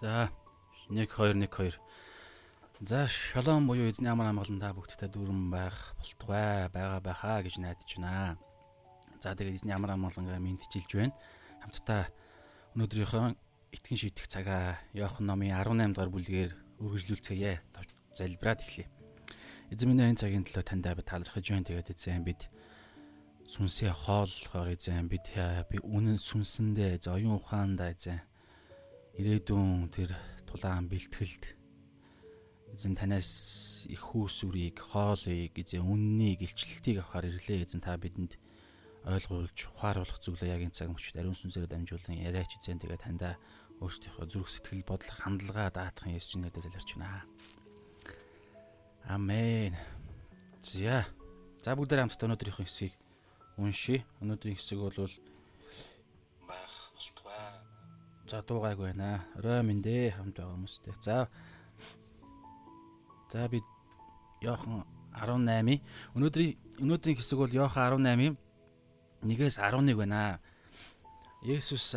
За 1 2 1 2. За шалом буюу эзний амар амгалан та бүгдтэй дүүрэн байх болтугай байгаа байхаа гэж найдаж байна. За тэгээд эзний амар амгалангаа мэдчилж байна. Хамтдаа өнөөдрийнхөө итгэн шийдэх цагаа Иохан номын 18 дугаар бүлгээр үргэлжлүүлцгээе. Залбираад эхлэе. Эзэн минь энэ цагийн төлөө танд аваа талархаж байна. Тэгээд эзэн бид сүнсээ хооллохоор эзэн бид би үнэн сүнсэндээ за оюун ухаандаа эзэн ирээдүйн тэр тулаан бэлтгэлд эзэн танаас их хүүсүрийг, хоолыг, эзэн үннийг, илчлэлтийг авахар ирлээ. Эзэн та бидэнд ойлгуулж, ухааруулах зүйлээ яг энэ цаг мөчид ариун сүнсээр дамжуулан яриач эзэн тэгээ тандаа өөрсдийнхөө зүрх сэтгэл бодол хандлага даатахын Есүс нэрээр залбирч байна. Амен. За. За бүгдээ хамтдаа өнөөдрийнхөө хэсгийг уншия. Өнөөдрийн хэсэг бол За дуугайг байна. Орой минь дээ хамт байгаа хүмүүстэй. За. За би Йохан 18. Өнөөдрийн өнөөдрийн хэсэг бол Йохан 18-ийн 1-ээс 11 байна. Есүс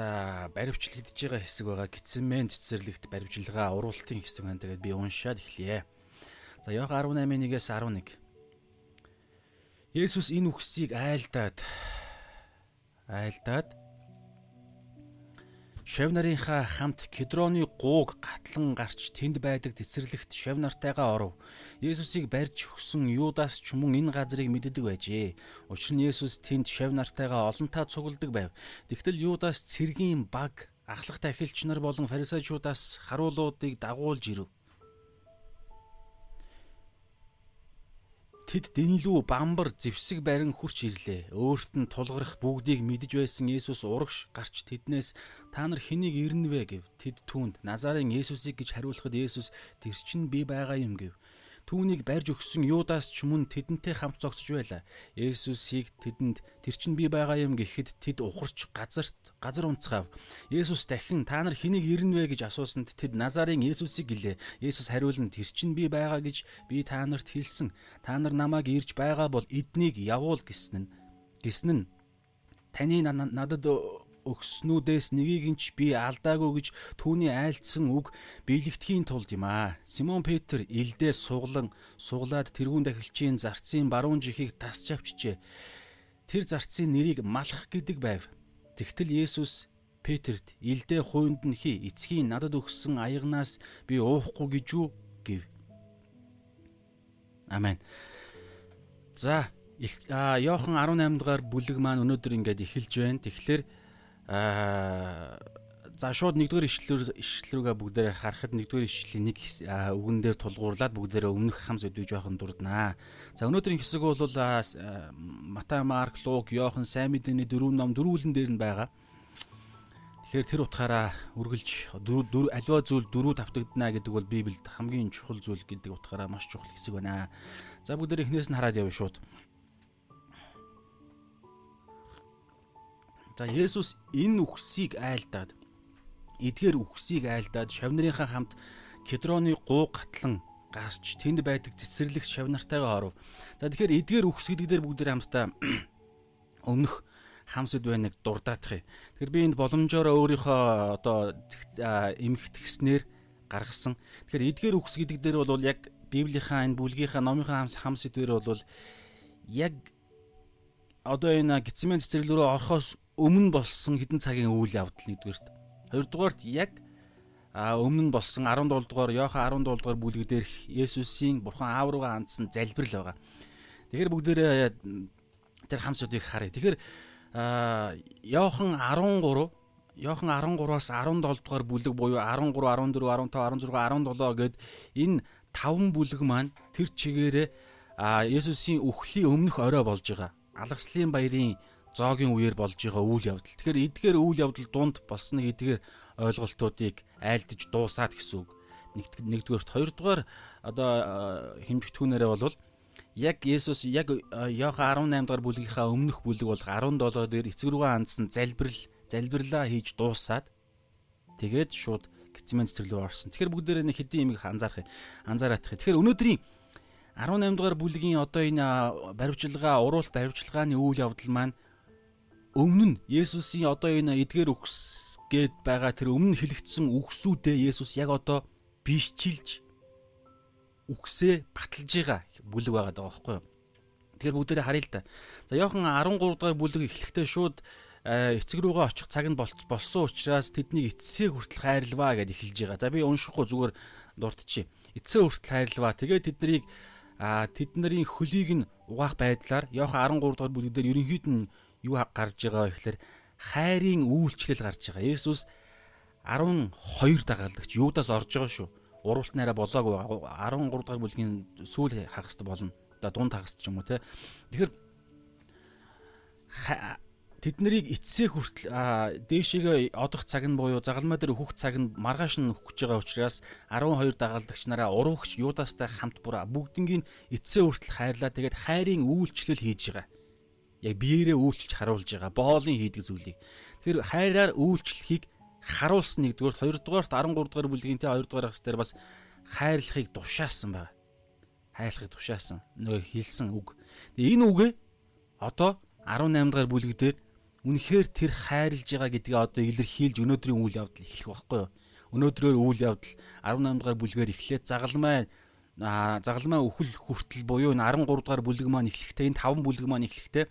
баривчлагдж байгаа хэсэг байгаа. Гитсмен цэцэрлэгт баривчилгаа уруултын хэсэг байна. Тэгээд би уншаад эхлэе. За Йохан 18-ийн 1-ээс 11. Есүс энэ үгсийг айлдаад айлдаад Шав нарынхаа хамт Кедроны гууг гатлан гарч тэнд байдаг цэцэрлэгт шав нартайгаа оров. Есүсийг барьж өгсөн Юдас ч мөн энэ газрыг мэддэг байжээ. Учир нь Есүс тэнд шав нартайгаа олонтаа цугладаг байв. Тэгтэл Юдас цэргийн баг ахлагтай ахилч нар болон фарисеучудаас харуулуудыг дагуулж ирэв. Тэд дэнлүү бамбар зевсэг барин хурч ирлээ. Өөрт нь тулгарх бүгдийг мэдж байсан Есүс урагш гарч тэднээс та нар хэнийг ирнэвэ гэв. Тэд түүнд Назарын Есүсийг гэж хариулахад Есүс тэр чинь би байгаа юм гэв. Түүнийг барьж өгсөн Юдас ч мөн тэдэнтэй хамт зогсож байлаа. Есүсийг тэдэнд тэр чинь би байгаа юм гэхэд тэд ухарч газарт газар унцгаав. Есүс дахин та нар хэнийг ирнэ вэ гэж асуусанд тэд Назарын Есүсийг гэлээ. Есүс хариулан тэр чинь би байгаа гэж би та нарт хэлсэн. Та нар намайг ирж байгаа бол эднийг явуул гэснэ нь гэснэ нь таны надад өгснүүдээс нэгийг нь ч би алдаагүй гэж түүний айлдсан үг биелэгдэхийн тулд юм аа. Симон Петр илдээ суглан суглаад тэрүүн дахилчийн зарцын баруун жихийг тасч авчжээ. Тэр зарцын нэрийг малах гэдэг байв. Тэгтэл Есүс Петрт илдээ хуунд нь хий эцгийн надад өгсөн аягнаас би уухгүй гэж юу гэв. Амен. За Йохан 18 дугаар бүлэг маань өнөөдөр ингээд эхэлж байна. Тэгэхээр Аа за шууд нэгдүгээр ишлэлээр ишлэл рүүгээ бүгдээрээ харахад нэгдүгээр ишлэлийн нэг үгэн дээр тулгуурлаад бүгдээрээ өмнөх хам сэдвийг жоохон дурднаа. За өнөөдрийн хэсэг бол Матай, Марк, Лук, Йохан, Сайн мэдээний дөрвөн ном дөрвөлн дээр нь байгаа. Тэгэхээр тэр утгаараа үргэлж аливаа зүйл дөрөв давтагдана гэдэг бол Библиэд хамгийн чухал зүйл гэдэг утгаараа маш чухал хэсэг байна. За бүгдээрээ эхнээс нь хараад явна шууд. За Есүс энэ үхсийг айлдаад эдгээр үхсийг айлдаад шавнарынхаа хамт Кедроны гуу гатлан гарч тэнд байдаг цэцэрлэгт шавнартайгаа оров. За тэгэхээр эдгээр үхс гэдэг дээр бүгд хамтдаа өмнөх хамсд байна нэг дурдаах юм. Тэгэхээр би энд боломжоор өөрийнхөө одоо эмхтгснээр гаргасан. Тэгэхээр эдгээр үхс гэдэг дээр бол яг Библийнхаа энэ бүлгийнхаа номынхаа хамс хамсд дээр бол яг одоо энэ гитсмен цэцэрлэг рүү орохоос өмнө болсон хідэн цагийн үйл явдал нэгдүгээрт. Хоёрдугаарт яг өмнө нь болсон 17 дугаар Йохан 17 дугаар бүлэг дээр Есүсийн Бурхан аав руугаа хандсан залбирал байгаа. Тэгэхээр бүгдээрээ тэр хамсуудыг харъя. Тэгэхээр Йохан 13 Йохан 13-аас 17 дугаар бүлэг буюу 13, 14, 15, 16, 17 гээд энэ таван бүлэг маань тэр чигээрээ Есүсийн үхлийн өмнөх орой болж байгаа. Алагслын баярын зоогийн үеэр болж байгаа үйл явдал. Тэгэхээр эдгээр үйл явдал дунд болсон эдгээр ойлголтуудыг айлдж дуусаад гэсэн үг. Нэгдүгээрт хоёрдугаар одоо хэмжигдэхүүнээрээ бол яг Есүс яг Иохан 18 дугаар бүлгийнхаа өмнөх бүлэг бол 17 дээр эцэг рүүгээ хандсан залбирал залбирлаа хийж дуусаад тэгээд шууд гицмэн цэцэрлүү орсон. Тэгэхээр бүгдээрээ нэг хэдийн юмыг анзаарах анзаараах. Тэгэхээр өнөөдрийн 18 дугаар бүлгийн одоо энэ баримтчилгаа, уруулт баримтчилгааны үйл явдал маань өмнө нь Есүсийн одоо энэ эдгээр үхс гэд байгаа тэр өмнө хэлэгдсэн үгсүүдээ Есүс яг одоо бишчилж үгсээ баталж байгаа бүлэг байгаа даа байхгүй юу. Тэгэхээр бүгдээрээ харъя л да. За Иохан 13 дугаар бүлэг эхлэхдээ шууд эцэг рүүгээ очих цаг нь болсон учраас тэднийг эцсээ хүртэл хайрлаваа гэд эхэлж байгаа. За би уншихгүй зүгээр дурдчихъя. Эцсээ хүртэл хайрлаваа. Тэгээд тэднийг а тэдний хөлийг нь угаах байдлаар Иохан 13 дугаар бүлэг дээр ерөнхийд нь юу гарч байгаа вэ гэхээр хайрын үйлчлэл гарч байгаа. Есүс 12 дагалдагч юудаас орж байгаа шүү. Уралт нараа болоогүй 13 дахь бүлгийн сүүл хагаст болно. Одоо дунд хагаст ч юм уу те. Тэгэхээр тэд нарыг эцсээ хүртэл дээшээгээ одох цаг нь буюу загалмай дээр өөхөх цаг нь маргааш нь өгч байгаа учраас 12 дагалдагч нараа уруугч юудаастай хамт бүр бүгднгийн эцсээ хүртэл хайрлаа. Тэгээд хайрын үйлчлэл хийж байгаа яг биеэрээ үйлчлж харуулж байгаа боолын хийдэг зүйлийг. Тэгэхээр хайраар үйлчлэхийг харуулсан нэгдүгээр, хоёрдугаарт 13 дугаар бүлгийн тэ 2 дугаар хагас дээр бас хайрлахыг тушаасан байна. Хайрлахыг тушаасан. Нөгөө хэлсэн үг. Тэгээ энэ үгээ одоо 18 дугаар бүлэг дээр үнэхээр тэр хайрлж байгаа гэдгийг одоо илэрхийлж өнөөдрийн үйл явдал эхлэх байхгүй юу? Өнөөдрөөр үйл явдал 18 дугаар бүлгээр эхлээд загалмай загалмай өхөл хүртэл буюу энэ 13 дугаар бүлэг маань эхлэхдээ энэ 5 бүлэг маань эхлэхдээ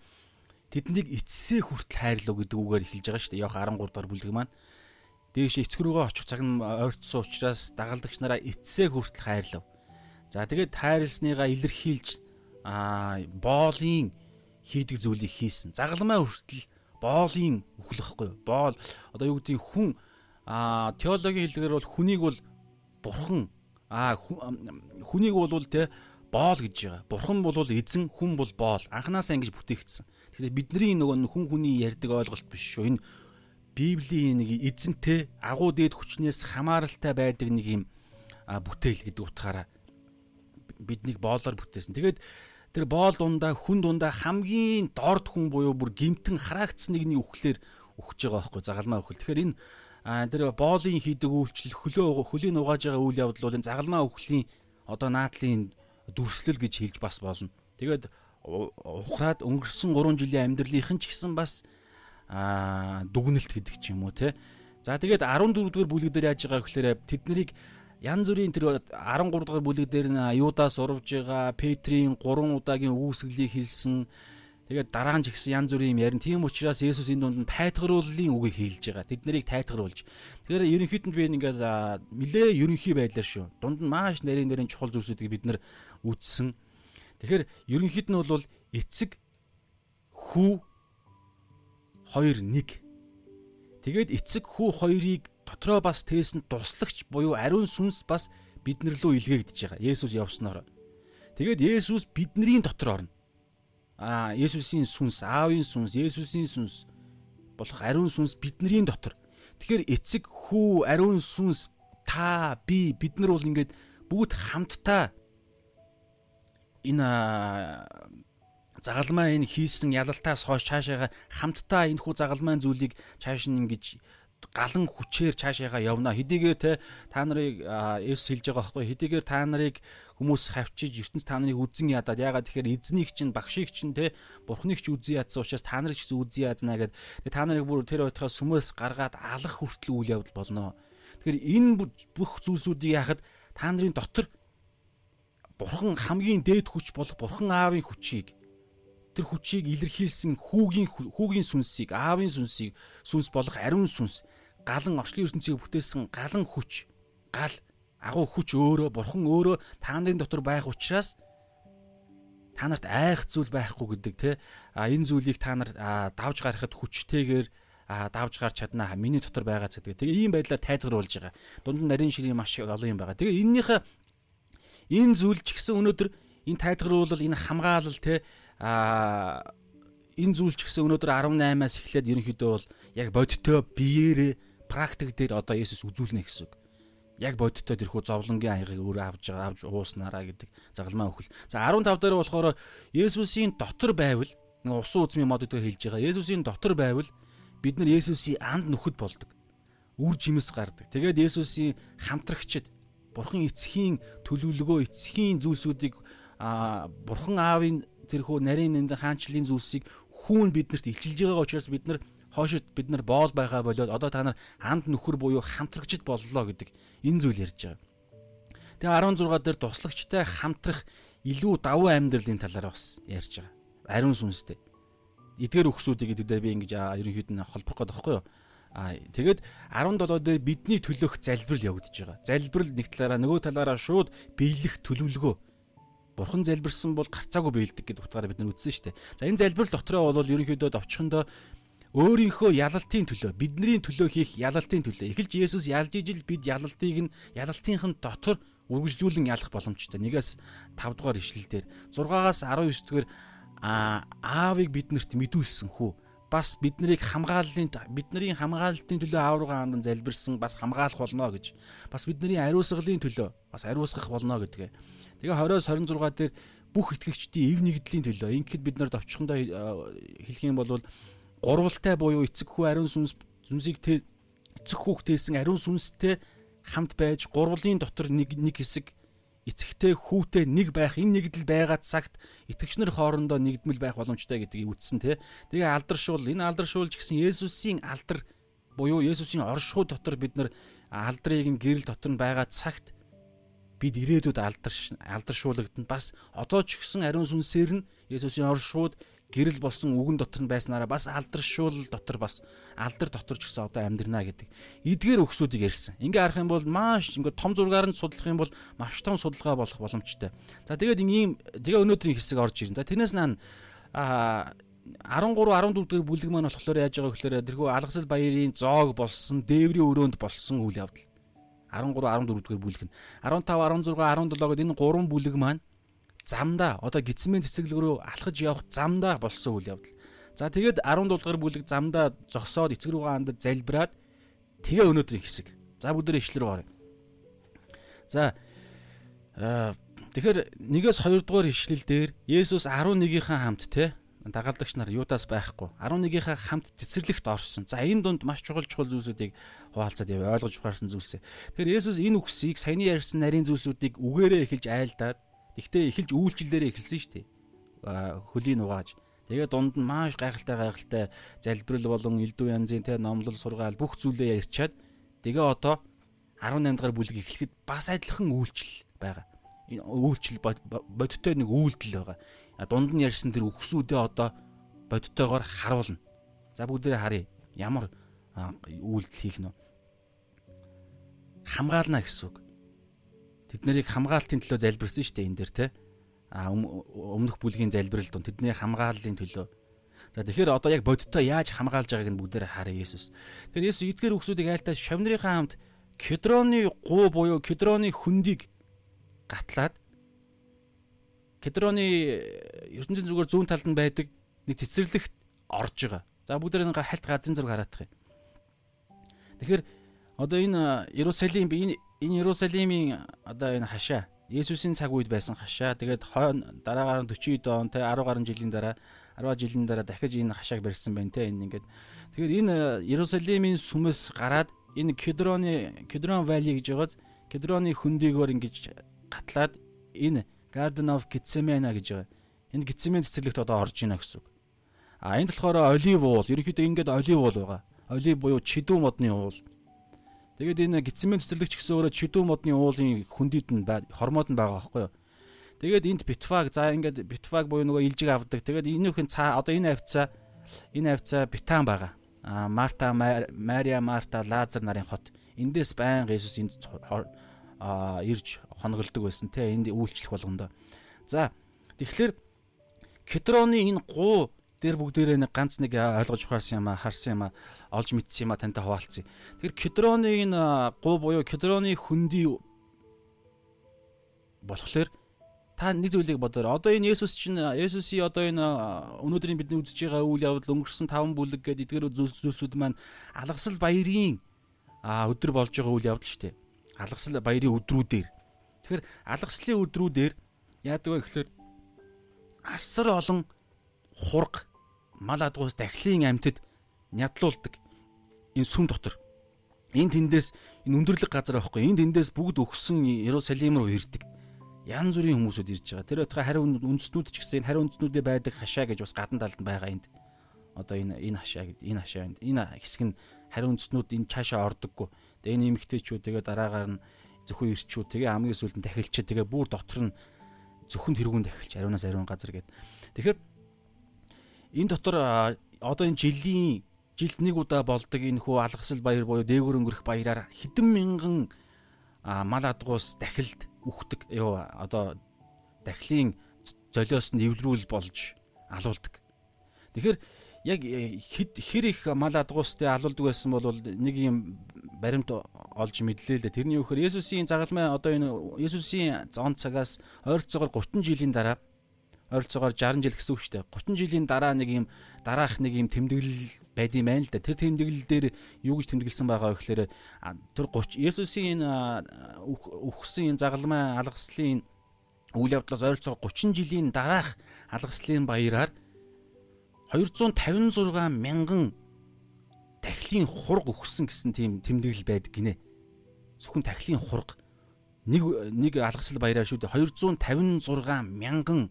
тэднийг эцсээ хүртэл хайрлуу гэдэг үгээр эхэлж байгаа шүү дээ. Явах 13 дахь бүлэг маань. Дээш эцэг рүүгээ очих цаг нь ойртсон учраас дагалдагч нараа эцсээ хүртэл хайрлав. За тэгээд хайрлсныгаа илэрхийлж аа боолын хийдэг зүйлийг хийсэн. Загалмай хүртэл боолын өхлөхгүй. Боол одоо юу гэдэг хүн аа теологийн хэлээр бол хүнийг бол бурхан аа хүнийг бол те боол гэж байгаа. Бурхан бол эзэн, хүн бол боол. Анханасаа ингэж бүтээгдсэн. Тэгэхээр бидний нөгөө хүн хүний ярьдаг ойлголт биш шүү. Энэ Библийн нэг эзэнтэй агуу дээд хүчнээс хамааралтай байдаг нэг юм бүтээл гэдэг утгаараа биднийг боолоор бүтээсэн. Тэгээд тэр боол дундаа хүн дундаа хамгийн дорд хүн буюу бүр гимтэн хараагц нэгний үхлээр өгч байгаа байхгүй загалмаа үхэл. Тэгэхээр энэ тэр боолын хийдэг үйлчлэл хөлөө хөлийн угааж байгаа үйл явдал бол энэ загалмаа үхлийн одоо наадлын дүрслэл гэж хэлж бас болно. Тэгээд ухраад өнгөрсөн 3 жилийн амьдралынх нь ч гэсэн бас аа дүгнэлт гэдэг ч юм уу те. За тэгээд 14 дугаар бүлэг дээр яаж байгаа гэхээр тэд нарыг янз бүрийн тэр 13 дугаар бүлэг дээр юудаас урвж байгаа Петрийн 3 удаагийн үүсгэлийг хэлсэн. Тэгээд дараа нь ч гэсэн янз бүрийн юм ярин. Тийм учраас Есүс энэ дунд нь тайтгарууллын үгийг хэлж байгаа. Тэд нарыг тайтгаруулж. Тэгэхээр ерөнхийд нь би ингээд нилээ ерөнхий байдлаар шүү. Дунд нь мааш нарийн нарийн чухал зүйлсүүдийг бид нар үздсэн. Тэгэхээр ерөнхийд нь бол эцэг хүү 2 1. Тэгээд эцэг хүү хоёрыг дотроо бас тээсэн туслагч буюу ариун сүнс бас биднэр лөө илгээгдэж байгаа. Есүс явснаар. Тэгээд Есүс бидний дотор орно. Аа, Есүсийн сүнс, Аавын сүнс, Есүсийн сүнс болох ариун сүнс бидний дотор. Тэгэхээр эцэг хүү ариун сүнс та би бид нар бол ингээд бүгд хамтдаа энэ загалмаа энэ хийсэн ялалтаас хойш цаашаага хамтдаа энэ хүү загалмайн зүйлийг цааш нь ингэж галан хүчээр цаашаага явна. Хэдийгээр те та нарыг Есүс хэлж байгаа байхгүй хэдийгээр та нарыг хүмүүс хавчиж ертөнц та нарыг үзэн ядаад ягаад тэгэхээр эзнийг чинь багшийг чинь те бурхныг ч үзэн ядсан учраас та нарыг ч үзэн язнаа гэд та нарыг бүр тэр байтхаа сүмөөс гаргаад алах хүртэл үйл явдал болно. Тэгэхээр энэ бүх зүйлсүүдийг яхад та нарын дотор Бурхан хамгийн дээд хүч болох Бурхан Аавын хүчийг тэр хүчийг илэрхийлсэн хүүгийн хүүгийн сүнсийг, Аавын сүнсийг, сүнс болох ариун сүнс, галан орчлын ертөнцийг бүтээсэн галан хүч, гал агуу хүч өөрөө Бурхан өөрөө та нарын дотор байх учраас та нарт айх зүйл байхгүй гэдэг те а энэ зүйлийг та нар давж гарахад хүчтэйгээр давж гарч чадна миний дотор байгаа гэдэг. Тэгээ ийм байдлаар тайлгаруулж байгаа. Дунд нь нарийн ширийн маш олон юм байгаа. Тэгээ энэнийхээ Энэ зүйл ч гэсэн өнөөдөр энэ тайлгаруулал энэ хамгаалал те а энэ зүйл ч гэсэн өнөөдөр 18-аас эхлээд ерөнхийдөө бол яг бодиттой биеэрээ практик дээр одоо Есүс үзүүлнэ гэсэн үг. Яг бодиттой тэрхүү зовлонгийн аягыг өөрөө авч байгаа авч ууснараа гэдэг загалмаа өхөл. За 15 дээр болохоор Есүсийн дотор байвал нэг усан үзмийн мод дээр хэлж байгаа. Есүсийн дотор байвал бид нар Есүсийн анд нөхөд болдог. Үр жимс гардаг. Тэгээд Есүсийн хамтрагчд Бурхан эцгийн төлөвлөгөө, эцгийн зүйлсүүдийг Бурхан аавын тэрхүү нарийн нэнд хаанчлалын зүйлсийг хүүн биднэрт илчилж байгаа учраас бид нар Хойшид бид нар боол байгаа болоод одоо та нар ханд нөхөр буюу хамтрагчд боллоо гэдэг энэ зүйл ярьж байгаа. Тэгээ 16 дээр туслагчтай хамтрах илүү давуу амьдралын талаар бас ярьж байгаа. Ариун сүнстэй. Эдгээр өгсүүдийг гэдэг дээр би ингэж ерөнхийд нь холбох гээд байхгүй юу? Аа тэгээд 17 дээр бидний төлөх залбирал явагдаж байгаа. Залбирал нэг талаараа нөгөө талаараа шууд биелэх төлөвлөгөө Бурхан залбирсан бол гарцаагүй биелдэг гэдэг утгаараа бид нар үзсэн шүү дээ. За энэ залбирал дотроо бол ерөнхийдөө товчхондоо өөрийнхөө ялалтын төлөө бидний төлөө хийх ялалтын төлөө эхэлж Есүс ялж ижил бид ялалтыг нь ялалтынхын дотор үргэлжлүүлэн ялах боломжтой. Нэгээс 5 дугаар ишлэл дээр 6-аас 19 дугаар аавыг биднэрт мэдүүлсэн хүү бас биднийг хамгааллын бидний хамгаалалтын төлөө аав руугаа хандан залбирсан бас хамгаалах болно гэж бас бидний ариусгалын төлөө бас ариусгах болно гэдгээ. Тэгээ 20-оос 26 дээр бүх итгэгчдийн эв нэгдлийн төлөө ингэхэд бид нар товчхондоо хэлэх юм бол гурвалтай буюу эцэг хүү ариун сүнс сүнсийг эцэг хүүхдээсэн ариун сүнстэй хамт байж гурвлын дотор нэг нэг хэсэг эцэгтэй хүүтэй нэг байх энэ нэгдэл байгаа цагт итгэгч нар хоорондоо нэгдмэл байх боломжтой гэдгийг үздсэн те. Тэгээ алдаршуул энэ алдаршуулж гисэн Есүсийн алдар буюу Есүсийн оршихуй дотор бид нар алдрыг нь гэрэл дотор нь байгаа цагт бид ирээдүйд алдарш алдаршуулгадана бас одоо ч гэсэн ариун сүнсээр нь Есүсийн оршууд гэрэл болсон үгэн дотор нь байснараа бас алдаршуул дотор бас алдар дотор ч гэсэн одоо амьдрнаа гэдэг эдгээр өгсүүдийг ярьсан. Ингээ харах юм бол маш ингээ том зургаар нь судлах юм бол маш том судалгаа болох боломжтой. За тэгээд ийм тэгээ өнөөдрийн хэсэг орж ирнэ. За тэрнээс наан а 13 14 дэх бүлэг маань болохоор яаж байгаа гэхээр тэрхүү алгасэл баярын зоог болсон, дээврийн өрөөнд болсон үйл явдал. 13 14 дэх бүлэг нь 15 16 17 гэдэг энэ гурван бүлэг маань замдаа одоо гидсмэн цэцэглэг рүү алхаж явах замдаа болсон үйл явдал. За тэгээд 17 дугаар бүлэг замдаа зогсоод эцэг рүүгээ хандаж залбираад тэгээ өнөөдрийн хэсэг. За бүгдээ ишлэр гарыг. За тэгэхээр нэгээс 2 дугаар ишлэл дээр Есүс 11-ийнхаа хамт те дагалдагч нар юудаас байхгүй 11-ийнхаа хамт цэцэрлэгт орсон. За энэ дунд маш чухал чухал зүйлсүүдийг хуваалцаад яв ойлгож ухаарсан зүйлсээ. Тэгэхээр Есүс энэ үгсийг саяны ярьсан нарийн зүйлсүүдийг үгээрээ эхэлж айлдаад Тэгтээ эхэлж үйлчлэлээрээ эхэлсэн шүү дээ. Хөлийн угааж. Тэгээ дунд нь маш гайхалтай гайхалтай залбирал болон элдв янзын те номлол сургаал бүх зүйлээ ярьчаад тэгээ одоо 18 дахь бүлэг эхлэхэд бас адилхан үйлчлэл байгаа. Энэ үйлчлэл бодиттой нэг үйлдэл байгаа. Дунд нь ярьсан тэр үгсүүдээ одоо бодиттойгоор харуулна. За бүгдээ харъя. Ямар үйлдэл хийх нь хамгаална гэсэн үг тэд нарыг хамгаалтын төлөө залбирсан шүү дээ энэ дэр те а өмнөх бүлгийн залбирал дунд тэдний хамгааллын төлөө. За тэгэхээр одоо яг бодиттой яаж хамгаалж байгааг нь бүгдээр хараа Есүс. Тэгэхээр Есүс эдгээр үгсүүдийг айлтаа шавнырийнхаа хамт кедроны гуу буюу кедроны хөндийг гатлаад кедроны ертөнцийн зүгээр зүүн талд нь байдаг нэг цэцэрлэгт орж байгаа. За бүгдээр ингээ хальт газрын зураг хараадах юм. Тэгэхээр одоо энэ Иерусалим энэ энэ Иерусалимийн одоо энэ хашаа Есүсийн цаг үед байсан хашаа. Тэгээд хойно дараагаар 40 он те 10 гаруй жилийн дараа 10 жилийн дараа дахиж энэ хашааг барьсан байна те энэ ингээд. Тэгэхээр энэ Иерусалимийн сүмэс гараад энэ Кедроны Кедрон Valley гэж байгааз Кедроны хөндийгөөр ингэж гатлаад энэ Garden of Gethsemane гэж байгаа. Энэ Gethsemane цэцэрлэгт одоо орж ийнэ гэсэн үг. А энэ болохоор олив уул. Ерөнхийдөө ингээд олив уул байгаа. Олив буюу чидүү модны уул. Тэгээд энэ гитсмен цэцэрлэгч гэсэн өөрөө чидүү модны уулын хөндөд нь хормоод нь байгаа байхгүй юу. Тэгээд энд битфаг за ингээд битфаг буюу нөгөө илжиг авдаг. Тэгээд энийхэн цаа одоо энэ авцаа энэ авцаа битан байгаа. А Марта, Мария, Марта, Лазар нарын хот. Эндээс байн Иесус энд ирж хонголдог байсан те энд үйлчлэх болгондоо. За тэгэхээр Кетроны энэ гуу дээр бүгдээрээ нэг ганц нэг ойлгож ухаарсан юм а харсан юм а олж мэдсэн юм а тантай хуваалцъя. Тэгэхээр кедроны энэ гуу буюу кедроны хөндөй болохоор та нэг зүйлийг бодоорой. Одоо энэ Есүс чинь Есүсийн одоо энэ өнөөдрийн бидний үзэж байгаа үйл явдал өнгөрсөн 5 бүлэг гэдэг эдгээр зүйлсүүд маань алгасал баярын өдөр болж байгаа үйл явдал шүү дээ. Алгасал баярын өдрүүдээр. Тэгэхээр алгаслын өдрүүдээр яадаг вэ гэхээр асар олон хург мал адгуус дахлын амьтад нядлуулдаг энэ сүм дотор. Энэ тэндээс энэ өндөрлөг газар байхгүй. Энэ тэндээс бүгд өгсөн Иерусалим руу ирдэг. Ян зүрийн хүмүүсүүд ирж байгаа. Тэр байтугай хариу үндэснүүд ч гэсэн хариу үндэснүүдээ байдаг хашаа гэж бас гадна талд нь байгаа энд. одоо энэ энэ хашаа гэд энэ хашаа энэ хэсэг нь хариу үндэснүүд энэ цаашаа ордоггүй. Тэгээ энэ эмгтээчүүд тэгээ дараагаар нь зөвхөн ирчүүд тэгээ хамгийн сүүлд нь дахилчид тэгээ бүр дотор нь зөвхөн тэрүүн дахилч ариунаас ариун газар гэд. Тэгэхээр энэ дотор одоо энэ жилийн жилд нэг удаа болдог энэ хүү алгасал баяр буюу дээгүр өнгөрөх баяраар хэдэн мянган мал адгуус дахилд үхдэг ёо одоо дахлын золиос нь эвлэрүүл болж алуулдаг. Тэгэхээр яг э, хэд хэр их мал адгуустай алуулдаг байсан бол нэг юм баримт олж мэдлээ л дээ. Тэрний үхээр Есүсийн загалмай одоо энэ Есүсийн зон цагаас ойролцоогоор 30 жилийн дараа ойролцоогоор 60 жил гэсэн үг шүү дээ. 30 жилийн дараа нэг юм дараах нэг юм тэмдэглэл байд юм байна л да. Тэр тэмдэглэл дээр юу гэж тэмдэглэсэн байгаа вэ гэхээр тэр 30 Есүсийн үхсэн энэ загалмай алгаслын үйл явдлаас ойролцоогоор 30 жилийн дараах алгаслын баяраар 256 мянган тахилын хург өгсөн гэсэн тийм тэмдэглэл байдаг гинэ. Зөвхөн тахилын хург нэг нэг алгасал баяраа шүү дээ 256 мянган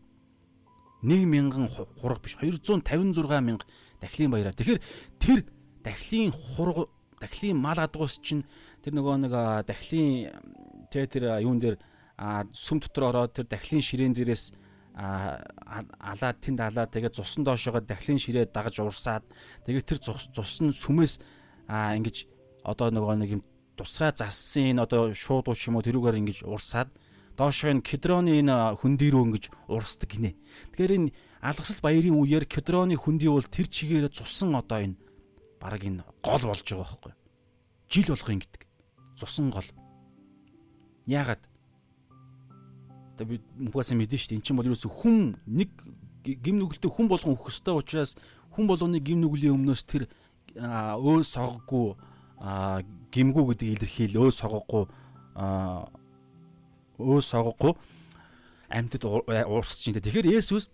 1 мянган хураг биш 256 мянга дахлын баяраа. Тэгэхээр тэр дахлын хураг дахлын мал адгуус чинь тэр нөгөө нэг дахлын тэ тэр юун дээр сүм дотор ороод тэр дахлын ширээн дээрээс алаад тэнд алаад тэгээд цусан доошоогоо дахлын ширээ дагаж урсаад тэгээд тэр цус нь сүмээс ингэж одоо нөгөө нэг юм тусгай зассан энэ одоо шууд уу ч юм уу тэрүүгээр ингэж урсаад доошоо энэ кедроны энэ рүү ингэж урсдаг гинэ. Тэгэхээр энэ алгасал баярын үеэр кедроны хөндөй бол тэр чигээр цусан одоо энэ баг энэ гол болж байгаа байхгүй. Жил болох юм гэдэг. Цусан гол. Яагаад? Тэ би мухаас мэдэн шүү дээ. Эн чинь бол ерөөсө хүн нэг гим нүгэлтэй хүн болгон өөх хөстэй учраас хүн болгоны гим нүглийн өмнөөс тэр өө согггүй гимгүү гэдэг илэрхийл өө согггүй өөс сонгохгүй амьтад э, уурсаж чинь. Тэгэхээр Есүс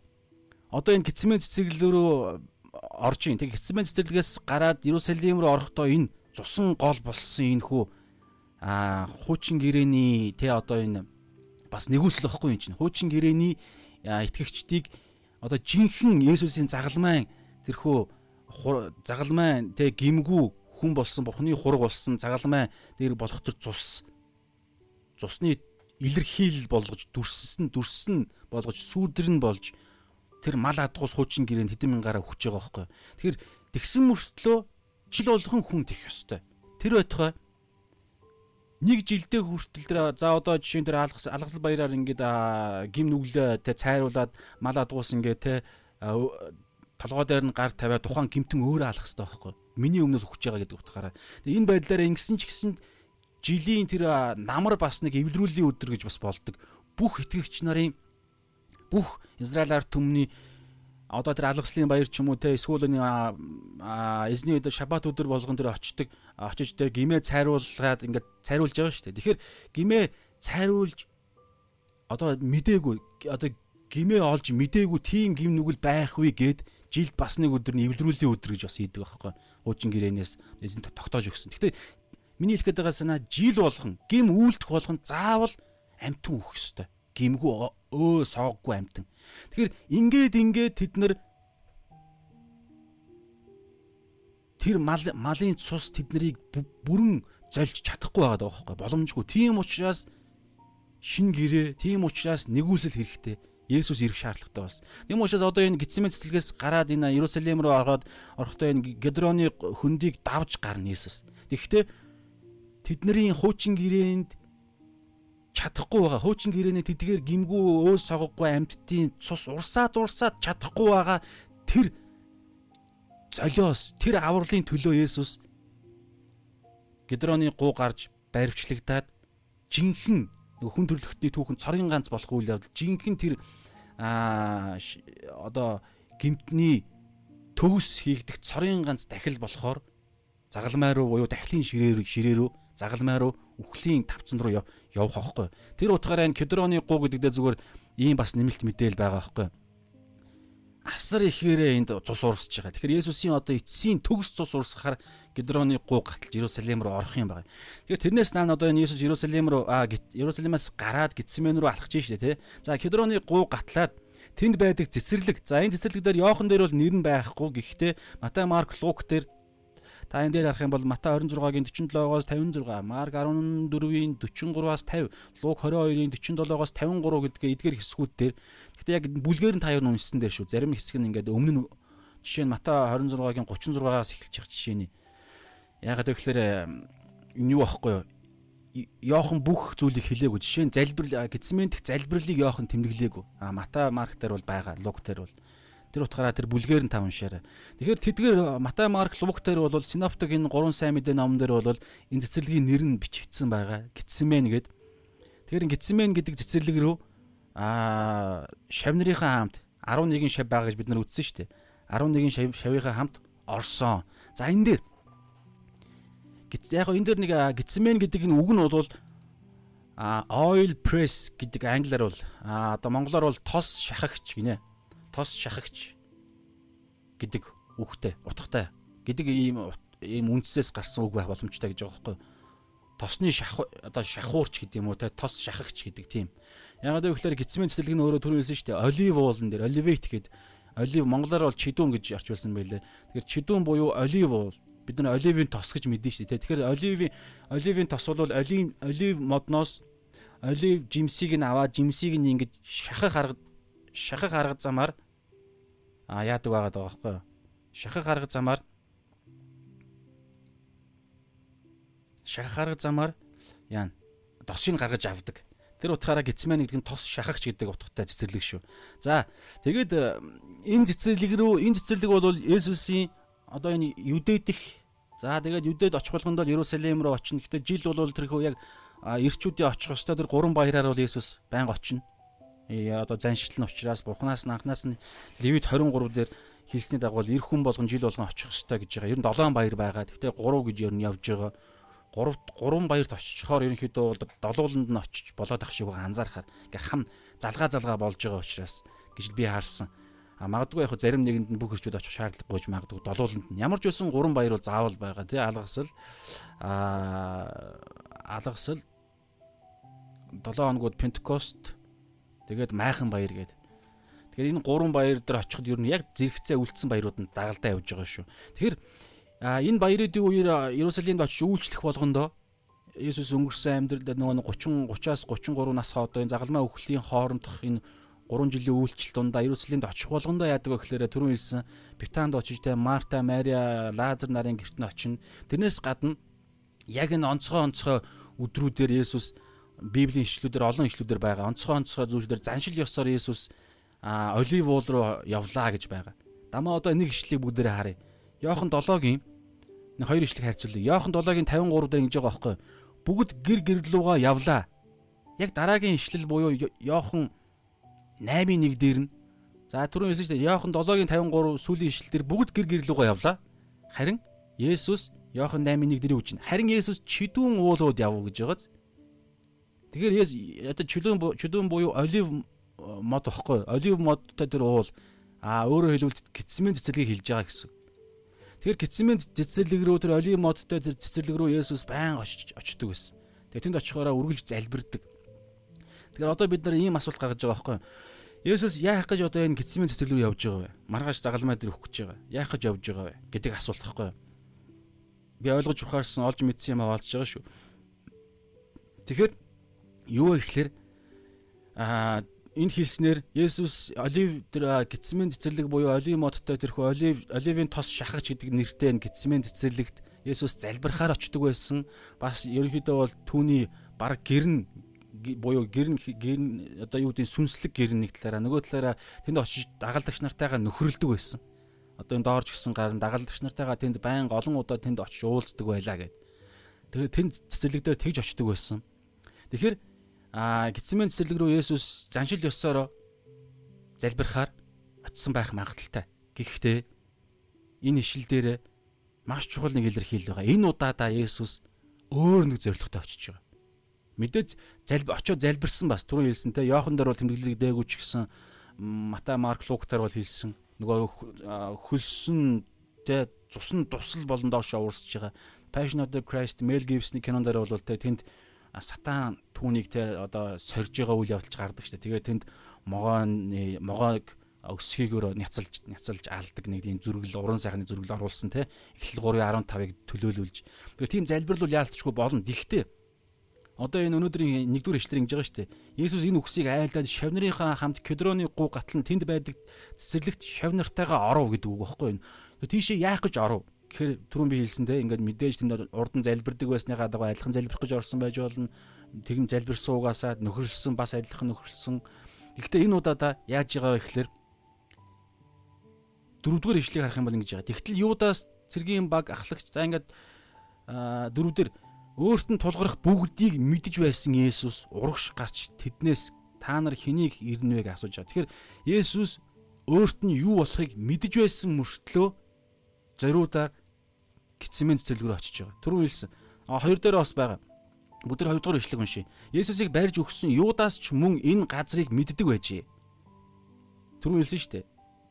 одоо энэ гитсмэн цэцэглэл рүү орж ийн. Тэг гитсмэн цэцэглэгээс гараад Иерусалим руу орохдоо энэ цусан гол болсон энэ хүү а хуучин гэрээний тэ одоо энэ бас нэгүсэл واخгүй юм чинь. Хуучин гэрээний итгэгчдийг одоо жинхэнэ Есүсийн загалмайн тэрхүү загалмайн тэ гимгүү хүн болсон бурхны хураг болсон загалмай дээр болох төр цус цусны илэрхийлэл болгож дүрссэн дүрсэн болгож сүүдэр нь болж тэр мал адгуус хуучин гэрээнд хэдэн мянгаараа хүч байгаа байхгүй. Тэгэхээр тэгсэн мөртлөө жил болгон хүн тэх ёстой. Тэр байтугай нэг жилдээ хүртэл тэр за одоо жишээ нь тэр алгас алгасал баяраар ингээд гим нүглээ тэ цайруулад мал адгуус ингээд тэ толгой дээр нь гар тавиад тухайн гимтэн өөрөө алах хэрэгтэй байхгүй. Миний өмнөөс хүч байгаа гэдэг утгаараа. Тэгээ энэ байдлаараа ингэсэн ч гэсэн жилийн тэр намар бас нэг эвлэрүүлийн өдөр гэж бас болдог. Бүх итгэгч нарын бүх Израиль ард түмний одоо тэр алгаслын баяр ч юм уу те эсвэл эзний өдөр шабат өдөр болгон тэр очдог очиж те гимээ цайруулгаад ингээд цайруулж байгаа шүү дээ. Тэгэхээр гимээ цайруулж одоо мдээгүй одоо гимээ олж мдээгүй тийм гим нүгэл байхгүй гэд жилд бас нэг өдөр нь эвлэрүүлийн өдөр гэж бас хийдэг байхгүй. Хуучин гэрээнээс эзэн тогтоож өгсөн. Гэхдээ Миний хэлэх гээд байгаа санаа жил болгон гим үйлдэх болгон заавал амтан үхэх ёстой. Гимгүү өө сооггүй амтан. Тэгэхээр ингээд ингээд тэд нар тэр мал малын цус тэднийг бүрэн зольж чадахгүй байгаа даа байхгүй боломжгүй. Тийм учраас шин гэрээ, тийм учраас нэгүсэл хэрэгтэй. Есүс ирэх шаардлагатай бас. Тийм учраас одоо энэ гитсмэн цэцлэгээс гараад энэ Иерусалим руу ороод орохдоо энэ Гедроны хөндийг давж гарна Есүс. Тэгэхдээ тэдний хуучин гэрээнд чадахгүй байгаа. Хуучин гэрээний тэдгээр гимгүү өөс согохгүй амьдтын цус урсаад урсаад чадахгүй байгаа тэр золиос тэр авралын төлөө Есүс Гедроны гуу гарч баривчлагдаад жинхэнэ хүн төрлөختний түүхэн цорын ганц болох үйл явдал жинхэнэ тэр аа одоо гимтний төгс хийгдэх цорын ганц дахил болохоор загалмай руу буюу дахлын ширээ ширээ рүү загалмай руу үхлийн тавцан руу явах аахгүй. Тэр утгаараа энэ кедроны гуу гэдэгдээ зүгээр ийм бас нэмэлт мэдээл байгаа аахгүй. Асар ихээрээ энд цус урсж байгаа. Тэгэхээр Есүсийн одоо эцсийн төгс цус урсгахаар Гедроны гуу гаталж Иерусалим руу орох юм байна. Тэгэхээр тэрнээс наан одоо энэ Есүс Иерусалим руу Иерусалимаас гараад Гитсмен руу алхаж штэ тий. За Гедроны гуу гатлаад тэнд байдаг цэцэрлэг. За энэ цэцэрлэг дээр Йохан дээр бол нэр нь байхгүй. Гэхдээ Матай, Марк, Лук дээр та энэ дээр харах юм бол Матай 26-гийн 47-оос 56, Марк 14-ийн 43-аас 50, Лук 22-ийн 47-оос 53 гэдгээ эдгээр хэсгүүд дээр. Гэхдээ яг бүлгээр нь та юу уншсан дээр шүү. Зарим хэсэг нь ингээд өмнө нь жишээ нь Матай 26-гийн 36-аас эхэлж байгаа жишээ нь. Ягаад гэвэл энэ юу аахгүй юу? Йохан бүх зүйлийг хэлээгүй. Жишээ нь залбирал гидсмент залбирлыг Йохан тэмдэглээгүй. А Матай, Марк дээр бол байгаа, Лук дээр бол тэр утгаараа тэр бүлгээр нь та уншаарай. Тэгэхээр тэдгээр Матай, Марк, Лук дээр бол синоптик энэ гурван сайн мэдээ номон дээр бол энэ цэцэрлэгийн нэр нь бичигдсэн байгаа. Гидсмен гэд. Тэгэхээр гидсмен гэдэг цэцэрлэг рүү а шав нарынхаа хамт 11 шав байгаа гэж бид нар үзсэн шүү дээ. 11 шав шавынхаа хамт орсон. За энэ дээр яг энэ дээр нэг гитсмен гэдэг энэ үг нь бол а oil press гэдэг англиар бол одоо монголоор бол тос шахагч гинэ. Тос шахагч гэдэг үгтэй, утгатай гэдэг ийм ийм үндсээс гарсан үг байх боломжтой гэж байгаа байхгүй. Тосны шах одоо шахуурч гэдэг юм уу те тос шахагч гэдэг тийм. Яг одоо ихлээр гитсмен цэцэлэг нь өөрөө түрүү хэлсэн шүү дээ. Олив уулан дээр оливейт гэдэг олив монголоор бол чидүүн гэж орчуулсан байлээ. Тэгэхээр чидүүн буюу олив уул бид нар оливын тос гэж мэдэн шүү дээ. Тэгэхээр оливын оливын тос бол олив олив модноос олив жимсийг нь аваад жимсийг нь ингэж шахах арга шахах арга замаар а яадаг байгаад байгаа байхгүй юу? Шахах арга замаар шахах арга замаар яана тосыг гаргаж авдаг. Тэр утгаараа гитсмен гэдэг нь тос шахагч гэдэг утгатай цэцэрлэг шүү. За тэгээд энэ цэцэрлэг рүү энэ цэцэрлэг бол Есүсийн одоо энэ юдэд их за тэгээд юдэд очих болгонд бол Иерусалим руу очино. Гэтэ жил бол тэрхүү яг эрчүүдийн очих ёстой тэр гурван баяраар бол Есүс байнга очино. Э одоо заншил нь учраас Бурханаас нь анханаас нь Левит 23 дээр хэлсний дагуу эр хүн болгон жил болгон очих ёстой гэж байгаа. Ер нь 7 баяр байгаа. Гэтэ 3 гэж ер нь явж байгаа. 3 3 баярт очичхоор ерөнхийдөө бол долууланд нь очиж болоод ах шиг анзаархаар ингээ хам залгаа залгаа болж байгаа учраас гэж би харсан. А магадгүй яг зарим нэгэнд нь бүх хэрчүүд очих шаардлагагүй ч магадгүй долууланд нь ямар ч байсан гурван баяр бол заавал байгаа тий алгасэл а алгасэл 7 хоногуд Пентекост тэгээд майхан баяр гээд Тэгэхээр энэ гурван баяр дээр очиход ер нь яг зэрэгцээ үлдсэн баярууд нь дагалдаа явж байгаа шүү. Тэгэхээр энэ баяруудын үеэр Иерусалимд очиж үйлчлэх болгондоо Есүс өнгөрсөн амьдралд нөгөө 30 30-аас 33 нас хооронд энэ загалмай өхлийн хоорондох энэ 3 жилийн үйлчлэл дундаа Иерусалимд очих болгондоо яадаг вэ гэхээр түрүүн хэлсэн Битанд очиж те Марта, Мария, Лазар нарын гэрт нь очино. Тэрнээс гадна яг энэ онцгой онцгой өдрүүдээр Есүс Библийн ишлүүдээр олон ишлүүдээр байгаа. Онцгой онцгой зүйлүүдээр заншил ёсоор Есүс олив уул руу явлаа гэж байгаа. Дамаа одоо нэг ишлэлийг бүгдээрээ харъя. Йохан 7-гийн нэг хоёр ишлэг харьцуулъя. Йохан 7-гийн 53 дээр ингэж байгаа байхгүй. Бүгд гэр гэрлүүгээ явлаа. Яг дараагийн ишлэл буюу Йохан 8-ын 1 дээр нь за түрүүн хэлсэн шүү дээ. Йохан 7-гийн 53 сүүлийн ишлэл дээр бүгд гэр гэрлүүгээ явлаа. Харин Есүс Йохан 8-ын 1 дэрийг үжин. Харин Есүс чидүүн уулууд явуу гэж байгааз. Тэгэхээр одоо чөлөөн чөлөөн буюу олив э, мод واخхой. Олив модтой тэр уул а өөрөөр хэлбэл гитсмийн цэцэрлэгийг хилж байгаа гэсэн. Тэгэхээр гитсмийн цэцэрлэг рүү тэр олив модтой тэр цэцэрлэг рүү Есүс байн очиж очдөг байсан. Тэгээ тэнд очихоороо үргэлж залбирдаг. Тэгэхээр одоо бид нар ийм асуулт гаргаж байгаа байхгүй юу? Есүс яах гэж одоо энэ гитсмийн цэцэрлэг рүү явж байгаа вэ? Маргааш загалмай дээр өгөх гэж байгаа. Яах гэж явж байгаа вэ гэдэг асуулт байхгүй юу? Би ойлгож ухаарсан, олж мэдсэн юм аа олдж байгаа шүү. Тэгэхээр юу гэхээр аа энэ хэлснээр Есүс олив тэр гитсмэн цэцэрлэг буюу олив модтой тэрхүү олив оливын тос шахагч гэдэг нэртэй энэ гитсмэн цэцэрлэгт Есүс залбирахаар очдөг байсан. Бас ерөнхийдөө бол түүний баг гэрн буюу гэрн гэрн одоо юу гэдэг сүнслэг гэрн нэг талаараа нөгөө талаараа тэнд очиж дагалдагч нартайгаа нөхрөлдөг байсан. Одоо энэ доорж гисэн гар дагалдагч нартайгаа тэнд байнга олон удаа тэнд очиж уулздаг байлаа гэд. Тэгэхээр тэнд цэцэрлэг дээр тэгж очдөг байсан. Тэгэхээр аа гитсмэн цэцэрлэг рүү Есүс заншил ёсоор залбирахаар очисон байх магадaltaй. Гэхдээ энэ ишил дээр маш чухал нэг илэрхийлэл байгаа. Энэ удаадаа Есүс өөр нэг зорилготой очиж байгаа мэдээж залб очиод залбирсан бас түрүү хэлсэн те Йохан дээр бол тэмдэглэлийг дээгүй ч гэсэн Матай Марк Лук дээр бол хэлсэн нөгөө хөлсөн те цусн тусал болон доош уурсж байгаа Passion of the Christ Mel Gibson кинон дээр бол те тэнд сатан түүнийг те одоо сорж байгаа үйл явдалч гардаг штэ. Тэгээ тэнд могооны могоог өсгийгөөр няцалж няцалж алдаг нэг тийм зүргэл уран сайхны зүргэл оруулсан те эхлэл 3.15-ыг төлөөлүүлж. Тэгээ тийм залбирал бол яалтчгүй болно. Гэхдээ одоо энэ өнөөдрийн нэгдүгээр ишлэр ингэж байгаа шүү дээ. Есүс энэ үгсийг айлдаад шавнырынхаа хамт кедроны гу гатлан тэнд байдаг цэцэрлэгт шавнартайгаа оров гэдэг үг байхгүй юу? Тийшээ яах гэж оров? Тэгэхээр түрүүн би хэлсэн те ингээд мэдээж тэнд урдан залбирдаг байсныгаа дагуу адилхан залбирах гэж орсон байж болно. Тэгм залбирсан угаасаа нөхөрлсөн бас адилхан нөхөрлсөн. Гэхдээ энэ удаадаа яаж байгаа вэ гэхээр дөрөвдүгээр ишлэгийг харах юм бол ингэж байгаа. Тэгтэл Юдаас цэргийн баг ахлагч за ингээд дөрөвдөр өөрт нь тулгарх бүгдийг мэдж байсан Есүс урагш гарч тэднээс та нар хэнийг ирнэ вэ гэж асууж байгаа. Тэгэхээр Есүс өөрт нь юу болохыг мэдж байсан мөртлөө зориудаар гитсмэн цэцэлгөр очиж байгаа. Түрүү хэлсэн. А хоёр дээр бас байгаа. Бүгд хоёр дахь ишлэг уншия. Есүсийг барьж өгсөн Юдаас ч мөн энэ газрыг мэддэг байжээ. Түрүү хэлсэн шүү дээ.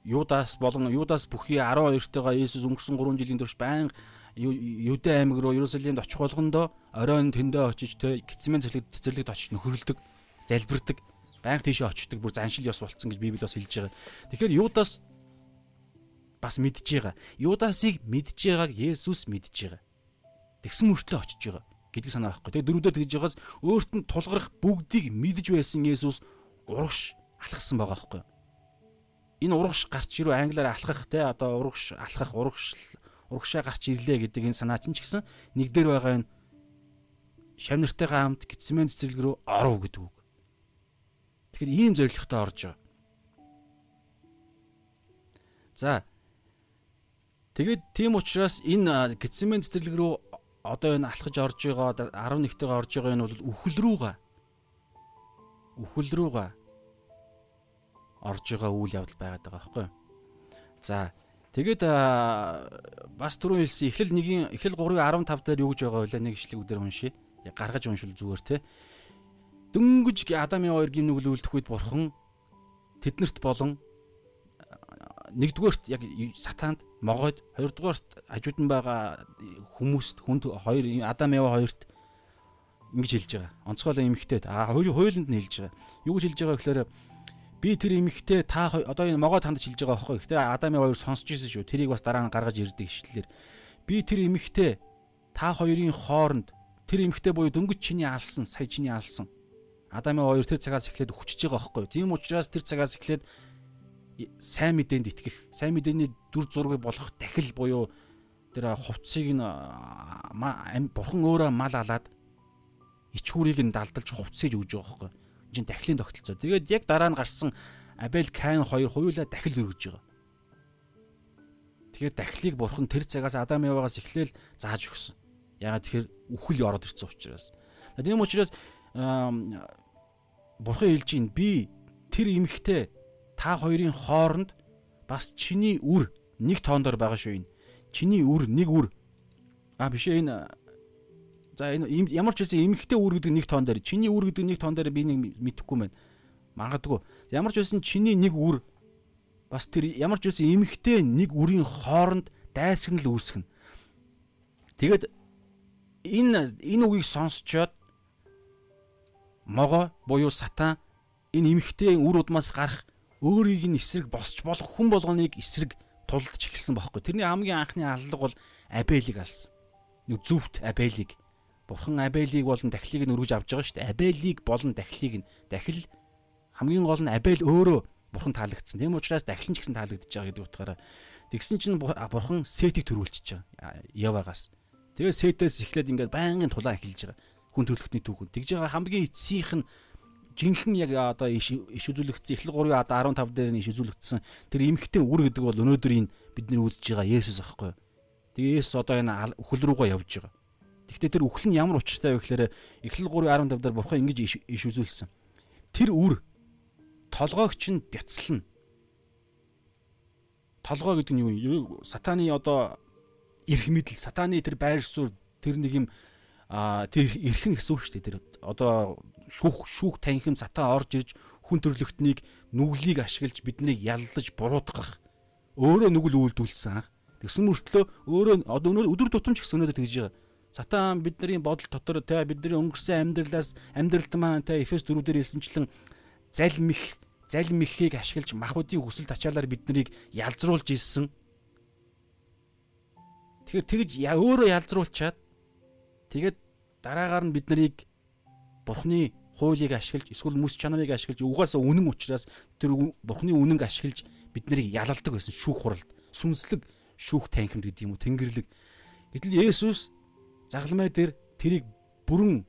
Юдаас болон Юдаас бүхий 12-тойгоо Есүс өнгөрсөн 3 жилийн турш байнга Юдэ аймаг руу Иерусалимд очих болгондоо оройн тэндээ очиж тэ гитсмэн цэцэрлэгт очиж нөхөрлөдөг, залбирдаг, байнга тийшээ очдог, бүр заншил ёс болцсон гэж Библи бас хэлж байгаа. Тэгэхээр Юдаас бас мэдж байгаа. Юдасыг мэдж байгааг Есүс мэдж байгаа. Тэгсэн мөртлөө очиж байгаа гэдгийг санаа байхгүй. Тэгээ дөрөвдөө тэгж байгаас өөрт нь тулгарх бүгдийг мэдж байсан Есүс урагш алхсан байгаа байхгүй. Энэ урагш гарч ирүү англиар алхах те одоо урагш алхах урагш урагшаа гарч ирлээ гэдэг энэ санаа чинь ч гэсэн нэг дээр байгаа энэ шав нартайгаа хамт гитсмэн цэцэрлэг рүү оров гэдэг үг. Тэгэхээр ийм зоригтой орж байгаа. За тэгээд тийм учраас энэ гитсмэн цэцэрлэг рүү одоо энэ алхаж орж байгаа 11-тэйгээ орж байгаа энэ бол үхэл рүүгээ үхэл рүүгээ орж байгаа үйл явдал байгаад байгаа байхгүй. За Тэгээд бас түрүү хэлсэн эхлэл 1-ийн эхлэл 3:15 дээр юу гэж байгаа вэ? Нэг ишлэг өдөр уншия. Гаргаж уншвал зүгээр те. Дөнгөж Адамын хоёр гим нүгэл үлдэх үед бурхан тэднэрт болон нэгдүгээрт яг сатаанд могойд хоёрдугаарт хажуудан байгаа хүмүүст хүнд хоёр Адам Ява хоёрт ингэж хэлж байгаа. Онцгойлон эмхтэй. А хоёуланд нь хэлж байгаа. Юу гэж хэлж байгаа гэхээр би тэр эмэгтэй та одоо энэ могоо тандж хэлж байгаа байхгүй. Гэтэ Адамын хоёр сонсч ирсэн шүү. Тэрийг бас дараа нь гаргаж ирдэг ишлэлээр. Би тэр эмэгтэй та хоёрын хооронд тэр эмэгтэй буюу дөнгөж чиний алсан, сая чиний алсан. Адамын хоёр тэр цагаас эхлээд хүчж байгаа байхгүй. Тийм учраас тэр цагаас эхлээд сайн мэдээнд итгэх, сайн мэдээний дүр зургийг болгох дахил буюу тэр хувцсыг нь бурхан өөрөө мал алаад ичхүүрийг нь далдалж хувцсэж өгж байгаа байхгүй чинь дахлын тогтолцоо. Тэгээд яг дараа нь гарсан Абель Каин хоёр хоёулаа дахил өргөж байгаа. Тэгэхээр дахлыг бурхан тэр цагаас Адам Явагаас эхлээл зааж өгсөн. Ягаад тэгэхээр үхэл ороод ирсэн учраас. Тийм учраас бурхан хэлж чинь би тэр эмхтэй та хоёрын хооронд бас чиний үр нэг тоондор байгаа шүү энэ. Чиний үр нэг үр. А биш энэ За энэ ямар ч үсэн эмхтэй үр гэдэг нэг тоон дээр чиний үр гэдэг нэг тоон дээр би нэг мэдэхгүй байна. Магадгүй. Ямар ч үсэн чиний нэг үр бас тэр ямар ч үсэн эмхтэй нэг үрийн хооронд дайсагнал үүсгэнэ. Тэгэд энэ энэ үгийг сонсчоод могоо буюу сатан энэ эмхтэй үр удмаас гарах өөрийг нь эсрэг босч болох хүн болгоныг эсрэг тулдж эхэлсэн бохоггүй. Тэрний хамгийн анхны аллага бол Абелийг алсан. Нэг зүвт Абелийг Бурхан Абелийг болон дахлыг нь өргөж авч байгаа шүү дээ. Абелийг болон дахлыг нь дахил хамгийн гол нь Абель өөрөө бурхан таалагдсан. Тийм учраас дахлын ч гэсэн таалагдж байгаа гэдэг утгаараа тэгсэн чинь бурхан Сетийг төрүүлчихэж байгаа. Явагаас. Тэгээ Сетээс эхлээд ингээд байнгын тулаа эхэлж байгаа. Хүн төрлөختний түүхэн. Тэгж байгаа хамгийн эцсийнх нь жинхэнэ яг одоо иш үзүүлэгдсэн эхлэл 3 одоо 15 дээр нь иш үзүүлэгдсэн тэр эмхтэй үр гэдэг бол өнөөдрийн бидний үзэж байгаа Есүс аахгүй. Тэгээ Есүс одоо энэ үхэл рүүгээ явж байгаа. Гэхдээ тэр үхэл нь ямар учиртай вэ гэхээр Эхлэл 3:15 дээр бурхан ингэж иш үзүүлсэн. Тэр үр толгойгч нь бяцлана. Толгой гэдэг нь юу? Сатаны одоо эрх мэдэл, сатаны тэр байр суурь тэр нэг юм а тэр эрхэн гэсэн үг шүү дээ. Тэр одоо шүүх шүүх танхим сатан орж ирж хүн төрлөختнийг нүглийг ашиглаж биднийг яллаж буруутгах өөрөө нүгэл үйлдүүлсэн. Тэгсэн мөртлөө өөрөө өнөө өдөр тутамч гэсэн өнөөдөр тэгж байгаа Сатан бидний бодол дотор те бидний өнгөрсөн амьдралаас амьдралд маань те Эфес 4 дээр хэлсэнчлэн залмих залмихийг ашиглаж махуудын хүсэл тачаалаар биднийг ялзруулж ийсэн. Тэгэхээр тэгж өөрөө ялзруулчаад тэгээд дараагаар нь бид нарыг бурхны хуулийг ашиглаж эсвэл мэс чанарыг ашиглаж угаасаа үнэн учраас тэр бурхны үнэнг ашиглаж бид нарыг ялалдаг байсан шүүх хуралд сүнслэг шүүх танхимд гэдэг юм уу тэнгэрлэг гэтэл Есүс Загалмай дээр тэрийг бүрэн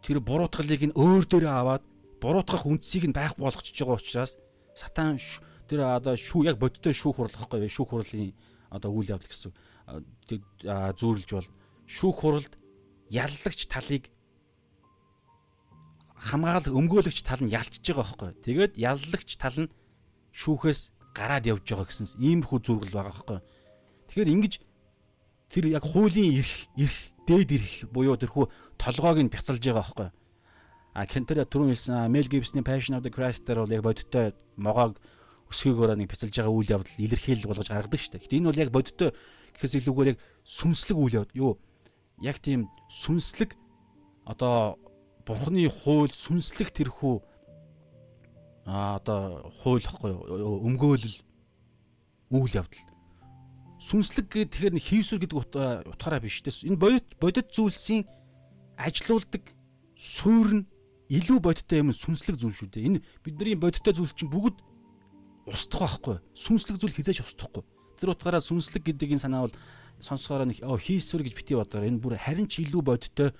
тэр буруутгалыг нь өөр дээрээ аваад буруутгах үндсийг нь байх болгочихж байгаа учраас сатан тэр одоо шүү яг бодтой шүүх хурал гэхгүй шүүх хурлын одоо үйл явдал гэсэн зөөрлж бол шүүх хуралд яллагч талыг хамгаалах өмгөөлөгч тал нь ялчж байгаа байхгүй. Тэгээд яллагч тал нь шүүхээс гараад явж байгаа гэсэн иймэрхүү зүргэл байгаа байхгүй. Тэгэхээр ингэж тэр яг хуулийн эрх эрх дээд эрх буюу тэрхүү толгойг нь бяцалж байгаа байхгүй. А Кентер түрүүн хэлсэн Мел Гибсний Passion of the Christ дээр бол яг бодиттой могоог өсгөөгөөрөө нэг бяцалж байгаа үйл явдал илэрхийлэл болгож гаргадаг шүү дээ. Гэтэ энэ бол яг бодиттой гэхээс илүүгээр яг сүнслэг үйл явдал юу? Яг тийм сүнслэг одоо бурхны хууль сүнслэг тэрхүү а одоо хууль ихгүй өмгөөлөл үйл явдал сүнслэг гэдэг тэгэхээр хийвсүр гэдэг утгаараа биш дээ. Энэ бодит бодит зүйлсийн ажилуулдаг суурь нь илүү бодиттой юм сүнслэг зүйл шүү дээ. Энэ бидний бодиттой зүйл чинь бүгд устдах байхгүй. Сүнслэг зүйл хизээж устдахгүй. Тэр утгаараа сүнслэг гэдэг энэ санаа бол сонсохоор нэг хийсвэр гэж бити бодоор энэ бүр харин ч илүү бодиттой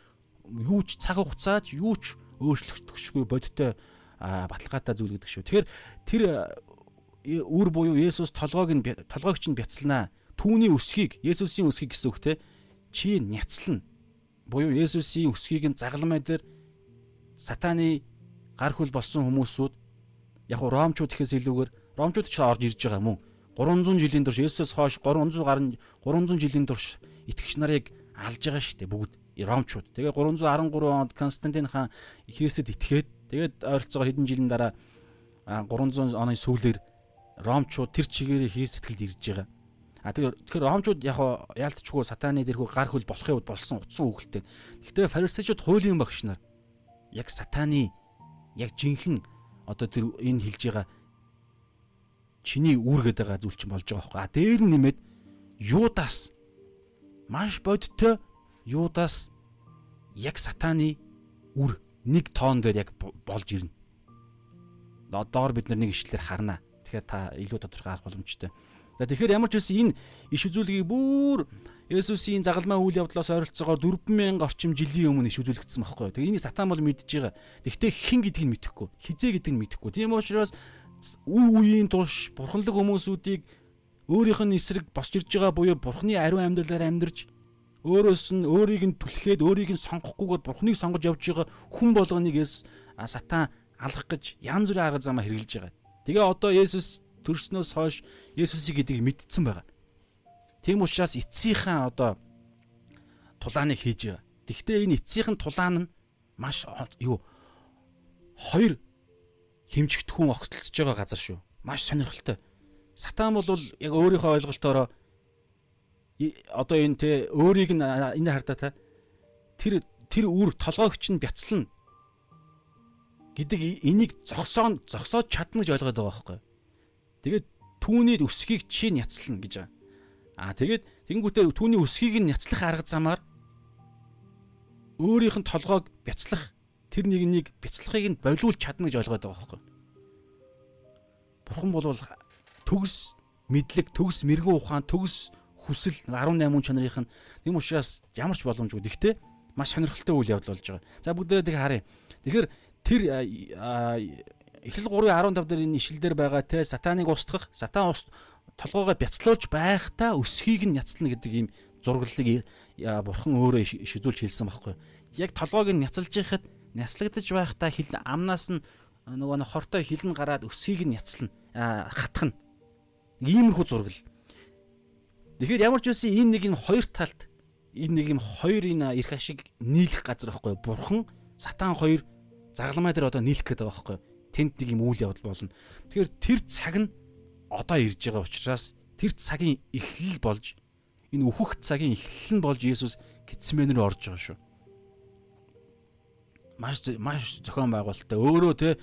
юу ч цаг хугацаач юу ч өөрчлөгдөхшгүй бодиттой баталгаатай зүйл гэдэг шүү. Тэгэхээр тэр үр буюу Есүс толгойг нь толгойгч нь бяцланаа түүний өсгийг Есүсийн өсгийг гэсэн үг те чи няцлана. Буюу Есүсийн өсгийг нь загламай дээр сатаны гар хөл болсон хүмүүсүүд яг нь ромчууд ихээс илүүгээр ромчууд ч орж ирж байгаа мөн 300 жилийн турш Есүсээс хойш 300 гаруй 300 жилийн турш итгэгч нарыг алж байгаа шүү дээ бүгд ромчууд. Тэгээ 313 онд Константин хаан Христэд итгээд тэгээд ойролцоогоор хэдэн жилийн дараа 300 оны сүүлээр ромчууд тэр чигээрээ Христ итгэлд ирж байгаа. А тэгэхээр ромчууд яг яалтчгүй сатаны дэрхүү гар хөл болохын үед болсон утсан үгэлтэй. Гэхдээ фарисеучуд хуулийн багш нар яг сатаны яг жинхэнэ одоо тэр энэ хэлж байгаа чиний үүргээд байгаа зүйл чинь болж байгаа байхгүй. А дээр нэмээд Юдас маш бодтой Юдас яг сатаны үр нэг тоон дээр яг болж ирнэ. Доор бид нар нэг ишлэлээр харна. Тэгэхээр та илүү тодорхой харах боломжтой. За тэгэхээр ямар ч үсэн энэ иш үзүүлгийг бүр Есүсийн загалмай үйл явдлаас ойролцоогоор 4000 орчим жилийн өмнө иш үзүүлэгдсэн байхгүй. Тэгээ энийг сатан бол мэдж байгаа. Тэгвэл хэн гэдгийг нь мэдэхгүй. Хизээ гэдгийг нь мэдэхгүй. Тийм учраас үе үеийн турш бурханлаг хүмүүсүүдийг өөрийнх нь эсрэг босч ирж байгаа буюу бурхны ариун амьдралаар амьдарч өөрөөс нь өөрийг нь түлхээд өөрийг нь сонгохгүйгээр бурхныг сонгож явж байгаа хүн болгоныг сатан алах гэж янз бүрийн арга замаа хэрэгжилж байгаа. Тэгээ одоо Есүс төрснөөс хойш Есүсийг гэдгийг мэдсэн байгаа. Тийм учраас эцсийнхээ одоо тулааныг хийж байгаа. Тэгвэл энэ эцсийнхэн тулаан нь маш юу хоёр хэмжигдэхүүн огтлцож байгаа газар шүү. Маш сонирхолтой. Сатан бол яг өөрийнхөө ойлголтоороо одоо энэ те өөрийг нь энэ хардаа та тэр тэр үр толгойгч нь бяцлана гэдэг энийг зогсоо зогсоод чадна гэж ойлгоод байгаа байхгүй. Тэгээд түүний өсгийг чи няцлана гэж байгаа. Аа тэгээд тэгэнгүүтээ түүний өсгийг нь няцлах арга замаар өөрийнх нь толгойг бяцлах тэр нэг нэг бяцлахыг нь болиулж чадна гэж ойлгоод байгаа байхгүй. Бурхан бол төгс мэдлэг, төгс мэрэгэн ухаан, төгс хүсэл 18 хүн чанарын тийм учраас ямар ч боломжгүй. Гэхдээ маш сонирхолтой үйл явдал болж байгаа. За бүгдээ тийг харъя. Тэгэхээр тэр Эхлэл 3:15 дээр энэ ишил дээр байгаа те сатаныг устгах, сатан ус толгоогоо бяцлуулж байхдаа өсхийг нь няцлна гэдэг ийм зураглалыг бурхан өөрөө шизүүлж хэлсэн байхгүй. Яг толгойг нь няцалж яхад няслагдаж байхдаа хил амнаас нь нөгөө хортой хилэн гараад өсхийг нь няцлна, хатхна. Иймэрхүү зургал. Тэгэхээр ямар ч үсэн энэ нэг юм хоёр талт энэ нэг юм хоёр энэ эрх ашиг нийлэх газар байхгүй. Бурхан, сатан хоёр загламай дээр одоо нийлэх гэдэг байгаа байхгүй тэнд нэг юм үйл явдал болно. Тэгэхээр тэр цаг нь одоо ирж байгаа учраас тэр цагийн эхлэл болж энэ үхэх цагийн эхлэл нь болж Есүс Гитсмен рүү орж байгаа шүү. Маш маш зохион байгуулалттай өөрөө те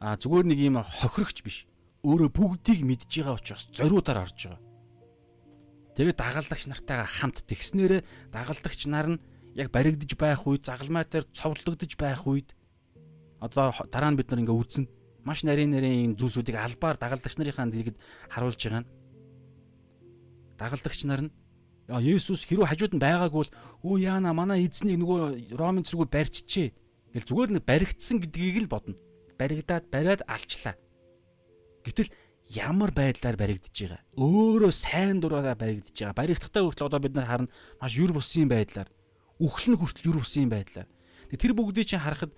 зүгээр нэг юм хохирогч биш. Өөрөө бүгдийг мэдж байгаа учраас зориудаар орж байгаа. Тэгээд дагалдагч нартайгаа хамт тэгснээрээ дагалдагч нар нь яг баригдаж байх үед загалмай дээр цовдлогдож байх үед одоо дараа нь бид нар ингээ үзнэ маш нарийн нарийн зүйлсүүдийг албаар дагалдагч нарынхаа дэргэд харуулж байгаа нь дагалдагч нар нь Есүс хэрвээ хажууд нь байгаагүй бол өө яана манай эзнийг нөгөө Ромын цэргүүд барьчихжээ гэл зүгээр нэг баригдсан гэдгийг л бодно. Баригдаад бариад алчлаа. Гэтэл ямар байдлаар баригдаж байгаа. Өөрөө сайн дураараа баригдаж байгаа. Баригдахтаа хүртэл одоо бид нар харна маш юр бусын байдлаар үхлэн хүртэл юр бусын байдлаар. Тэр бүгдийг чинь харахад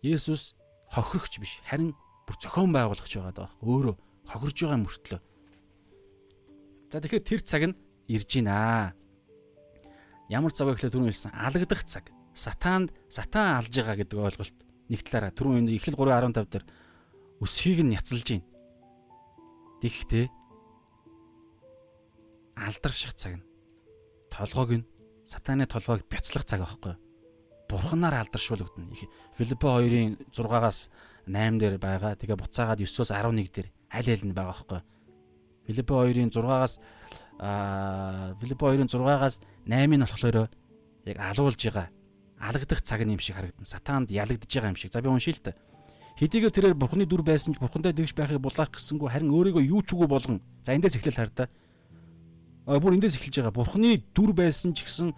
Есүс хохирогч биш харин бүр зохион байгуулагч байгаа даа. Өөрөө хохирж байгаа мөртлөө. За тэгэхээр тэр цаг нь ирж байна. Ямар цаг вэ гэхлээр түрүүн хэлсэн алагдах цаг. Сатаанд сатан алж байгаа гэдэг ойлголт нэг талаараа түрүүн энэ эхлэл 3:15 дээр өсхийг нь няцалж байна. Тэгэхдээ алдарших цаг нь толгойг нь сатаны толгойг бяцлах цаг аахгүй. Бурханаар алдаршуулгдана. Филиппо 2-ын 6-аас 8 дээр байгаа. Тэгээ буцаагаад 9-оос 11 дээр аль аль нь байгаа аахгүй. Филиппо 2-ын 6-аас аа Филиппо 2-ын 6-аас 8-ыг нь болохоор яг алуулж байгаа. Алагдах цаг юм шиг харагдана. Сатаанд ялагдж байгаа юм шиг. За би уншия л та. Хэдийгээр тэрээр бурхны дүр байсан ч бурхантай дэгш байхыг булаах гэсэнгүү харин өөрийгөө юу ч үгүй болгон. За эндээс эхлэл хар та. А бүр эндээс эхэлж байгаа. Бурхны дүр байсан ч гэсэн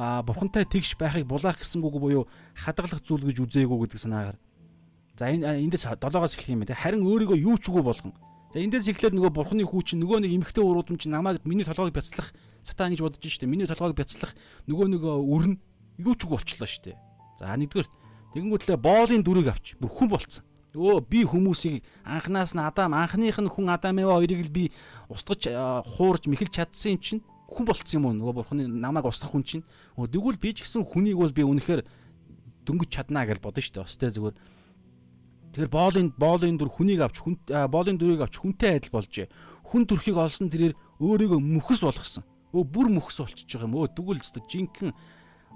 а бурхантай тэгш байхыг булаах гэсэнгүүг буюу хадгалах зүйл гэж үзээгүй гэдэг санаагаар. За энэ эндээс 7-оос эхлэх юм байна. Харин өөрийгөө юу ч үгүй болгон. За эндээс эхлээд нөгөө бурхны хүү чинь нөгөө нэг эмхтэй уруудам чинь намайг миний толгойг бяцлах сатан гэж бодож штэ. Миний толгойг бяцлах нөгөө нэг өрн юу ч үг болчлоо штэ. За нэгдүгээр тэгэнгүүтлээ боолын дүрийг авч бүр хүн болцсон. Өө би хүмүүсийг анханаас нь Адам анхных нь хүн Адам Эва хоёрыг л би устгаж хуурж мэхэлж чадсан юм чинь хүн болцсон юм уу нөгөө бурхны намайг устгах хүн чинь. Өө тэгвэл би ч гэсэн хүнийг бол би үнэхээр дөнгөж чаднаа гэж бодсон штэ. Бас тэ зүгээр Тэгэхээр боолын боолын дүр хүнийг авч хүн боолын дүрийг авч хүнтэй адил болжээ. Хүн төрхийг олсон тэрээр өөрийгөө мөхс болгосон. Өө бүр мөхс болчихж байгаа юм. Өө тэгвэл зөв жинхэнэ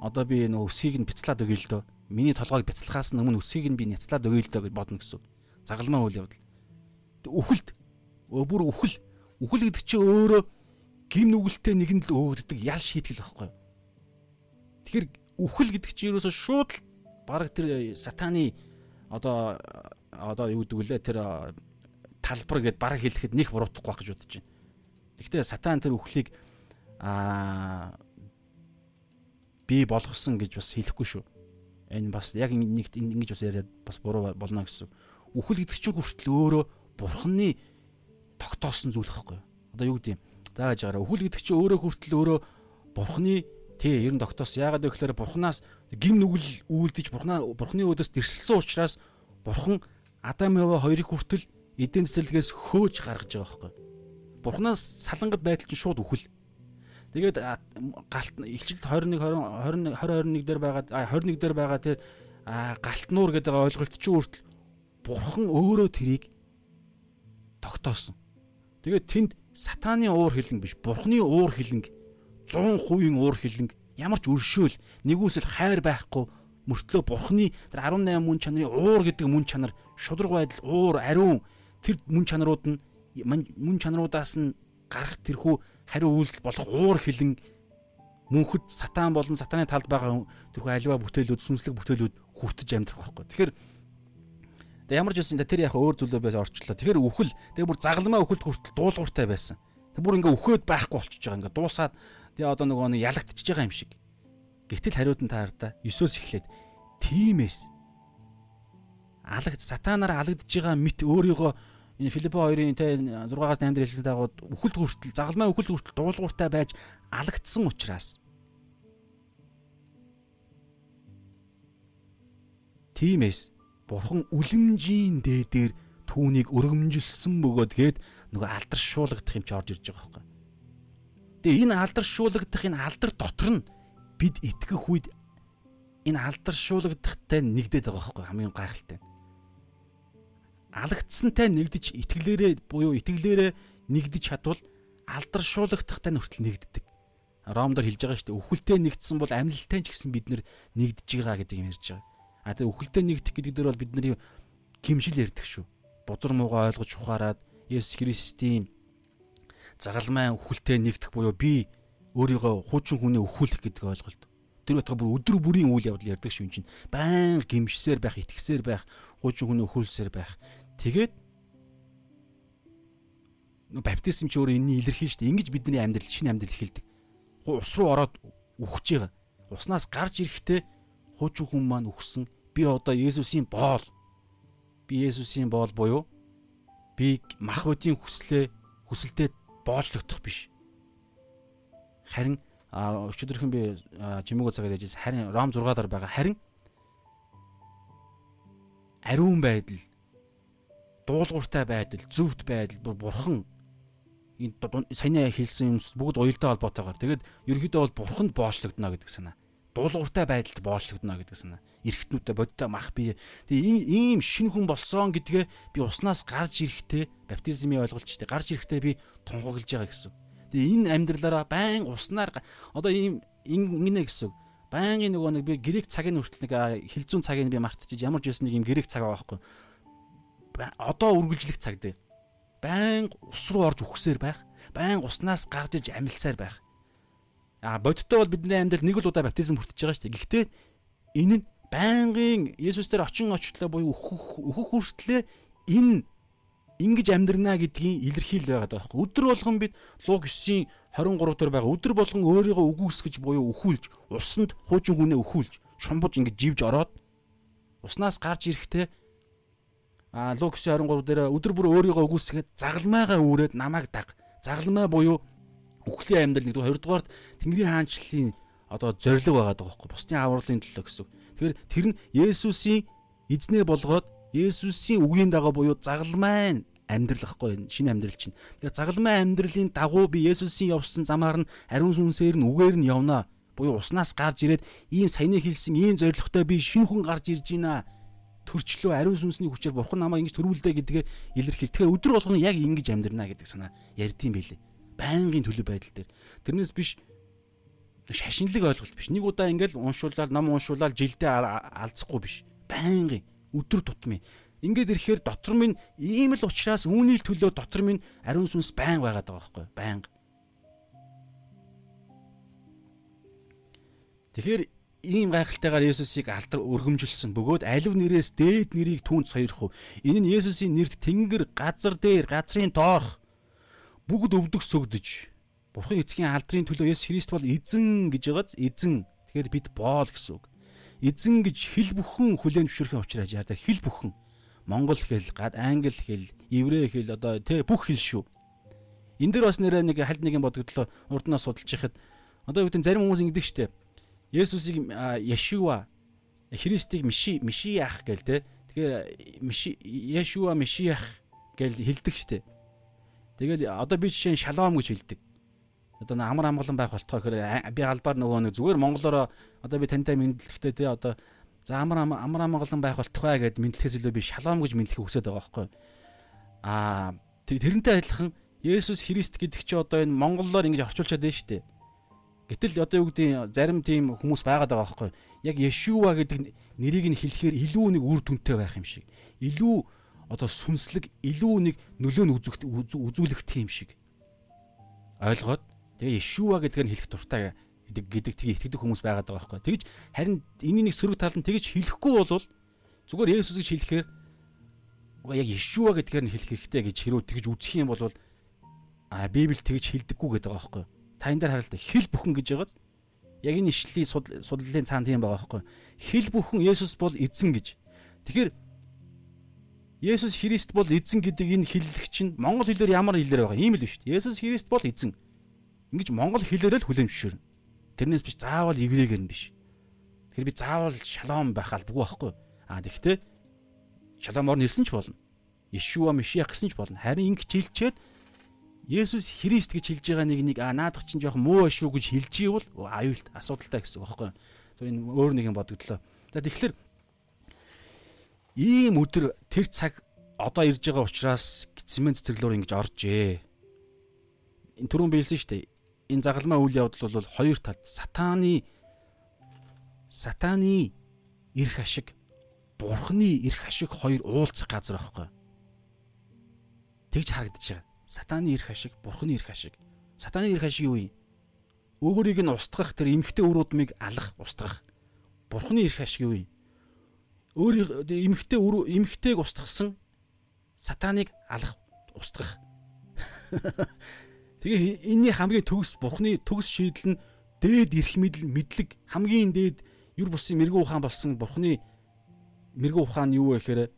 одоо би нөө өсгийг нь бяцлаад өгье л дөө. Миний толгойг бяцлахаас өмнө өсгийг нь би няцлаад дөө гэж бодно гэсэн. Загалмаа үйл явдал. Үхэлд бүр үхэл. Үхэл гэдэг чинь өөрөө гим нүгэлтэй нэгэнд л өөгддөг ял шийтгэл байхгүй юу? Тэгэхээр үхэл гэдэг чинь ерөөсөө шууд л баг тэр сатаны одоо одоо юу гэдэг вүлээ тэр талбар гэд бараг хэлэхэд нэх буруутахгүй байх гэж бодож байна. Гэхдээ сатан тэр үхлийг аа би болгосон гэж бас хэлэхгүй шүү. Энэ бас яг нэгт ингэж бас яриад бас буруу болно гэсэн. Үхэл гэдэг чинь хүртэл өөрөө бурхны тогтоосон зүйл хэвгүй. Одоо юу гэдэг юм? Зааж байгаараа үхэл гэдэг чинь өөрөө хүртэл өөрөө бурхны тий ер нь тогтоос. Яагаад вэ гэхээр бурхнаас гим нүгэл үйлдэж бурхнаа бурхны өдөөс дэрсэлсэн учраас бурхан Адам Ева хоёрыг хүртэл эдийн цэцэрлэгээс хөөж гаргаж байгаа байхгүй. Бурханаас салангат байдал чинь шууд үхэл. Тэгээд галт илчилт 21 20 20 21 дээр байгаа 21 дээр байгаа тэр галтнуур гэдэг ойлголт чинь өөртөл бурхан өөрөө тэрийг тогтоосон. Тэгээд тэнд сатааны уур хилэнг биш бурхны уур хилэнг 100% уур хилэнг ямар ч өршөөл нэгүсэл хайр байхгүй мөртлөө бурхны тэр 18 мөн чанарын уур гэдэг мөн чанар шудраг байдал уур ариун тэр мөн чанарууд нь мөн чанаруудаас нь гарах тэрхүү хариу үйлдэл болох уур хилэн мөнхөд сатан болон сатаны талд байгаа тэрхүү аливаа бүтээлүүд сүнслэг бүтээлүүд хүртэж амьдрах байхгүй. Тэгэхээр Тэгээ ямар ч байсан тэр яг өөр зүйлөө байж орчлоо. Тэгэхээр үхэл тэгээ бүр загалмаа үхэлд хүртэл дуулууртай байсан. Тэг бүр ингээ үхээд байхгүй болчихж байгаа. Ингээ дуусаад тэгээ одоо нөгөө нэг ялагдчихж байгаа юм шиг. Гэтэл хариуд нь таарда 9-оос эхлээд тимээс алагд сатанаар алагдж байгаа мэт өөрийгөө энэ Филиппо 2-ын тэ 6-аас 8 дээр хэлсэн дагуу үхэлд хүртэл загалмай үхэлд хүртэл дуулууртай байж алагдсан учраас тимээс Бурхан үлэмжийн дээдээр түүнийг өргөмжилсөн бөгөөдгээд нөгөө алдаршуулгадах юм чи орж ирж байгаа байхгүй. Тэгээ энэ алдаршуулгадах энэ алдар дотор нь бид итгэх үед энэ алдаршуулгадахтай нэгдээд байгаа байхгүй хамгийн гайхалтай. Алагдсантай нэгдэж итгэлээрээ буюу итгэлээрээ нэгдэж чадвал алдаршуулгадахтай нүртэл нэгддэг. Ромдор хэлж байгаа шүү дээ. Үхэлтэй нэгдсэн бол амьлалтай ч гэсэн бид нэгдэж байгаа гэдэг юм ярьж байгаа. А тэгээ үхэлтэй нэгдэх гэдэг дээр бол бидний гимшил ярьдаг шүү. Бузар муугаа ойлгож ухаарад Есүс Христийн загалмай үхэлтэй нэгдэх буюу би өөрийгөө хуучин хүнээ өхүүлэх гэдэг ойлголт. Тэр байтга бүр өдөр бүрийн үйл явдал ярьдаг шүү чинь. Баян гимшсээр байх, итгэсээр байх, хуучин хүнээ өхүүлсээр байх. Тэгээд баптизм ч өөрөө энэний илэрхийлж дээ. Ингиж бидний амьдрал шинэ амьдрал эхэлдэг ус руу ороод үхэж байгаа. Уснаас гарч ирэхдээ хуучин хүн маань үхсэн. Би одоо Есүсийн боол. Би Есүсийн боол буюу би мах бодийн хүслээ хүсэлтэд боолчлогдох биш. Харин өчигдөрхөн би жимээгөө цагаар яжсэн харин Ром 6 дараа байгаа харин ариун байдал дуулууртай байдал зөвхт байдал бурхан энэ саяны хэлсэн юм бүгд уялдаа холбоотойгоор тэгээд ерөнхийдөө бол бурханд боочлогдно гэдэг санаа. Дуулууртай байдалд боочлогдно гэдэг санаа. Эргэтнүүдэд бодтой мах бие. Тэгээ ийм шин хүн болсон гэдгээ би уснаас гарч ирэхдээ баптизмын ойлголтчтэй гарч ирэхдээ би тунхаглаж байгаа гэсэн. Тэгээ энэ амьдралаараа байн уснаар одоо ийм ингэнэ гэсэн. Байнгын нөгөө нэг би грек цагийн хүртэл нэг хилцүүн цагийг би мартчихж ямар ч байсан нэг юм грек цаг байгаа байхгүй. Одоо үргэлжлэх цаг дээ байнга ус руу орж үхсээр байх, байнга уснаас гарч иж амилсаар байх. А бодиттой бол бидний амьдрал нэг л удаа баптизм хүртэж байгаа шүү дээ. Гэхдээ энэ нь байнгын Есүс дээр очин очлоо буюу өөхөх өөхөх хүртлээр энэ ингэж амьдрнаа гэдгийн илэрхийл байгаад байгаа байхгүй. Өдөр болгон бид Луг 9-ийн 23 дээр байгаа. Өдөр болгон өөрийгөө үгүйсгэж буюу өхүүлж, усанд хуучин хүнээ өхүүлж, шумбуж ингэж живж ороод уснаас гарч ирэхдээ а Лук 23 дээр өдөр бүр өөрийгөө үгүйсгээд загалмайгаа үүрээд намайг даг. Загалмай буюу үхлийн амьдрал нэгдүгээр хоёрдугаарт Тэнгэрийн хаанчлалын одоо зориг байгаа даа байхгүй бусдын авралын төлөө гэсэн. Тэгэхээр тэр нь Есүсийн эзнээ болгоод Есүсийн үгийн дагуу буюу загалмай амьдрал ахгүй шинэ амьдрал чинь. Тэгэхээр загалмай амьдралын дагуу би Есүсийн явсан замаар нь ариун сүнсээр нь үгээр нь явнаа. Буюу уснаас гарч ирээд ийм саяны хэлсэн ийм зоригтой би шинэ хүн гарч ирж байна төрчлөө ариун сүнсний хүчээр бурхан намайг ингэж төрүүлдэ гэдгээ илэрхийл. Тэгэхээр өдөр болгоно яг ингэж амьдрнаа гэдэг санаа ярьдсан байлээ. Байнгын төлөв байдал дээр. Тэрнээс биш шашинлаг ойлголт биш. Нэг удаа ингээл уншуулаад ном уншуулаад жилдээ алцахгүй биш. Байнгын өдөр тутмын. Ингээд ирэхээр дотор минь ийм л ухраас үүний төлөө дотор минь ариун сүнс байн байгаад байгаа байхгүй байнга. Тэгэхээр ийм гайхалтайгаар Есүсийг алдар өргөмжилсөн бөгөөд алив нэрээс дээд нэрийг түүнд сойрох уу. Энэ нь Есүсийн нэрт тэнгэр, газар дээр, газрын доорх бүгд өвдөх сөгдөж. Бурхан эцгийн алдрын төлөө Есүс Христ бол эзэн гэж байгааз эзэн. Тэгэхээр бид боол гэсэн үг. Эзэн гэж хэл бүхэн хүлээн зөвшөөрөх учраас яагаад хэл бүхэн Монгол хэл, англи хэл, еврей хэл одоо тэ бүх хэл шүү. Энд дээр бас нэрээ нэг хальт нэг юм бодогдлоо урднаас судалж яхад одоо юу гэдэг зарим хүмүүс ингэдэг штеп Есүсийг Яшуа Христийг Миши Мишиях гэл те. Тэгэхээр Миши Яшуа Мишиях гэл хэлдэг штэ. Тэгэл одоо би жишээ нь шалом гэж хэлдэг. Одоо амар амгалан байх болтгоо гэхээр би галбаар нөгөө нэг зүгээр монголоор одоо би тантай мэдлэхтэй те одоо за амар амар амгалан байх болтгоо гэд мэдлэхээс илүү би шалом гэж мэдлэх хүсэж байгаа байхгүй. Аа тэрнтэй адилхан Есүс Христ гэдэг чи одоо энэ монголоор ингэж орчуулчаад байна шүү дээ. Гэтэл одоо юу гэдэг зарим тийм хүмүүс байгаад байгаа байхгүй яг Yeshua гэдэг нэрийг нь хэлэхээр илүү нэг үр дүнтэй байх юм шиг. Илүү одоо сүнслэг, илүү нэг нөлөө нь үзүүлэгдэх юм шиг. Ойлгоод тэгээ Yeshua гэдгээр нь хэлэх дуртай гэдэг гэдэг тийг итгэдэг хүмүүс байгаад байгаа байхгүй. Тэгж харин энэний нэг сөрөг тал нь тэгж хэлэхгүй бол зүгээр Есүс гэж хэлэхээр яг Yeshua гэдгээр нь хэлэх хэрэгтэй гэж хэрүү тэгж үзэх юм бол а Библи тэгж хэлдэггүй гэдэг байгаа байхгүй та энэ дээр харалт хэл бүхэн гэж байгааз яг энэ ишлэлийн судлалын цаана тийм байгаа байхгүй хэл бүхэн Есүс бол эзэн гэж. Тэгэхээр Есүс Христ бол эзэн гэдэг энэ хэллэг чинь монгол хэлээр ямар хэлээр байгаа? Юм л биш Есүс Христ бол эзэн. Ингэж монгол хэлээрээ л хүлэмжшүүрнэ. Тэрнээс биш заавал еврейгээр нь биш. Тэгэхээр би заавал шалом байх албагүй байхгүй а тэгвэл шаломор нэлсэн ч болно. Ишуа Мишиах гэсэн ч болно. Харин ингэж хэлчихэд Есүс Христ гэж хэлж байгаа нэг нэг а наадах чинь жоох муу шүү гэж хэлж ивэл аюулт асуудалтай гэсэн үг байхгүй. За энэ өөр нэг юм бодогдлоо. За тэгэхээр ийм өдөр тэр цаг одоо ирж байгаа учраас гисмен цэцэрлүүр ингэж оржээ. Энэ түрүүн биелсэн шүү дээ. энэ загалмаа үйл явдал бол хоёр талд сатааны сатааны эрх ашиг бурхны эрх ашиг хоёр уулзах газар байхгүй. Тэгж харагдаж байгаа. Сатааны эрх ашиг, бурхны эрх ашиг. Сатааны эрх ашиг юу юм? Өөрийг нь устгах тэр эмхтэй өрөөдмийг алах, устгах. Бурхны эрх ашиг юу юм? Өөрийг эмхтэй эмхтэйг устгасан сатаныг алах, устгах. Тэгээ энэний хамгийн төгс бурхны төгс шийдэл нь дээд эрх мэдл мэдлэг хамгийн дээд юр бусын мэрэгүү ухаан болсон бурхны мэрэгүү ухаан юу вэ гэхээр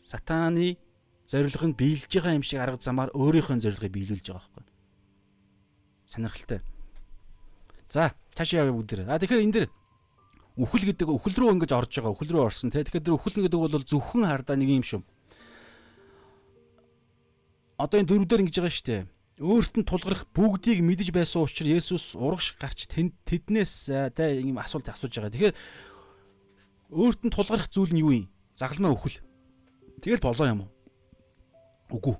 сатааны зорилго нь биелж байгаа юм шиг арга замаар өөрийнхөө зорилгыг биелүүлж байгаа байхгүй. Сонирхолтой. За, цаашаа явъя бүгд. А тэгэхээр энэ дэр үхэл гэдэг үхэл рүү ингэж орж байгаа. Үхэл рүү орсон те. Тэгэхээр тэр үхэл гэдэг бол зөвхөн хардаа нэг юм шүү. Одоо энэ дөрвдөр ингэж байгаа шүү дээ өөрт нь тулгарх бүгдийг мэдэж байсан учраас Есүс урагш гарч тэднээс тэ ийм асуулт асууж байгаа. Тэгэхээр өөрт нь тулгарх зүйл нь юу юм? Загалмаа өхөл. Тэгэл болоо юм уу? Үгүй.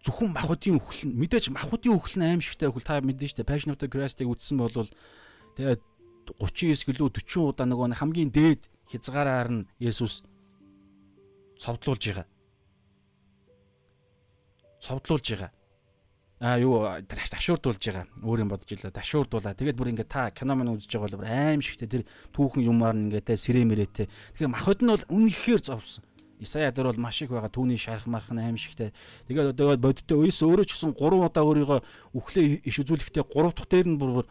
Зөвхөн махуудын өхөл нь мэдээж махуудын өхөл нь аимшигтай өхөл та мэдэн штэ Passion of the Christ-ыг үзсэн бол тэгээд 39 гэлөө 40 удаа нөгөө хамгийн дээд хязгаараар нь Есүс цовдлуулж байгаа. Цовдлуулж байгаа. А юу ташуурдуулж байгаа. Өөр юм бодож илаа ташуурдуулаа. Тэгээд бүр ингээ та кино мань үзэж байгаа бол аим шигтэй. Тэр түүхэн юмар нь ингээ те сэрэмэрэтэй тэгэхээр махад нь бол үнэхээр зовсон Исая дээр бол маш их байгаа түүний шарах марх нь аим шигтэй тэгээд одоо бодиттой өөс өөрөө ч гэсэн 3 удаа өөрийгөө үхлээ иш үзүүлэхдээ 3 дахь дээр нь бүр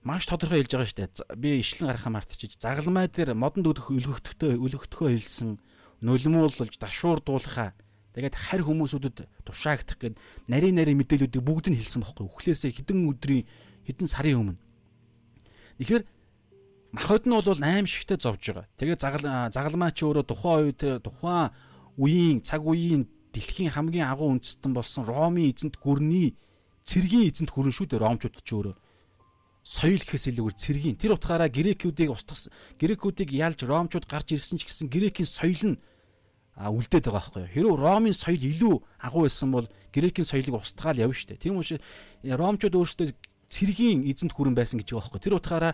маш тодорхой хэлж байгаа шүү дээ би ишлэн гарахаа мартчих загалмай дээр модонд өдөх өлгөгдөхтөө өлгөгдөхөө хэлсэн нулимуулж дашуурдуулахаа Тэгээд харь хүмүүсүүдэд тушаагдах гээд нарийн нарийн мэдээллүүдийг бүгд нь хэлсэн бохоггүй. Үхлээсээ хэдэн өдрийн хэдэн сарын өмнө. Тэгэхээр махад нь бол 8 шигтэй зовж байгаа. Тэгээд загал загалмаа чи өөрөө тухайн үед тухайн үеийн цаг үеийн дэлхийн хамгийн агуу үндэстэн болсон Ромын эзэнт гүрний цэргийн эзэнт хүрэн шүү дээ ромчууд ч өөрөө соёл гэхээс илүүгээр цэргийн тэр утгаараа грекүүдийг устгасан грекүүдийг ялж ромчууд гарч ирсэн ч гэсэн грекийн соёл нь үлдээд байгаа байхгүй юу. Хэрвээ Ромын соёл илүү агуу байсан бол Грекийн соёлыг устгаал явна шүү дээ. Тийм учраас Ромчууд өөрсдөө цэргийн эзэнт хүрэн байсан гэж байгаа байхгүй. Тэр утгаараа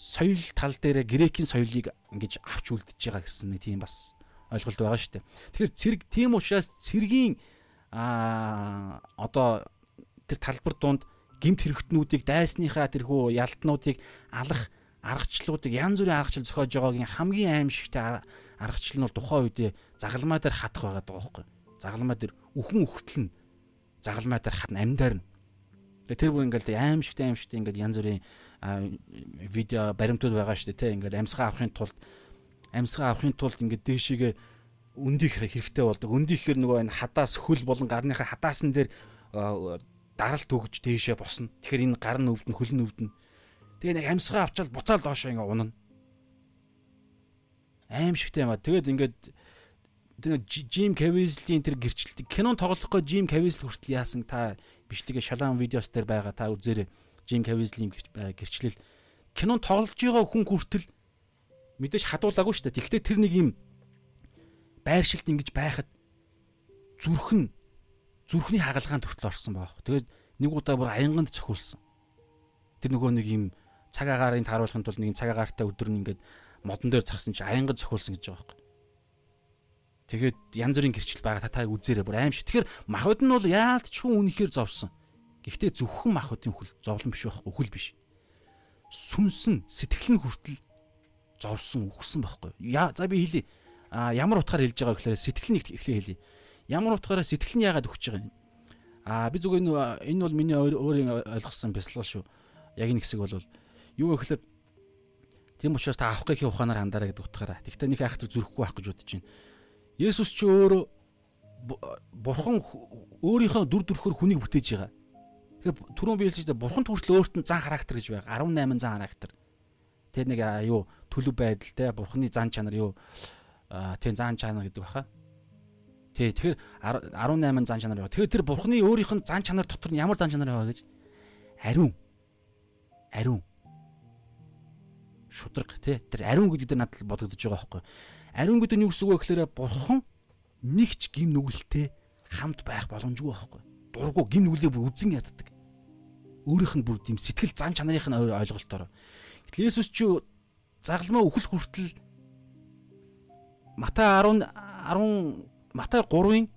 соёл тал дээр Грекийн соёлыг ингэж авч үлдэж байгаа гэсэн нэг тийм бас ойлголт байгаа шүү дээ. Тэгэхээр цэрэг тийм учраас цэргийн а одоо тэр талбар донд гимт хэрэгтнүүдийг дайсныхаа тэрхүү ялтнуудыг алах аргачлалуудыг янз бүрийн аргачлал зохиож байгаагийн хамгийн аимшигтай аргачлал нь бол тухайн үедээ загалмаа дээр хатах байгаа даа байхгүй. Загалмаа дээр үхэн үхтэл нь загалмаа дээр хатна амьдаар нь. Тэр бүр ингээл аимшигтай аимшигтай ингээд янз бүрийн видео баримтууд байгаа шүү дээ те ингээд амьсгаа авахын тулд амьсгаа авахын тулд ингээд дээшээгээ өндих хэрэгтэй болдог. Өндихээр нөгөө энэ хадаас хөл болон гарныхаа хадаасан дээр даралт өгж дээшээ босно. Тэгэхээр энэ гар нь өвдөн хөл нь өвдөн. Тэгээ нэг амьсгаа авчаал буцаал доошоо ингээ унана. Аимшигтай юм а. Тэгээд ингээд тэр Jim Caviezel-ийн тэр гэрчлэлтийг кинон тоглохгүй Jim Caviezel хүртэл яасан та бичлэгээ шалаан видеос дээр байгаа та үзээрэй. Jim Caviezel-ийн гэрчлэл кинон тоглож байгаа хүн хүртэл мэдээж хадуулаагүй шүү дээ. Тэгвэл тэр нэг юм байршилт ингэж байхад зүрх нь зүрхний хагалгаанд хүртэл орсон байх. Тэгээд нэг удаа бүр аянганд цохиулсан. Тэр нөгөө нэг юм цаг агаарыг тааруулахын тулд нэг цаг агаартай өдөр нь ингээд модон дээр цагсан чи аянгад зохиулсан гэж байгаа байхгүй. Тэгээд янз бүрийн гэрчил байгаа та таг үзээрэй бүр аим шиг. Тэгэхээр махбод нь бол яалтчгүй үнэхээр зовсон. Гэхдээ зөвхөн махбодын хүл зовлон биш байхгүй хүл биш. Сүнс нь сэтгэл нь хүртэл зовсон үхсэн байхгүй. Яа за би хэлье. А ямар утгаар хэлж байгаа гэхээр сэтгэл нь эхлээ хэлье. Ямар утгаараа сэтгэл нь яагаад өгч байгаа юм? А би зүгээр энэ бол миний өөрийн ойлгосон бясалгал шүү. Яг энэ хэсэг бол юу гэхээр тийм учраас та авах гэхийн ухаанаар хандаарай гэдэг утгаараа. Тэгтээ нэг айхтар зүрхгүй байх гэж бодож байна. Есүс ч өөрөө бурхан өөрийнхөө дүр төрхөөр хүнийг бүтээж байгаа. Тэгэхээр түрүүн би хэлсэн чинь бурхан хүртэл өөрт нь зан характер гэж байгаа. 18 зан характер. Тэ нэг юу төлөв байдал те бурханы зан чанар юу тийм зан чанар гэдэг баха. Тий тэгэхээр 18 зан чанар байгаа. Тэгэхээр тэр бурханы өөрийнх нь зан чанар дотор нь ямар зан чанар байгаа гэж ариун ариун шудраг тий тэр ариун гэдэг дээр надад бодогдож байгаа байхгүй ариун гэдэг нь юу гэсэн үг вэ гэхээр бурхан нэг ч гим нүгэлтэй хамт байх боломжгүй байхгүй дургу гим нүглээ бүр үзэн яддаг өөрийнх нь бүр тийм сэтгэл зан чанарынх нь ойлголтоор. Гэтэл Есүс чи загалмаа өхөл хүртэл Матай 10 10 Матай 3-ын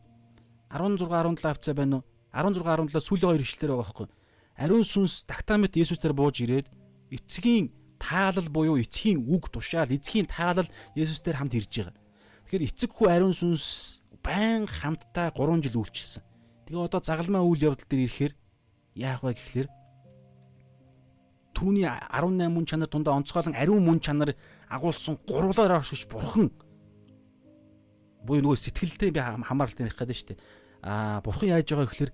16 17 хавцаа байна уу? 16 17 сүүлийн хоёр ишлэлээр байгаа байхгүй. Ариун сүнс тактамит Есүс дээр бууж ирээд эцгийн таалал буюу эцгийн үг тушаал эцгийн таалал Есүс дээр хамт ирж байгаа. Тэгэхээр эцэг хүү ариун сүнс байн хамтдаа 3 жил үйлчилсэн. Тэгээ одоо загалмаа үйл явдал дээр ирэхээр яах вэ гэхлээр түүний 18 мөн чанар дундаа онцгойлон ариун мөн чанар агуулсан гурвлаараа хошгоч бурхан буюу нөгөө сэтгэлдээ би хамааралтай ярих гэдэг нь шүү дээ. Аа бурхан яаж байгаа гэхлээр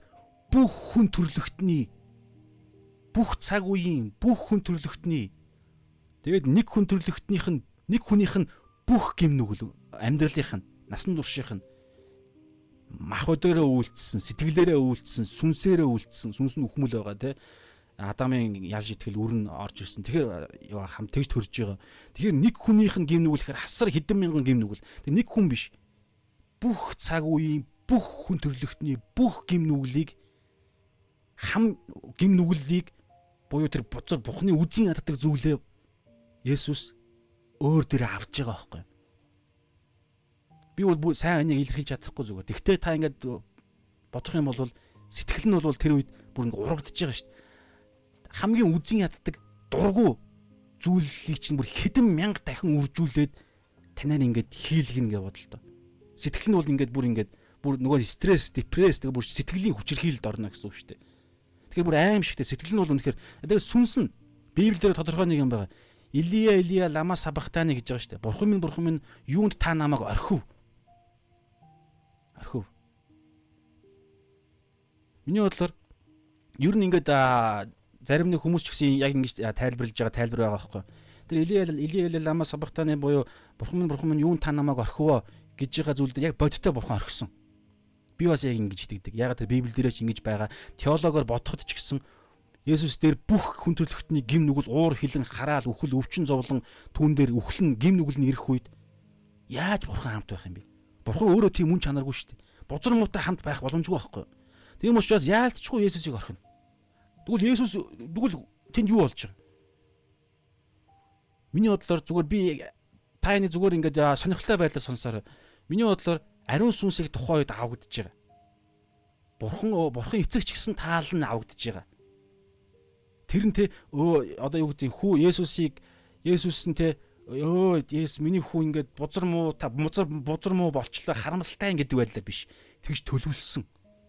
бүх хүн төрлөختний бүх цаг үеийн бүх хүн төрлөختний тэгээд нэг хүн төрлөختнийх нь нэг хүнийх нь бүх гимнүгэл амьдралынх нь насан туршийнх нь мах өдөрөө үйлдэлсэн, сэтгэлээрээ үйлдэлсэн, сүнсээрээ үйлдэлсэн, сүнс нь үхмэл байгаа тий. Адамын ялж итгэл үр нь орж ирсэн. Тэгэхээр хам тэгж төрж байгаа. Тэгэхээр нэг хүнийх нь гим нүгэлэхээр хасар хэдэн мянган гим нүгэл. Тэг нэг хүн биш. Бүх цаг үеийн бүх хүн төрлөختний бүх гим нүглийг хам гим нүглийг буюу тэр бузар бухны үзэн яддаг зүйлээ Есүс өөр дээрээ авч байгаа байхгүй. Би бол сайн энийг илэрхийлж чадахгүй зүгээр. Тэгтээ та ингээд бодох юм бол сэтгэл нь бол тэр үед бүр ингээд урагдж байгаа шүү дээ. Хамгийн үзэн яддаг дургу зүйлийг чинь бүр хэдэн мянга дахин үржүүлээд танаар ингээд хийлгэнэ гэж бодлоо. Сэтгэл нь бол ингээд бүр ингээд бүр нөгөө стресс, депресс тэгээ бүр сэтгэлийн хүчирхийлэлд орно гэсэн үг шүү дээ. Тэгэхээр бүр аим шигтэй сэтгэл нь бол үнэхээр тэгээ сүнс нь Библиэлд тодорхой нэг юм байгаа. Илия Илия лама сабахтаны гэж байгаа шүү дээ. Бурхан минь бурхан минь юунд та намайг орхив? Орхив. Миний бодлоор ер нь ингээд зарим нэг хүмүүс ч гэсэн яг ингэж тайлбарлаж байгаа тайлбар байгаа байхгүй. Тэр Илиэл Илиэл лама сабахтаны буюу бурхан минь бурхан минь юун та намайг орхивоо гэж байгаа зүйл дээр яг бодиттой бурхан орхисон. Би бас яг ингэж итгэдэг. Яг тэр Библи дээрээ ч ингэж байгаа. Теологоор бодоход ч гэсэн Есүс дээр бүх хүн төрлөختний гим нүгэл уур хилэн хараал үхэл өвчин зовлон түүн дээр үхлэн гим нүгэл нь ирэх үед яаж бурхан хамт байх юм бэ? Бурхан өөрөө тийм үн чанаргүй шүү дээ. Бузар муутай хамт байх боломжгүй байхгүй. Тийм учраас яалтчгүй Есүсийг орхино. Тэгвэл Есүс тэгвэл тэнд юу болж байгаа? Миний бодлоор зүгээр би таны зүгээр ингээд сонирхолтой байдлаар сонсоор миний бодлоор ариун сүнсийг тухайн үед авагдж байгаа. Бурхан бурхан эцэг ч гэсэн таал нь авагдж байгаа. Тэр нь те өө одоо юу гэдэг хүү Есүсийг Есүс нь те өө yes миний хүн ингээд бузар муу та бузар бузар муу болчлоо харамсалтай гэдэг байдлаар биш. Тэгж төлөвлөсөн.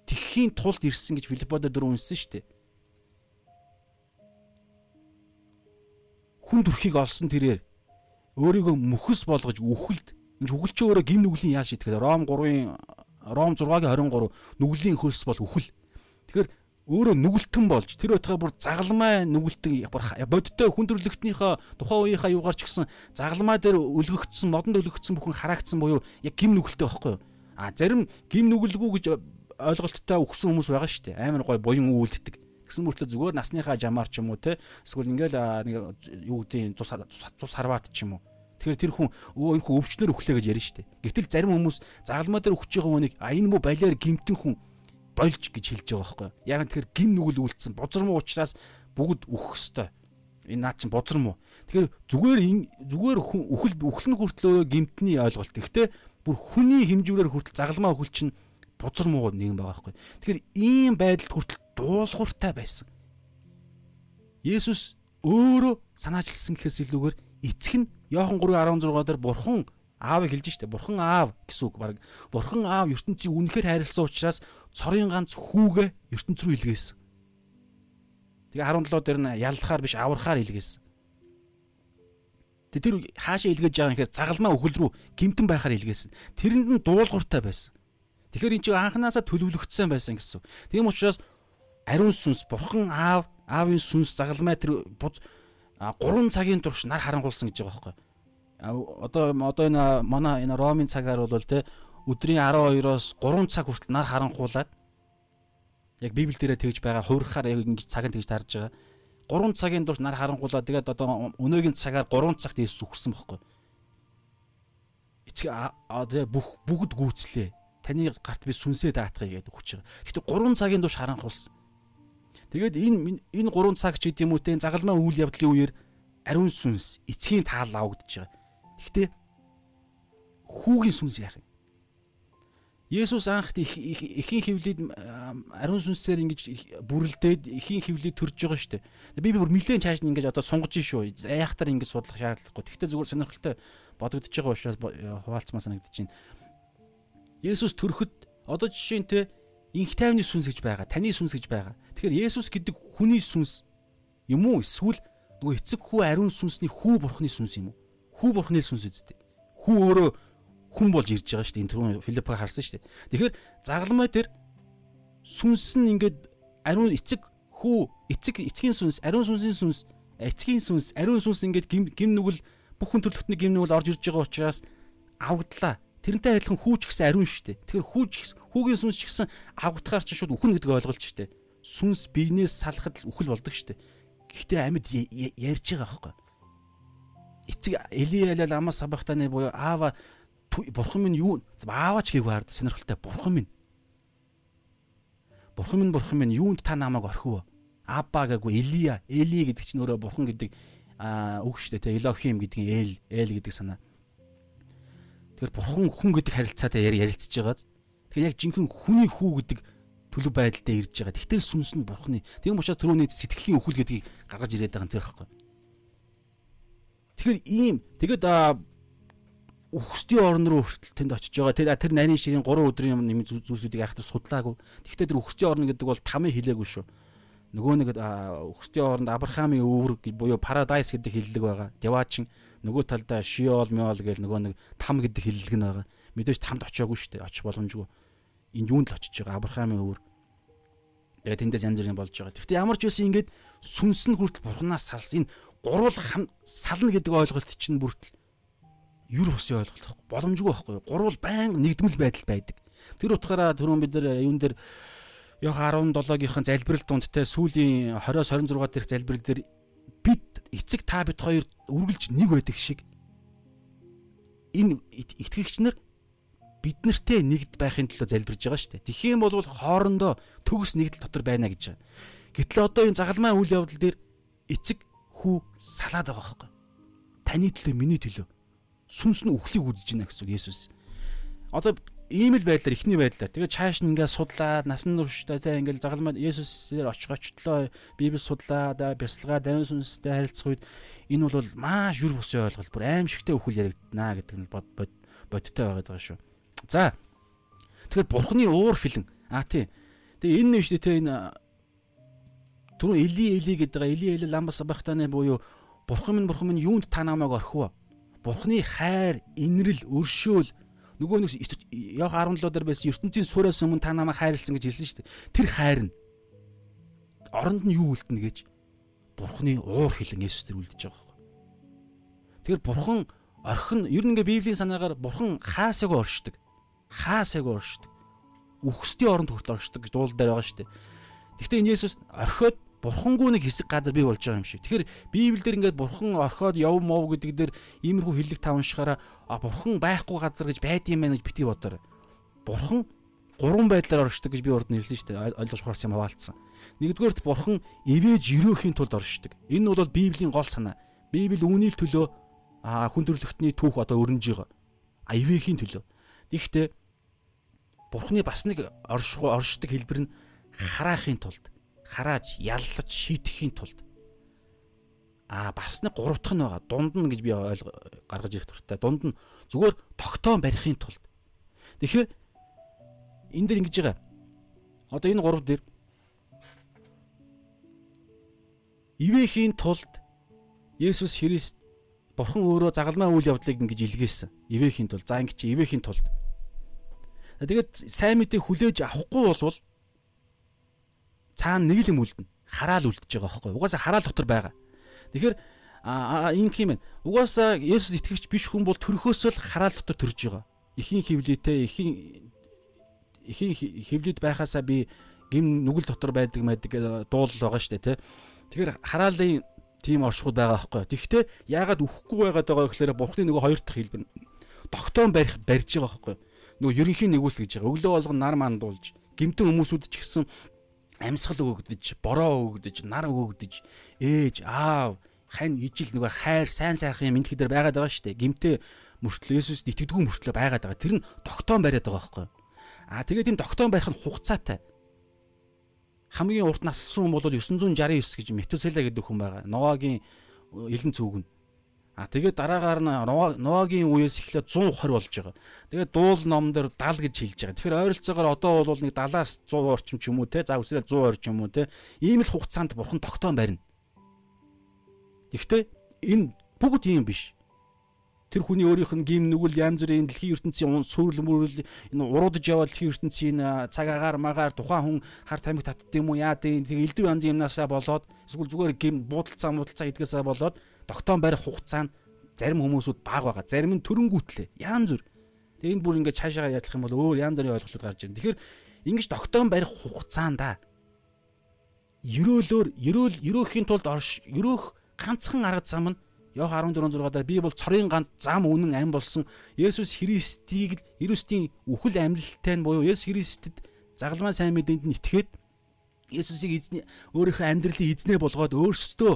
Тэгхийн тулд ирсэн гэж Филипподо дөрөв үнсэн дээ. Хүн төрхийг олсон тэрээр өөрийгөө мөхөс болгож үхэлд энэ үхэл чи өөрөө гим нүглийн яаш итгэхэд Ром 3-ын Ром 6-гийн 23 нүглийн хөлс бол үхэл. Тэгэхээр өөрөө нүгэлтэн болж тэр байтугай бүр загалмай нүгэлтэн бодиттой хүндрэлтнийхээ тухайн үеийнхаа юугаар ч гэсэн загалмай дээр өлгөгдсөн модонд өлгөгдсөн бүхэн хараагдсан буюу яг гим нүгэлтэй байхгүй юу? А зарим гим нүгэлгүй гэж ойлголттой өгсөн хүмүүс байгаа шүү дээ. Амар гой буян үүлддэг гэсэн мөртлөө зүгээр насныхаа жамаар ч юм уу те? Эсвэл ингээл нэг юу гэдэг цус цус харваад ч юм уу. Тэгэхээр тэр хүн өө энэ хүн өвчнөр өглөө гэж шүү дээ. Гэтэл зарим хүмүүс загалмаа дээр өчөж байгаа хүнийг а энэ мө балиар гимтэн хүн болж гэж хэлж байгаа байхгүй. Яг нь тэр гим нүгэл үлдсэн бузар муу учраас бүгд үхэх ёстой. Энэ наад чинь бузар муу. Тэгэхээр зүгээр зүгээр хүн үхэл үхлэн хүртэл өөрөө гимтний ойлголт. Гэхдээ бүр хүний хэмжүүрээр хүртэл загалмаа үхэл чинь бузар муу нэгэн байгаа байхгүй. Тэгэхээр ийм байдалд хүртэл дуулууртай байсан. Есүс өөрөө санаачилсан гэхээс илүүгээр эцэг нь Иохан 3:16 дээр бурхан аавыг хэлж штэ бурхан аав гэсэн үг баг бурхан аав ертөнцийг үнэхээр хайрласан учраас цорын ганц хүүгээ ертөнц рүү илгээсэн. Тэгээ 17 дээр нь яллахаар биш аврахаар илгээсэн. Тэр хаашаа илгээж байгаа юм хэрэг загалмаа өхөл рүү гимтэн байхаар илгээсэн. Тэрэнд нь дуулууртай байсан. Тэгэхээр эн чинь анханасаа төлөвлөгдсөн байсан гэсэн. Тийм учраас ариун сүнс бурхан аав аавын сүнс загалмай тэр 3 цагийн турш нар харангуулсан гэж байгаа байхгүй одоо одоо энэ манай энэ ромын цагаар бол те өдрийн 12-оос 3 цаг хүртэл нар харанхуулаад яг библ дээрээ тэгж байгаа хуурахаар яг ингэж цаг нь тэгж тарж байгаа. 3 цагийн турш нар харанхуулаад тэгээд одоо өнөөгийн цагаар 3 цагт Иесус үхсэн байхгүй. Эцэг одоо бүх бүгд гүйцлээ. Таны гарт би сүнсээ даатгая гэдэг хүч байгаа. Гэхдээ 3 цагийн турш харанхуулсан. Тэгээд энэ энэ 3 цаг ч гэдэм үү те загалмаа үйл явдлын үеэр ариун сүнс эцгийн таал авагдаж байгаа. Гэхдээ хүүгийн сүнс яах юм? Есүс анх эхийн хөвлөд ариун сүнсээр ингэж бүрлдээд эхийн хөвлөд төрж байгаа шүү дээ. Би би бүр нилээн чааш нь ингэж одоо сунгаж шүү. Яахтар ингэж судлах шаардлагагүй. Гэхдээ зүгээр сонирхолтой бодогдож байгаа учраас хуваалцмаа санагдаж байна. Есүс төрөхөд одоо жишээ нь те инх тайвны сүнс гэж байгаа, таны сүнс гэж байгаа. Тэгэхээр Есүс гэдэг хүний сүнс юм уу? Эсвэл нөгөө эцэг хүү ариун сүнсний хүү бурхны сүнс юм уу? Хүү бурхны сүнс үсттэй. Хүү өөрөө хүн болж ирж байгаа шүү дээ. Энэ түрүүн Филиппа харсан шүү дээ. Тэгэхээр загалмай дээр сүнс нь ингээд ариун эцэг хүү эцэг эцгийн сүнс, ариун сүнсийн сүнс, эцгийн сүнс, ариун сүнс ингээд гим гим нүгэл бүх хүн төрлөختний гим нүгэл орж ирж байгаа учраас авагдлаа Тэрнтэй адилхан хүүч гэсэн ариун шүү дээ. Тэгэхээр хүүч хүүгийн сүнс ч гэсэн авгатгаар чи шууд үхэн гэдэг ойлголт шүү дээ. Сүнс биенээс салахад л үхэл болдог шүү дээ. Гэхдээ амьд ярьж байгаа байхгүй. Эцэг Элиялал амаас сабахтаны буюу аава бурхан минь юу ааваач гэв хаард сонирхолтой бурхан минь. Бурхан минь бурхан минь юунд та намайг орхив? Абба гэгүй Элия, Эли гэдэг чинь өөрөө бурхан гэдэг үг шүү дээ. Элохим гэдгийг Эл, Эл гэдэг санаа Тэгэхээр бурхан хүн гэдэг харилцаатай яри ярилцж байгааз. Тэгэхээр яг жинхэнэ хүний хүү гэдэг төлөв байдалтай ирж байгаа. Тэгтэл сүнс нь бурханы. Тийм учраас түрүүний сэтгэлийн өхөл гэдгийг гаргаж ирээд байгаа юм тэр байхгүй. Тэгэхээр ийм тэгэд үхсдийн орн руу хүртэл тэнд очиж байгаа. Тэр тэр нарийн ширийн 3 өдрийн юм зүйлсүүдийг айхтар судлаагүй. Тэгэхдээ тэр үхсдийн орн гэдэг бол тамын хилээгүй шүү. Нөгөө нэг үхсдийн оронд Авраамийн өвөр буюу Paradise гэдэг хиллэг байгаа. Деваачин нөгөө талдаа шиол миол гэл нөгөө нэг там гэдэг хиллэг нь байгаа. Мэдээж тамд очиагүй шүү дээ. Очих боломжгүй. Энд юунд л очиж байгаа Авраамийн өвөр. Тэгээ тэндээс янз бүрийн болж байгаа. Гэхдээ ямар ч байсан ингээд сүнс нь хүртэл бурхнаас салс энэ гурвал сална гэдэг ойлголт чинь бүртэл юр хусын ойлголт боломжгүй байхгүй? Гурвал байн нэгдмэл байдал байдаг. Тэр утгаараа түрүүн бид нар юун дээр яг 17-гийн залбирал дундтай сүүлийн 20-26 дэх залбирал дээр бид эцэг та бид хоёр үргэлж нэг байдаг шиг энэ итгэгч нар бид нартэй нэгд байхын төлөө залбирж байгаа шүү дээ. Тэгэх юм бол хоорондоо төгс нэгдэл дотор байна гэж байгаа. Гэтэл одоо энэ загалмай үйл явдал дээр эцэг хүү салаад байгаа байхгүй. Таны төлөө миний төлөө сүнс нь үхлийг үзэж байна гэсэн Есүс. Одоо ийм л байдлаар ихний байдлаар тэгээ чааш нь ингээд судлаад насан туршдаа те ингээд загалмаа Есүсээр очих очлоо Библи судлаа да бясалгаа даруй сүнстэй харилцах үед энэ бол маш юр бусын ойлголт бүр аимшигтэй өхөл яригдана гэдэг нь бод бодтой байгаад байгаа шүү. За тэгэхээр бурхны уур хилэн а тий тэгээ энэ нэвшдэ те энэ түрүү эли эли гэдэг байгаа эли эли ламбас сабахтаны буюу бурхан минь бурхан минь юунд та намайг орхив бурхны хайр инрэл өршөөл нөгөө нэг яг 17 дээр байсан ертөнцийн сураас өмнө та намайг хайрлсан гэж хэлсэн шүү дээ. Тэр хайр нь оронд нь юу үлдэнэ гэж бурхны уур хилэн Есүс тэр үлдэж байгаа байхгүй. Тэгэхээр бурхан орхин ер нь ингээ библийн санаагаар бурхан хаасайг оршдог. Хаасайг оршдог. Үхсдийн оронд хүртэл оршдог гэж дуулал дээр байгаа шүү дээ. Гэхдээ энэ Есүс орхиод бурхангүй нэг хэсэг газар бий болж байгаа юм шиг. Тэгэхээр Библиэлд ингээд бурхан орхиод яв мов гэдэг дээр иймэрхүү хиллэг тавншихаараа а бурхан байхгүй газар гэж байдığım байна гэж бити бодоор. Бурхан гурван байдлаар оршдог гэж би урд нь хэлсэн шүү дээ. Ойлгож ухаарсан юм хаваалцсан. Нэгдүгээрт бурхан ивэж өрөөхийн тулд оршдог. Энэ бол Библийн гол санаа. Библи үүний төлөө хүн төрлөختний түүх одоо өрнөж байгаа. А ивэхийн төлөө. Гэхдээ бурханы бас нэг орших оршдог хэлбэр нь хараахын тулд харааж яллаж шийтгэхийн тулд а бас нэг гурав дахь нь байгаа. Дунд нь гэж би гаргаж ирэх туртай. Дунд нь зүгээр тогтоон барихын тулд. Тэгэхээр энэ дэр ингэж байгаа. Одоо энэ гурав дээр ивэхийн тулд Есүс Христ Бурхан өөрөө загалмай үйл явдлыг ингэж илгээсэн. Ивэхийн тулд. За ингэж ивэхийн тулд. Тэгээд сайн мэдээ хүлээж авахгүй болвол цаана нэг л юм үлдэнэ. Хараал үлдэж байгаа байхгүй. Угаасаа хараал дотор байгаа. Тэгэхээр а энэ юм байна. Угаасаа Есүс итгэгч биш хүн бол төрхөөсөө л хараал дотор төрж байгаа. Ихийн хөвлөтэй ихийн ихийн хөвлөд байхасаа би гим нүгэл дотор байдаг байдаг дуул байгаа шүү дээ тий. Тэгэхээр хараалын тийм оршихуд байгаа байхгүй. Тэгэхдээ яагаад үхэхгүй байгаад байгаа гэхээр бурхны нөгөө хоёр дахь хэлбэр тогтоон барих барьж байгаа байхгүй. Нөгөө ерөнхийн нэгүс гэж байгаа. Өглөө болгон нар мандуулж гимтэн хүмүүсүүд ч гэсэн амьсгал өгөгдөж, бороо өгөгдөж, нар өгөгдөж, ээж, аав, хань, ижил нөгөө хайр, сайн сайхан юм энэ дээр байгаад байгаа шүү дээ. Гимтээ мөртлөө Есүст итгэдэггүй мөртлөө байгаад байгаа. Тэр нь тогтоон бариад байгаа байхгүй юу? Аа тэгээд энэ тогтоон барих нь хугацаатай. Хамгийн урт нассан хүн бол 969 гэж Метусела гэдэг хүн байгаа. Ноагийн элен цүгэн. А тэгээд дараагаар нь Ноагийн үеэс эхлээд 120 болж байгаа. Тэгээд дуул ном дээр 70 гэж хэлж байгаа. Тэгэхээр ойролцоогоор одоо бол нэг 70-аас 100 орчим ч юм уу те. За үсрэл 100 орчим юм уу те. Ийм л хугацаанд бурхан тогтоон барина. Гэхдээ энэ бүгд ийм биш тэр хүний өөрийнх нь гим нүгэл янз бүрийн дэлхийн ертөнцийн сүрэл мөрөл энэ уруудж явал дэлхийн ертөнцийн цаг агаар магаар тухайн хүн хар тамхи татд юм уу яа дээ тэг элдв янзын юмнасаа болоод эсвэл зүгээр гим буудалцаа муудалцаа идгээсээ болоод тогтоон барих хугацаа нь зарим хүмүүсүүд баг байгаа. Зарим нь төрөнгүүтлээ. Янз бүр тэг энэ бүр ингээд цаашаа ядлах юм бол өөр янз бүрийн ойлголтууд гарч ирнэ. Тэгэхээр ингэж тогтоон барих хугацаанда ерөөлөөр ерөөл ерөөхийн тулд орш ерөөх ганцхан арга зам нь Йох 14:6 дээр би бол цорын ганц зам үнэн ам болсон. Есүс Христийг л Христийн үхэл амьлалтай нь буюу Есүс Христэд загалмай сайн мэдээнд нь итгээд Есүсийг эзний өөрийнхөө амьдралын эзнээ болгоод өөрсдөө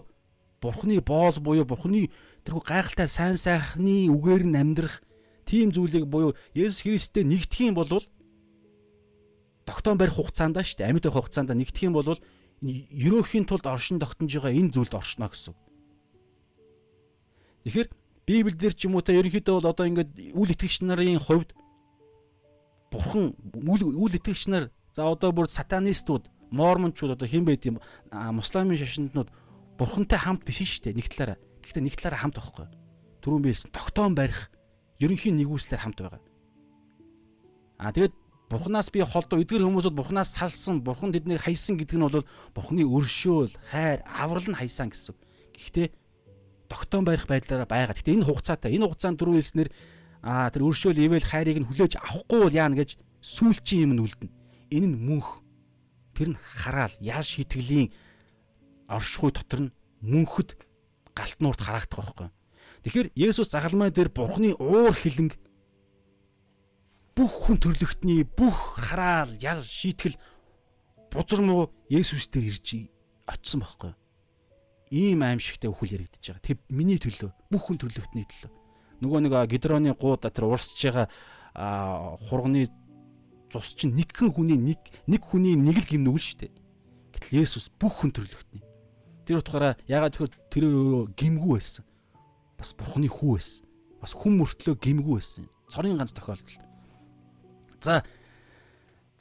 Бурхны боол буюу Бурхны тэрхүү гайхалтай сайн сайхны үгээр нь амьдрах тийм зүйлийг буюу Есүс Христтэй нэгдэх юм бол тогтоон барих хугацаанд шүү дээ амьд байх хугацаанд нэгдэх юм бол ерөөхийн тулд оршин тогтнож байгаа энэ зүйлд оршно гэсэн. Тэгэхээр Библиэлд ч юм уу та ерөнхийдөө бол одоо ингээд үл итгэгч нарын хувьд бурхан үл итгэгч нар за одоо бүр сатанистууд, мормончууд одоо хэн байд юм мусламын шашинтнууд бурхантай хамт биш шүү дээ нэг талаараа. Гэхдээ нэг талаараа хамт байхгүй. Түрүүн биелсэн тогтоон барих ерөнхий нэгүслэр хамт байгаа. Аа тэгээд Бурханаас би холдоо эдгэр хүмүүсүүд Бурханаас салсан, Бурхан тэднийг хайсан гэдэг нь бол Бурханы өршөөл, хайр, аврал нь хайсан гэсэн. Гэхдээ тогтоон барих байдлаараа байгаа. Гэтэ энэ хугацаатай энэ хугацаанд дөрөв хэлснээр аа тэр өршөөл ивэл хайрыг нь хүлээж авахгүй бол яана гэж сүүлчийн юм нь үлдэнэ. Энэ нь мөнх. Тэр нь хараал яар шитгэлийн оршихуй дотор нь мөнхөд галт нуурт харагдах байхгүй. Тэгэхээр Есүс загалмай дээр Бурхны уур хилэнг бүх хүн төрлөختний бүх хараал, ял, шийтгэл бузар муу Есүс дээр ирж очсон байхгүй. Ийм аимшигтай үхэл яригдчихэж байгаа. Тэг миний төлөө, бүх хүн төрлөختний төлөө. Нөгөө нэг гидроны гууд тэр урсж байгаа хурганы цус чинь нэг хэн хүний нэг нэг хүний нэг л гимнүүл шүү дээ. Гэтэл Есүс бүх хүн төрлөختний Тэр утгаараа ягаад тэгэхээр тэр гимгүү байсан. Бас Бурхны хүү байсан. Бас хүн мөртлөө гимгүү байсан. Цорын ганц тохиолдол. За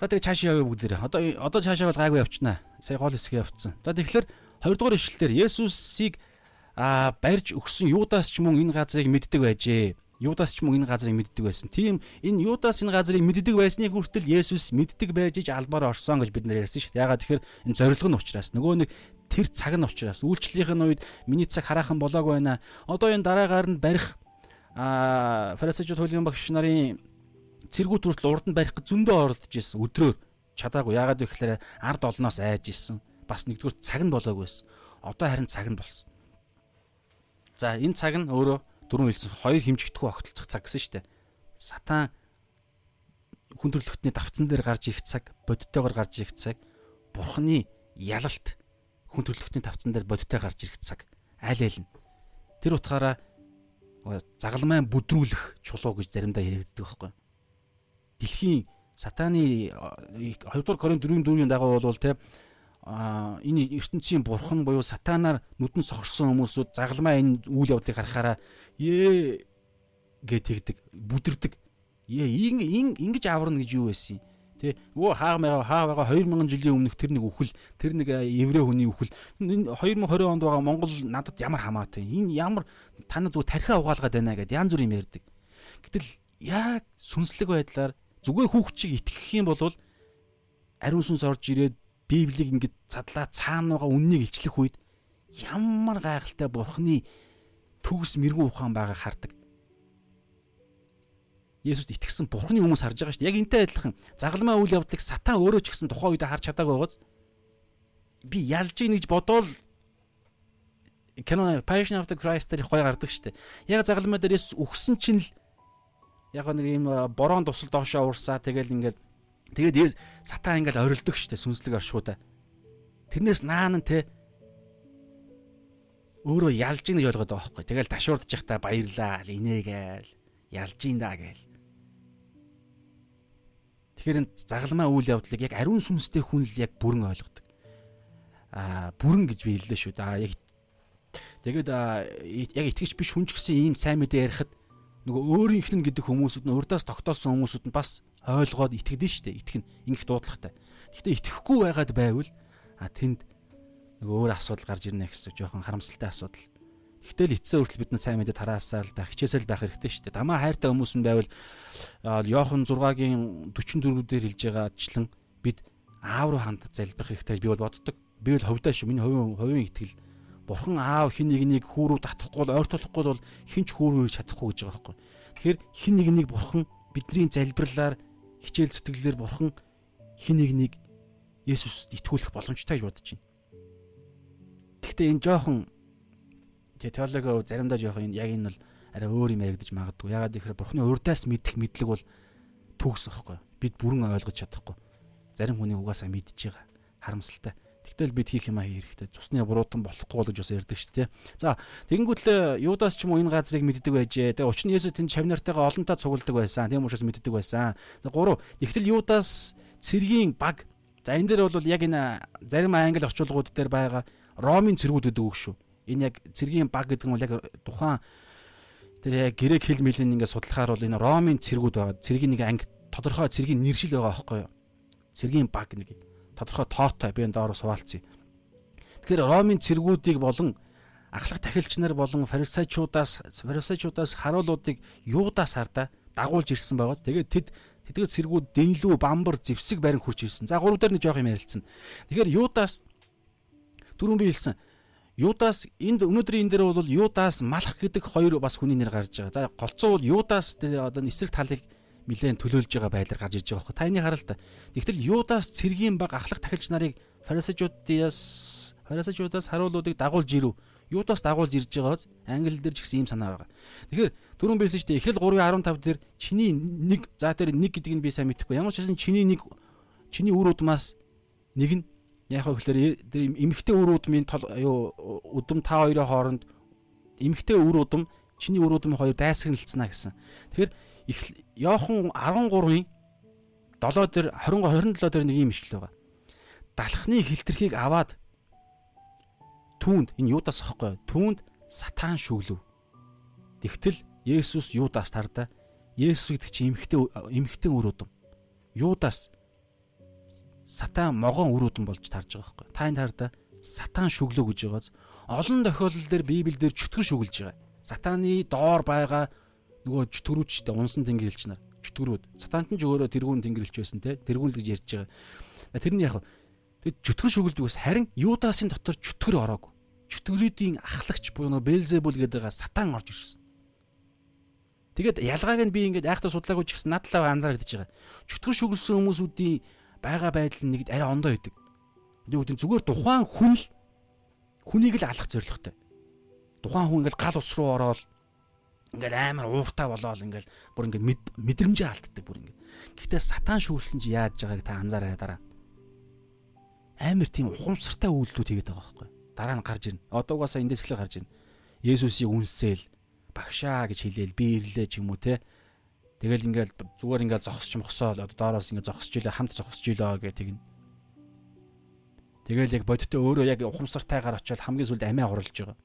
За тэгээ цаашаа явъя бүгдээрээ. Одоо одоо цаашаа бол гайгүй явчихнаа. Сая гол хэсгээ явцсан. За тэгэхээр 20 дугаар ишлэлээр Есүсийг а барьж өгсөн Юдас ч мөн энэ газрыг мэддэг байжээ. Юдас ч мөн энэ газрыг мэддэг байсан. Тийм энэ Юдас энэ газрыг мэддэг байсны хүртэл Есүс мэддэг байж иж албаар орсон гэж бид нар ярьсан шүү дээ. Ягаад тэгэхээр энэ зориг нь учраас нөгөө нэг тэр цаг нь учраас үйлчлэлийн үед миний цаг хараахан болоогүй байна. Одоо энэ дараагаар нь барих а фарисеучуд хуулийн багш нарын цэргүүд хүртэл урд нь барих зөндөө оролдож исэн өдрөөр чадаагүй. Ягаад вэ гэхээр ард олноос айж исэн бас нэгдүгээр цаг нь болоогүй байсан. Одоо харин цаг нь болсон. За энэ цаг нь өөрөө дөрөв хэлсэн хоёр хэмжигдэхүй огтлцох цаг гэсэн дээ. Сатан хүн төрлөختний давцсан дээр гарч ирэх цаг, бодиттойгоор гарч ирэх цаг, бурхны ялалт хүн төрлөختний давцсан дээр бодиттой гарч ирэх цаг. Аль аль нь. Тэр утгаараа загалмайн бүдрүүлэх чулуу гэж заримдаа яригддаг байхгүй. Дэлхийн сатаны 2 дугаар Коринт 4-4-ийн дагуу бол те энэ ертөнцийн бурхан буюу сатанаар нүдэн сохорсон хүмүүсүүд загалмаа энэ үйл явдлыг харахаараа ээ гэж тэгдэг бүдэрдэг ээ ингэж аварна гэж юу байсан юм Тэ өө хаа байгаа хаа байгаа 2000 жилийн өмнөх тэр нэг үхэл тэр нэг еврей хүний үхэл энэ 2020 онд байгаа Монгол надад ямар хамаатай энэ ямар таны зүгээр тархиа угаалгаад байна гэд янз бүр юм ярьдаг. Гэтэл яг сүнслэг байдлаар зүгээр хүүхчийг итгэх юм бол ариун сүнс орж ирээд Библийг ингээд задлаа цаанаага үннийг илчлэх үед ямар гайхалтай бурхны төгс мэрэгүү ухаан байгааг хардаг. Есүст итгэсэн бурхны хүмүүс харж байгаа шүү дээ. Яг энтэй адилхан загалмай үйл явдлыг сатан өөрөө ч гэсэн тухайн үед харж чадаагүй байгааз би ялж ийн гэж бодоол Canon Passion of the Christ дээр гой гардаг шүү дээ. Яг загалмай дээр Есүс өгсөн чинь л яг нэг юм борон тусал доошоо урсаа тэгэл ингээд Тэгээд сатан ингээл орилдог штэ сүнслэг оршуудаа. тэрнээс наан нь те өөрөө ялж ийн гэж ойлгоод байгаа байхгүй. Тэгэл ташуурдж явахдаа баярлаа, инээгээл ялж ийн да гээл. Тэгэхээр загалмаа үйл явдлыг яг ариун сүнстэй хүн л яг бүрэн ойлгодог. Аа бүрэн гэж би хэллээ шүү. Аа яг тэгээд яг итгэж биш хүн ч гэсэн ийм сайн мэдээ ярихад нөгөө өөрийнх нь гэдэг хүмүүсүүд нь урдаас тогтоосон хүмүүсүүд нь бас ойлгоод итгэдэж штэ. Итгэн ингэх дуудлагатай. Гэхдээ итгэхгүй байгаад байвал а тэнд нөгөө өөр асуудал гарч ирнэ гэсэн жоохон харамсалтай асуудал. Тэгтэл эцсийн хүртэл бид нар сайн мэдээ тараасаал байх, хичээсэл байх хэрэгтэй шүү дээ. Дамаа хайртай хүмүүс нь байвал Йохан 6-гийн 44 дээр хэлж байгаачлан бид аав руу ханд залбирах хэрэгтэй би бол боддог. Би бол ховдоо шүү. Миний хувийн хувийн итгэл Бурхан аав хин нэг нэг хүү рүү татахгүй бол хин ч хүү рүү чадахгүй гэж байгаа байхгүй. Тэгэхээр хин нэг нэг Бурхан бидний залбирлаар хичээл зүтгэлээр Бурхан хин нэг нэг Есүст итгүүлэх боломжтой гэж бодож байна. Гэхдээ энэ жоохон Тэгээ теологи заримдаа жоох энэ яг энэ бол арай өөр юм яригдаж магадгүй. Ягаад гэхээр бурхны урдаас мэдэх мэдлэг бол төгс واخхой. Бид бүрэн ойлгож чадахгүй. Зарим хүний угаасаа мэдж байгаа. Харамсалтай. Тэгтэл бид хийх юм аа хэрэгтэй. Цусны буруутан болохгүй бол гэж бас ярьдаг шүү дээ. За, тэгэнгүүт л э, Юдас ч юм уу энэ газрыг мэддэг байжээ. Тэгээ учир нь Есүс тэнд чавнартайгаа олонтаа цугулдаг байсан. Тийм учраас мэддэг байсан. За, гурав. Тэгтэл Юдас цэргийн баг. За, энэ дээр бол яг энэ зарим англи орчуулгууд дээр байгаа Ромын цэргүүд гэдэг үг шүү энэ яг цэргийн баг гэдэг нь бол яг тухайн тэр яг грек хэл мэлийн ингээд судлахаар бол энэ ромын цэргүүд байгаа. Цэргийн нэг анги тодорхой цэргийн нэршил байгаа байхгүй юу? Цэргийн баг нэг тодорхой тоотой би энэ доороо суулцъя. Тэгэхээр ромын цэргүүдийг болон ахлах тахилч нар болон фарисеучудаас фарисеучудаас харуулуудыг юудаас хардаа дагуулж ирсэн байгаа. Тэгээд тэд тэдгээр цэргүүд дэнлүү бамбар зевсэг барин хурж ирсэн. За гурав дээр нэг жоох юм ярилцсан. Тэгэхээр юудаас дөрөв би хэлсэн Юдас энд өнөөдрийн энэ дээр бол Юдас малах гэдэг хоёр бас хүний нэр гарч байгаа. За голцоо бол Юдас тэр одоо эсрэг талыг нэлээд төлөөлж байгаа байдлаар гарч иж байгаа хөө. Таны харалта. Тэгтэл Юдас цэргийн баг ахлах тахилч нарыг фарисеучуудаас фарисеучудаас харуулуудыг дагуулж ирв. Юдас дагуулж ирж байгааз англи дээр ч гэсэн ийм санаа байгаа. Тэгэхээр түрүүн байсан шүү дээ. Эхлэл 3:15 дээр чиний нэг за тэр нэг гэдгийг би сайн мэдэхгүй. Ямар ч байсан чиний нэг чиний үр удмаас нэг нь яг хөөхлөөр эмэгтэй үр удмын юу удам та хоёрын хооронд эмэгтэй үр удам чиний үр удмын хоёр дайсагналцсна гэсэн. Тэгэхээр их Йохан 13-ын 7 дээр 20 27 дээр нэг юм ишгэл байгаа. Далхны хилтерхийг аваад түүнд энэ Юдас ахгүй түүнд сатан шүглв. Тэгтэл Есүс Юдас тардаа Есүс гэдэг чинь эмэгтэй эмэгтэй үр удам. Юдас сатан могоон өрөөдөн болж тарж байгаа байхгүй. Та энэ харда сатан шүглөө гэж байгааз олон тохиолдол дээр Библиэлд чөтгөр шүглэж байгаа. Сатаны доор байгаа нөгөө чөтгөрүүд ч гэдэг унсан тэнгэрлэгч нар чөтгөрүүд. Сатант нь ч өөрөө тэргүүн тэнгэрлэгч байсан те. Тэргүүн л гэж ярьж байгаа. Тэр нь яг тэг чөтгөр шүглдэг бас харин Юдасын дотор чөтгөр ороог. Чөтгөрүүдийн ахлагч буюу нөгөө Белзебул гэдэг байгаа сатан орж ирсэн. Тэгээд ялгааг нь би ингээд айхтар судлаагүй ч гэсэн надлаа анзаарч байгаа. Чөтгөр шүглсэн хүмүүсүүдийн байгаа байдал нь нэг арай ондоо байдаг. Тэгвэл зүгээр тухайн хүн л хүнийг л алах зорилготой. Тухайн хүн ингээл гал ус руу ороод ингээл амар ууртай болоод ингээл бүр ингээд мэдрэмжээ алддаг бүр ингээд. Гэхдээ сатан шүүлсэн чи яаж байгааг та анзаараа дараа. Амар тийм ухамсартай үйлдэлүүд хийгээд байгаа байхгүй. Дараа нь гарч ирнэ. Одоогоосаа эндээс эхлээ гарч ирнэ. Есүсийг үнсээл багшаа гэж хэлээл би ирлээ ч юм уу те Тэгэл ингээл зүгээр ингээл зогсч мохсоо одоо доороос ингээд зогсож илээ хамт зогсож илээ гэх тэгнэ. Тэгэл яг бодиттой өөрөө яг ухамсартайгаар очиод хамгийн сүлд амиа хурлж байгаа.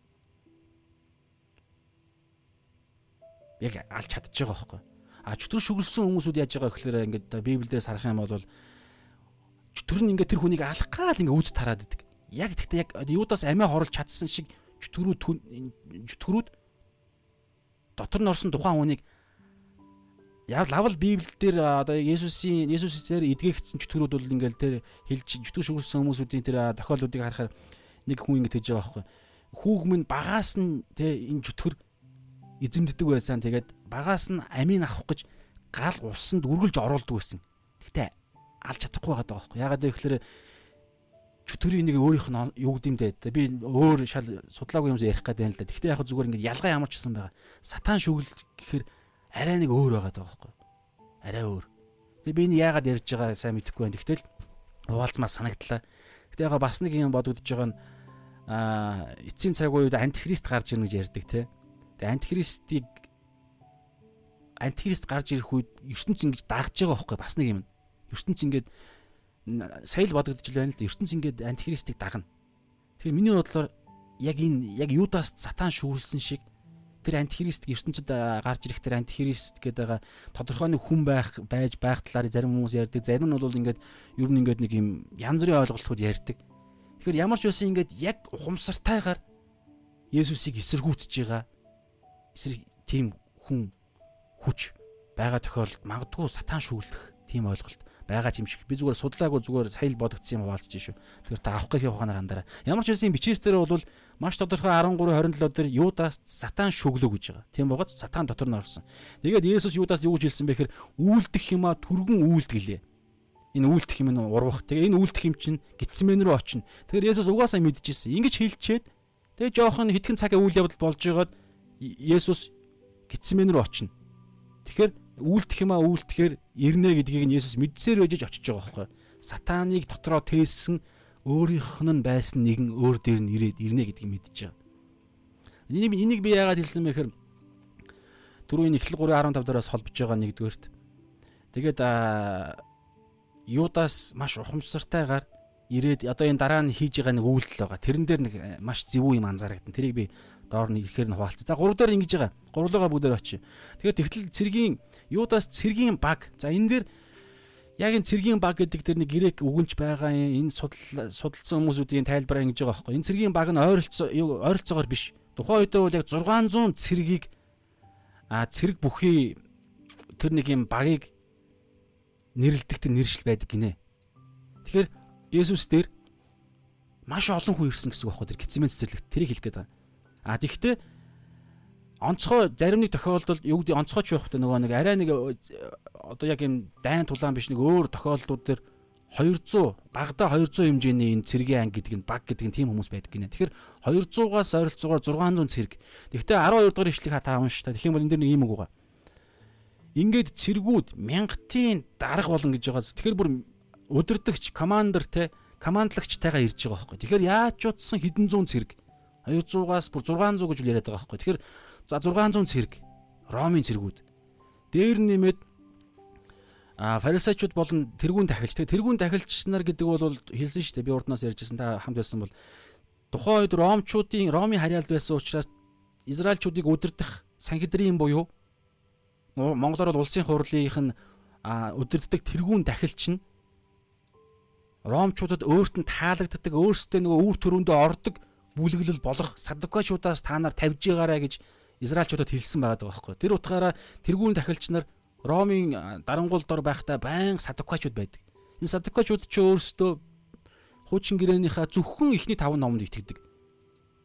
Яг алж чадчих байгаа байхгүй. А чөтгөр шүглсэн хүмүүсүүд яаж байгаа гэхээр ингээд Библиэс харах юм бол чөтгөр нь ингээд тэр хүнийг алах гал ингээд үз тараад идэг. Яг тэгтээ яг юудаас амиа хорлж чадсан шиг чөтгөрүүд чөтгөрүүд дотор нь орсон тухайн хүнийг Яг лавл Библиэл дээр одоо Есүсийн Есүсээр эдгээгдсэн чөтгөрүүд бол ингээл тэр хэлж чөтгөр шүглсэн хүмүүсүүдийн тэр тохиолдлуудыг харахаар нэг хүн ингэж тэгж байгаа байхгүй. Хүүг минь багаас нь тэ энэ чөтгөр эзэмддэг байсан. Тэгээд багаас нь амийн авах гэж гал усанд үргэлж оруулдаг байсан. Гэтэ алж чадахгүй байгаа байхгүй. Ягаад гэвэл чөтгөрийн нэг өөрийнх нь юу гэдэмдээ би өөр шал судлаагүй юмс ярих гэдэг юм л да. Гэхдээ яг зүгээр ингээд ялгаа ямар ч гэсэн байгаа. Сатан шүгэл гэхээр арай нэг өөр байгаа байхгүй. Арай өөр. Тэгээ би энэ яагаад ярьж байгаа сайн мэдэхгүй байна. Тэгтэл хуваалцмаа санагдлаа. Гэтэ яг бас нэг юм бодогдож байгаа нь а эцсийн цаг үед антихрист гарч ирнэ гэж ярьдаг те. Тэгээ антихристийг антихрист гарч ирэх үед ертөнц ингэж дагж байгаа хөөхгүй бас нэг юм. ертөнц ингэж сая л бодогдож байна л да. ертөнц ингэж антихристийг дагна. Тэгэхээр миний бодлоор яг энэ яг юудаас сатан шүүрлсэн шиг тэр антихрист ертөнцид гарч ирэх тэр антихрист гэдэг байгаа тодорхой нэг хүн байх байж байх талаар зарим хүмүүс ярьдаг. Зарим нь бол ингээд ер нь ингээд нэг юм янз бүрийн ойлголтууд ярьдаг. Тэгэхээр ямар ч байсан ингээд яг ухамсартайгаар Есүсийг эсэргүүцэж байгаа эсрэг тийм хүн хүч байгаа тохиолдолд магадгүй сатан шүүлэх тийм ойлголт байгаа юм шиг. Би зүгээр судлаагүй зүгээр сая л бодогдсон юм хаваалцж шүү. Тэгэхээр та авах гэхийн ухаанаар андараа. Ямар ч байсан бичээс дээр бол маш тодорхой 13 27 дээр Юдаас сатан шүглөө гэж байгаа. Тийм богоц сатан дотор нь орсон. Тэгээд Есүс Юдаас юу гэж хэлсэн бэ гэхээр үйлдэх юмаа түргэн үйлдгэлээ. Энэ үйлдэх юм нь урвах. Тэгээ энэ үйлдэх юм чинь гитсмэн рүү очино. Тэгэхээр Есүс угаасаа мэдчихсэн. Ингэж хэлчихэд тэгээ жоохон хитгэн цагийн үйл явдал болж байгаад Есүс гитсмэн рүү очино. Тэгэхээр үйлдэх юмаа үйлдэхээр ирнэ гэдгийг нь Есүс мэдсээр байж очиж байгаа байхгүй. Сатаныг дотроо тээсэн өөрийнх нь байсан нэгэн өөр дээр нь ирээд ирнэ гэдгийг мэдж байгаа. Энийг энийг би яагаад хэлсэн бэ гэхээр түрүүний эхлэл 3:15 дээрээс холбож байгаа нэгдүгээрт. Тэгээд Юдас маш ухамсартайгаар ирээд одоо энэ дараа нь хийж байгаа нэг үйлдэл байгаа. Тэрэн дээр нэг маш зөвүү юм анзаарэгдэн. Тэрийг би доор нь ирэхээр нь хуваалцсан. За гурав дээр ингэж байгаа. Гурвлуугаа бүгдээр очие. Тэгэхээр тэгтэл цэргийн юудаас цэргийн баг. За энэ дээр яг энэ цэргийн баг гэдэг тэр нэг грек үгэнч байгаа энэ судал судалсан хүмүүсүүдийн тайлбараа ингэж байгаа байхгүй. Энэ цэргийн баг нь ойролцоо ойролцоогоор биш. Тухайн үедээ бол яг 600 цэргийг а цэрэг бүхий тэр нэг юм багийг нэрлэлдэгт нэршил байдаг гинэ. Тэгэхээр Есүс дээр маш олон хүн ирсэн гэсэн үг байхгүй тэр гитсмэн цэцэрлэгт тэрийг хэлэх гээд байгаа. А тэгвэл онцгой зарим нэг тохиолдолд юу гэдэг онцгойч байх хэрэгтэй нөгөө нэг арай нэг одоо яг юм дайн тулаан биш нэг өөр тохиолдлууд дээр 200 багада 200 хэмжээний энэ цэргийн анги гэдэг нь баг гэдэг нь тийм хүмүүс байдаг гинэ. Тэгэхээр 200-аас ойролцоогоор 600 цэрэг. Тэгвэл 12 дугаар ишлэгийг хатаа унш та. Тэгэх юм бол энэ дэр нэг юм үг байгаа. Ингээд цэргүүд мянгатын дарга болон гэж байгаа. Тэгэхээр бүр удирдахч, командер те, командлагчтайгаа ирж байгаа байхгүй. Тэгэхээр яаж ч утсан хэдэн зуун цэрэг 200-аас бүр 600 гэж яриад байгаа байхгүй. Тэгэхээр за 600 цэрэг Ромын цэргүүд. Дээр нэмээд а фарисеучуд болон тэргүүн тахилч. Тэгээ тэргүүн тахилч нар гэдэг бол хэлсэн шүү дээ. Би урднаас ярьжсэн та хамт байсан бол тухайн үед ромчуудын ромын харьяалд байсан учраас израилчуудыг удирдах санхедрийн буюу Монголоор бол улсын хурлынх нь удирддаг тэргүүн тахилч нь ромчуудад өөрт нь таалагддаг өөрсдөө нөгөө үр төрөндөө ордог бүлэглэл болох садукачудаас та нар тавьж байгаарэ гэж израилчуудад хэлсэн байгаа байхгүй. Тэр утгаараа тэргүүн тахилч нар Ромын дарангуул дор байхдаа байн садукачуд байдаг. Энэ садукачуд ч өөрсдөө хуучин гэрээнийхээ зөвхөн ихний 5 номонд итгэдэг.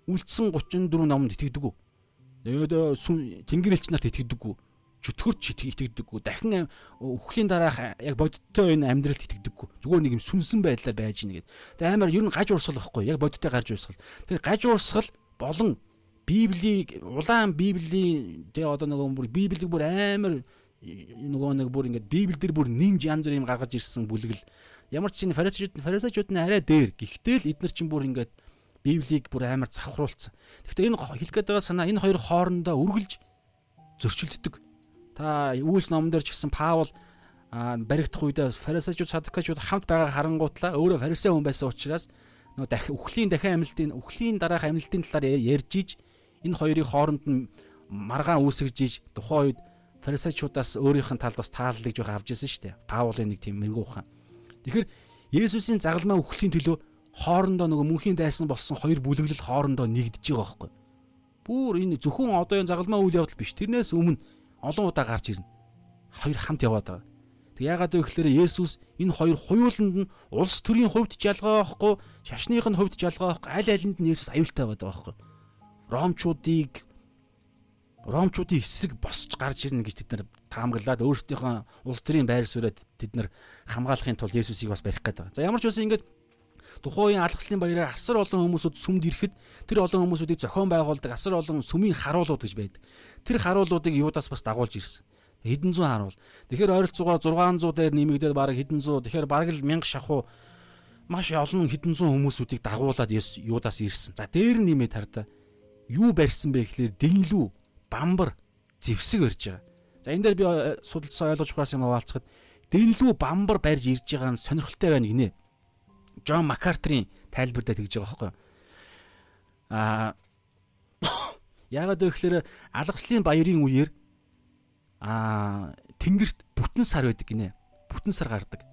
Үлдсэн 34 номонд итгэдэг үү? Тэгээд тэнгэрэлч нарт итгэдэггүй чөтгөрч итгэдэггүй дахин өгөхийн дараах яг бодиттой энэ амьдралд итгэдэггүй зүгээр нэг юм сүнсэн байдлаар байж гинэ гэдэг. Тэгээ амар ер нь гаж урсгал واخгүй яг бодиттой гарч урсгал. Тэгээ гаж урсгал болон Библийг улаан Библийн тэгээ одоо нөгөө бүр Библийг бүр амар нөгөө нэг бүр ингээд Библиэл дээр бүр нэмж янз бүр юм гаргаж ирсэн бүлэгл. Ямар ч чинь фарисеучуд нь фарисеучуд нь арай дээр. Гэхдээ л эдгээр чинь бүр ингээд Библийг бүр амар завхруулсан. Гэхдээ энэ хэлэх гээд байгаа санаа энэ хоёр хоорондоо үргэлж зөрчилддөг. Та Үйлс номон дээр ч гэсэн Паул баригдах үедээ фарисеучуд садукачуд хамт байгаа харангуутлаа өөрөө фарисей хүн байсан учраас нөгөө дахи үхлийн дахин амилтын үхлийн дараах амилтын талаар ярьж иж энэ хоёрын хооронд нь маргаан үүсгэж иж тухайн үед фарисеучудаас өөрийнх нь талд бас тааллыг жоох авч ирсэн шүү дээ. Паулын нэг тийм мэрэгүү ухаан. Тэгэхээр Есүсийн загалмаа үхлийн төлөө хоорондоо нөгөө мөнхийн дайсан болсон хоёр бүлэглэл хоорондоо нэгдэж байгаа байхгүй. Бүүр энэ зөвхөн одоо энэ загалмаа үйл явдал биш. Тэрнээс өмнө олон удаа гарч ирнэ. Хоёр хамт яваад байгаа. Тэг яагаад вэ гэхээр Есүс энэ хоёр хуйланд нь улс төрийн хувьд ч ялгаа байхгүй, шашных нь хувьд байхгүй, аль алинд нь Есүс аюултай байдаг байхгүй. Ромчуудыг Ромчуудын эсрэг босч гарч ирнэ гэж тэд нар таамаглаад өөрсдийнхөө улс төрийн байр сууриад тэд нар хамгаалахын тулд Есүсийг бас барих байгаа. За ямар ч байсан ингээд тухайн үеийн алгаслын баяраар асар олон хүмүүсүүд сүмд ирэхэд тэр олон хүмүүсүүдийг зохион байгуулдаг асар олон сүмийн харуулууд гэж байдаг. Тэр харуулуудыг юудаас бас дагуулж ирсэн. Хэдэн зуун харуул. Тэгэхээр ойролцоогоор 600 дээр нэмэгдээд бараг хэдэн зуун. Тэгэхээр бараг л 1000 шахуу маш олон хэдэн зуун хүмүүсүүдийг дагуулад Юдаас ирсэн. За дээр нь нэмээд хардаа юу барьсан бэ гэхлээр дэнлүү, бамбар, зевсэг барьж байгаа. За энэ дээр би э, судалсан ойлгож ухаас юм хаваалцахад дэнлүү бамбар барьж ирж байгаа нь сонирхолтой байна гинэ. Джон Маккартрийн тайлбар дээр тэгж байгаа байхгүй? Аа яагаад вэ гэхээр алгаслын баярын үеэр аа тэнгэрт бүтэн сар байдаг гинэ. Бүтэн сар гардаг.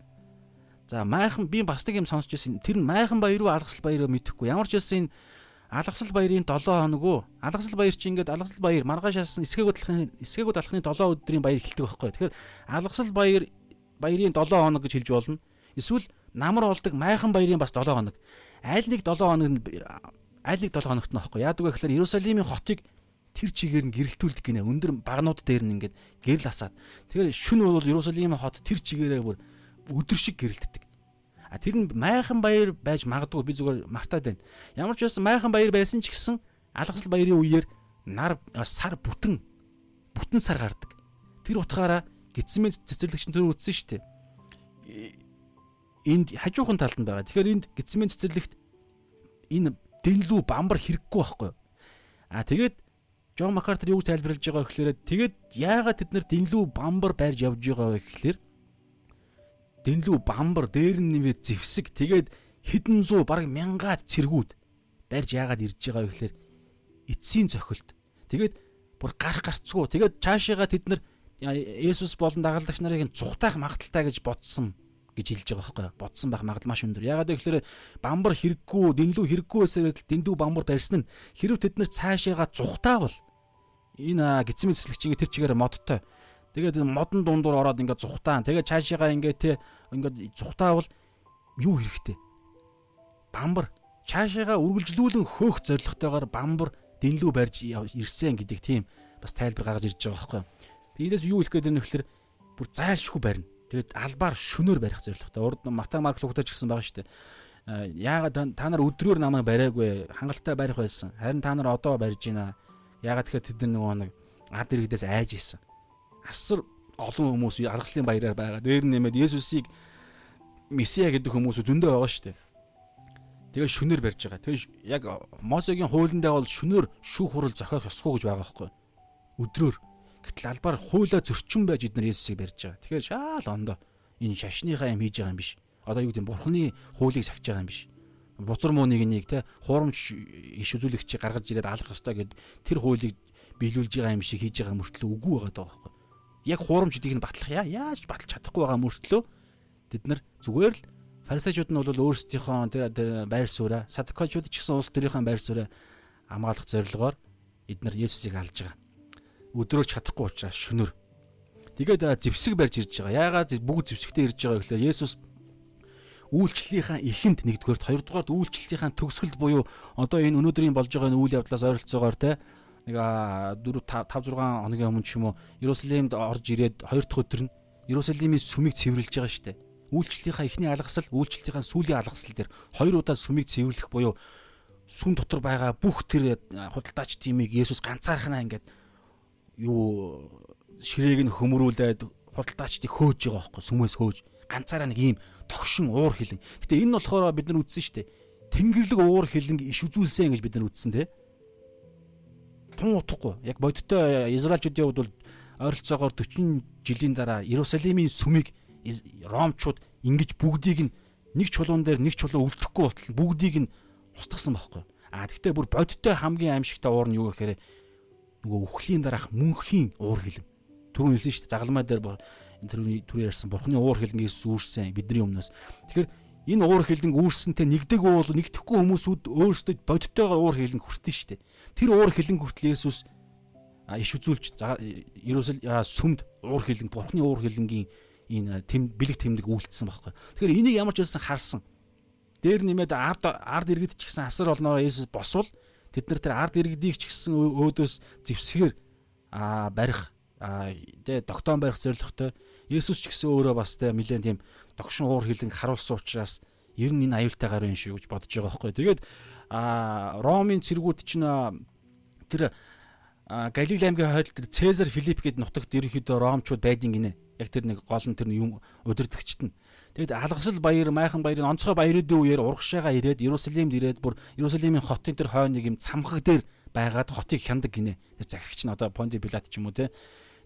За майхан би бас нэг юм сонсч ирсэн. Тэр нь майхан баяр уу алгасал баяр уу мэдэхгүй. Ямар ч байсан энэ Алгасал баярын 7 хоног уу? Алгасал баяр чи ингээд алгасал баяр маргааш яасан эсгээгүүд алхахны эсгээгүүд алхахны 7 өдрийн баяр эхэлдэг байхгүй. Тэгэхээр алгасал баяр баярын 7 хоног гэж хэлж болно. Эсвэл намар болдог майхан баярын бас 7 хоног. Аль нэг 7 хоног нь аль нэг 7 хоногт нь байхгүй. Яадаг вэ гэхээр Иерусалимийн хотыг тэр чигээр нь гэрэлтүүлдэг гинэ. Өндөр багнууд дээр нь ингээд гэрэл асаад. Тэгэхээр шүн бол Иерусалимийн хот тэр чигээрээ бүр өдөр шиг гэрэлтдэг. А тэр нь майхан баяр байж магадгүй би зүгээр мартаад байна. Ямар ч байсан майхан баяр байсан ч гэсэн алгасал баярын үеэр нар сар бүтэн бүтэн сар гардаг. Тэр утгаараа гидсмэн цэцэрлэгч төр үтсэн шүү дээ. Энд хажуухан талд нь байгаа. Тэгэхээр энд гидсмэн цэцэрлэгт энэ дэнлүү бамбар хэрэггүй байхгүй юу? А тэгээд Джон Маккартер юу тайлбарлаж байгаа гэхээр тэгээд яагаад тэд нар дэнлүү бамбар байрж явж байгаа вэ гэхээр дэнлүү бамбар дээр нь нэмээд зевсэг тэгээд хэдэн зуун бараг мянгаад цэргүүд барьж яагаад ирж байгаа вэ гэхээр эцсийн цохилт тэгээд бүр гарах гарцгүй тэгээд цаашаага тэд нар Есүс болон дагалдагч нарыг цухтаах магадaltaй гэж бодсон гэж хэлж байгаа байхгүй бодсон байх магадлал маш өндөр. Ягаад гэвэл бамбар хэрэггүй, дэнлүү хэрэггүй байсаар дэндүү бамбар барьсан нь хэрв тэд нар цаашаага цухтаавал энэ гидсмийн цэцлэгч ингэ тэр чигээр модтой Тэгээд модон дундуур ороод ингээд зүхтаан. Тэгээд цаашаагаа ингээд те ингээд зүхтаавал юу хэрэгтэй? Бамбар цаашаагаа үргэлжлүүлэн хөөх зоригтойгоор бамбар дэнлүү барьж ирсэн гэдэг тийм бас тайлбар гаргаж ирж байгаа байхгүй. Тиймээс юу хэлэх гээд байна вэ гэхээр бүр зайлшгүй барина. Тэгээд албаар шөнөөр барих зоригтой. Урд Мата Марк лугтаж гисэн байгаа шүү дээ. Яагаад та нар өдрөөр намайг бариагүй хангалттай барих байсан. Харин та нар одоо барьж байна. Яагаад тэгэхээр тэд нөгөө нэг ард иргэдээс айж исэн асар олон хүмүүс аргаслын баяраар байгаа. Дээр нэмээд Есүсийг Месиа гэдэг хүмүүс зөндөө байгаа шүү дээ. Тэгээ шүнээр барьж байгаа. Тэгээ яг Мосегийн хуулиндаа бол шүнээр шүүх хурал зохиох ёсгүй гэж байгаа байхгүй. Өдрөөр. Гэтэл албаар хуулаа зөрчин байж эдгээр Есүсийг барьж байгаа. Тэгэхээр шаал ондоо энэ шашныхаа юм хийж байгаа юм биш. Одоо юу гэдэг бурхны хуулийг сахиж байгаа юм биш. Бузар мууныг нэг те хуурамч иш үзүүлэгчийг гаргаж ирээд алах ёстой гэд тэр хуулийг биелүүлж байгаа юм шиг хийж байгаа мөртлөө үгүй байгаа даа байхгүй яг хуурамч гэдгийг нь батлах яа яаж баталж чадахгүй байгаа мөртлөө бид нар зүгээр л фарисеучуд нь бол өөрсдийнхөө тэр байр сууриа садукачуд ч гэсэн улс төрийнхөө байр сууриа хамгаалах зорилгоор эдгээр Есүсийг алж байгаа. Өдрөө чадахгүй учраас шөнөр. Тэгээд зевсэг барьж ирж байгаа. Яагаад бүгд зевсэгтэй ирж байгаа гэхээр Есүс үйлчлэлийнхаа эхэнд нэгдүгээрт хоёрдугаарт үйлчлэлийнхаа төгсгөлд буюу одоо энэ өнөөдрийн болж байгаа үйл явдлаас ойролцоогоор те нэг 4 5 6 хоногийн өмнө ч юм уу Иерусалимд орж ирээд хоёр дахь өдөр нь Иерусалимийн сүмийг цэвэрлж байгаа дээ. Үйлчлэлийнхаа эхний алгасал, үйлчлэлийнхаа сүүлийн алгасал дээр хоёр удаа сүмийг цэвэрлэх буюу сүм дотор байгаа бүх тэр худалдаач тимийг Есүс ганцаархнаа ингээд юу ширээг нь хөмрүүлээд худалдаачдыг хөөж байгаа байхгүй сүмээс хөөж ганцаараа нэг ийм тогшин уур хилэн. Гэтэ энэ нь болохоор бид нар үзсэн шүү дээ. Тэнгэрлэг уур хилэнг иш үзүүлсэн гэж бид нар үзсэн те тун утахгүй. Яг бодиттой Израильчүүдийн хувьд бол ойролцоогоор 40 жилийн дараа Иерусалимийн сүмийг Ромчууд ингэж бүгдийг нь нэг чулуун дээр нэг чулуу үлдэхгүй батал бүгдийг нь устгасан байхгүй. А тэгвэл бүр бодиттой хамгийн аимшигтай уур нь юу гэхээр нөгөө үхлийн дараах мөнхийн уур хилэн. Түрүүн хэлсэн шүү дээ. Загалмай дээр түрүүний түрүү ярьсан бурхны уур хилэн Иесус үүрсэн бидний өмнөөс. Тэгэхээр энэ уур хилэн үүрсэнтэй нэгдэг уул нэгдэхгүй хүмүүсүүд өөрсдөө бодиттойгоор уур хилэн хүртэн шүү дээ. Тэр уур хилэн хүртэл Есүс иш үзүүлж ерөөсөл сүмд уур хилэн бурхны уур хилэнгийн энэ тэм бэлэг тэмдэг үйлдэлсэн байхгүй. Тэгэхээр энийг ямар ч байсан харсан. Дээр нэмээд ард ард иргэд ч гэсэн асар олноор Есүс босвол тэд нар тэр ард иргэдийг ч гэсэн өөдөөс зевсгээр а барих тэ доктон барих зорилготой Есүс ч гэсэн өөрөө бас тэ нэлээд тийм догшин уур хилэн харуулсан учраас ер нь энэ аюултай гар юм шүү гэж бодож байгаа байхгүй. Тэгээд а Ромын цэргүүд чинь тэр Галил аймгийн хойд Цезар Филипп гээд нутагт ерөнхийдөө ромчууд байдин гинэ. Яг тэр нэг гол нь тэр юм удирдахчт нь. Тэгэд алгасал баяр, майхан баярын онцгой баярын үеэр урагшаага ирээд Иерусалимд ирээд бүр Иерусалимийн хотын тэр хойныг юм цамхаг дээр байгаад хотыг хяндаг гинэ. Тэр захирагч нь одоо Понти Пилат ч юм уу те.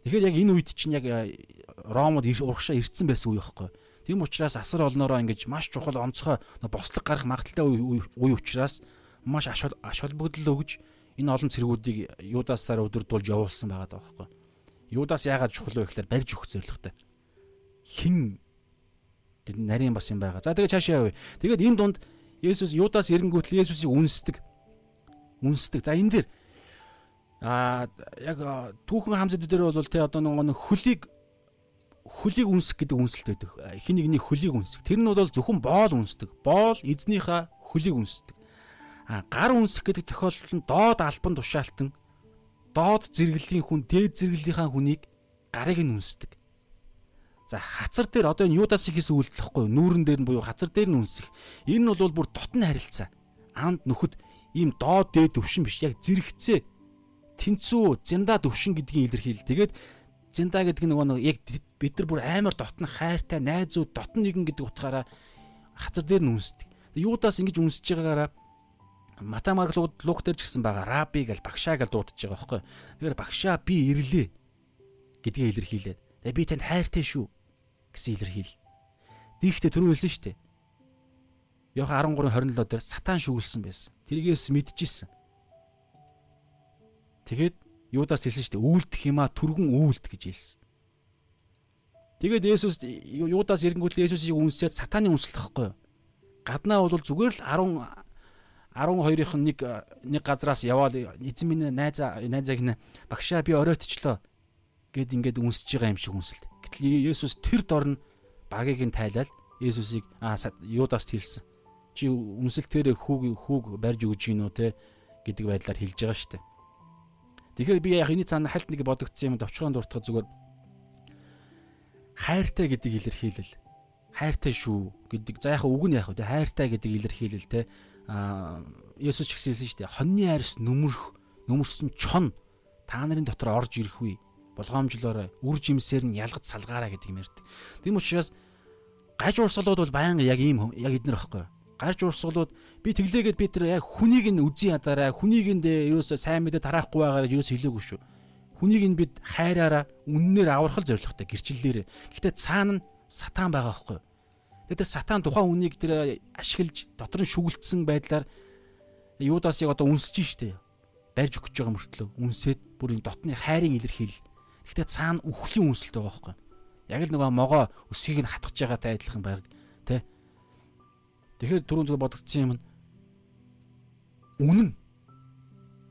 Тэгэхээр яг энэ үед чинь яг э, Ромод урагшаа ирцэн байсан үе байхгүй. Тийм учраас асар олноороо ингэж маш чухал онцгой бослог гарах магадaltaй үе учраас маш аш холбогдол өгж энэ олон цэргүүдийг Юдасаар өдөрдүүлж явуулсан байгаа даа байхгүй. Юдас яагаад чухал вэ гэхээр барьж өгөх зорилготой. Хин тэр нарийн бас юм байгаа. За тэгээ цаашаа явъя. Тэгээд энэ дунд Есүс Юдас эренгүүтэл Есүсийг үнсдэг. Үнсдэг. За энэ дэр а яг түүхэн хамсад дээр бол те одоо нэг хөлийг хөлийг үнсэх гэдэг үнсэлт байдаг. Хин нэгний хөлийг үнсэх. Тэр нь бол зөвхөн боол үнсдэг. Боол эзнийхээ хөлийг үнсдэг. А гар үнсэх гэдэг тохиолдолд нь доод албан тушаалтан доод зэрэглэлийн хүн дээд зэрэглэлийнхаа хүнийг гарыг нь үнсдэг. За хацар дээр одоо энэ юудаас ихээс үйлдэлхгүй нүүрэн дээр нь буюу хацар дээр нь үнсэх. Энэ нь бол бүр дотн харилцаа. Анд нөхөд ийм доод дээд төвшин биш яг зэрэгцээ тэнцүү зинда төвшин гэдгийг илэрхийл. Тэгээд зинда гэдэг нь нөгөө яг бид нар бүр амар дотн хайртай найзууд дотн нэгэн гэдэг утгаараа хацар дээр нь үнсдэг. Юудаас ингэж үнсэж байгаагаараа Матай Марк Лук дээр ч гэсэн байгаа раби гэж багшаа гэж дуудаж байгаа байхгүй. Тэгэхээр багшаа би ирлээ гэдгийг илэрхийлээд. Тэгээ би танд хайртай шүү гэсэн илэрхийл. Дийхтэй түрүү хэлсэн шүү дээ. Йохан 13:27 дээр сатан шүглсэн байсан. Тэргээс мэдчихсэн. Тэгээд Юдас хэлсэн шүү дээ. Үйлдэх юма түргэн үйлд гэж хэлсэн. Тэгээд Есүс Юдас ирэнгүүт Есүсийг үнсээд сатаны үнслэхгүй. Гаднаа бол зүгээр л 10 12-ын нэг нэг газраас яваад эзэн минь найз найзаг нэ багшаа би оройтчлоо гэд ингээд үнсэж байгаа юм шиг үнсэлт. Гэтэл Есүс тэр дорн багийг нь тайлал Есүсийг аа Юдаст хэлсэн. Чи үнсэлт тэр хүүг хүүг барьж өгж гин үү те гэдэг байдлаар хэлж байгаа дээ. Тэгэхээр би яг энэ цаана хальт нэг бодогдсон юм товчхон дуртах зүгээр хайртай гэдэг илэрхийлэл. Хайртай шүү гэдэг. За яг үг нь яг те хайртай гэдэг илэрхийлэл те а Есүс ч гэсэн хэлсэн дээ. Хоньны арьс нүмерх нүмерсэн чон та нарын дотор орж ирэх үе болгоомжлоорой үр жимсээр нь ялгаж салгаараа гэдэг юм ярьдаг. Тийм учраас гаж урсгалууд бол байнга яг ийм яг эднэр байхгүй. Гаж урсгалууд би тэглээгээд би тэр яг хүнийг нь үзий ядараа хүнийг нь ерөөсөө сайн мэдээ тараахгүй байгаараа ерөөс хэлээгүй шүү. Хүнийг нь бид хайраараа үннээр аврахал зоригтой гэрчлэлээр. Гэхдээ цаана нь сатан байгаа байхгүй. Тэгээд тэр сатан тухайн үнийг тэр ашиглаж дотор нь шүглдсэн байдлаар Юдасыг одоо үнсэж штэ. Барьж өгч байгаа мөртлөө үнсээд бүр энэ дотны хайрын илэрхийл. Гэхдээ цаана үхлийн үнсэлт байгаа байхгүй. Яг л нөгөө могоо өсгийг нь хатгаж байгаатай адилхан байг тэ. Тэгэхээр түрүүн зөв бодогдсон юм нь үнэн.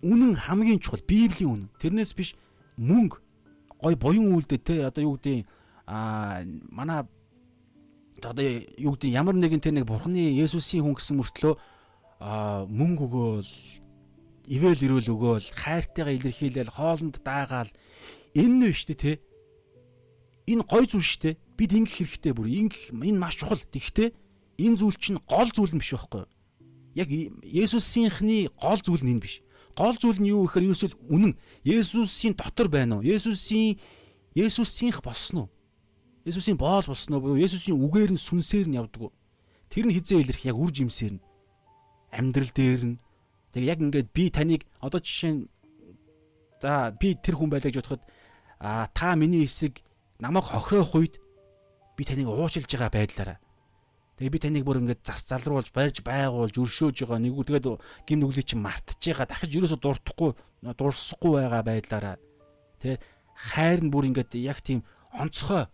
Үнэн хамгийн чухал Библийн үнэн. Тэрнээс биш мөнгө гой буян үйлдэл те одоо юу гэдэг а манай одоо юу гэдэг ямар нэгэн тэр нэг бурхны Есүсийн хүн гэсэн мөртлөө мөнгө өгөөл ивэл ирүүл өгөөл хайртайгаа илэрхийлэл хоолнд даагаал энэ нь биш те? Энэ гой зүйл шүү дээ бид ингэх хэрэгтэй бүр. Ингэх энэ маш чухал. Тэгхтээ энэ зүйл чинь гол зүйл нь биш байхгүй яг Есүсийнхний гол зүйл нь энэ биш. Гол зүйл нь юу гэхээр ерөөсөө үнэн. Есүсийн дотор байна уу? Есүсийн Есүсийнх болсон уу? Есүсийн боол болсон уу? Есүсийн үгээр нь сүнсээр нь явдаг уу? Тэр нь хизээ илэрх яг үр жимсээр нь. Амьдрал дээр нь. Тэг яг ингээд би таныг одоо жишээ нь за би тэр хүн байлаа гэж бодоход а та миний эсэг намайг хохирох үед би таныг уушилж байгаа байдлаараа. Тэгээ би таныг бүр ингээд зас залруулж барьж байгуулж өршөөж байгаа нэггүй тэгээд гим нүглийг чинь мартаж байгаа. Дахиж ерөөсө дуртахгүй дурсахгүй байгаа байдлаараа. Тэ хайр нь бүр ингээд яг тийм онцгой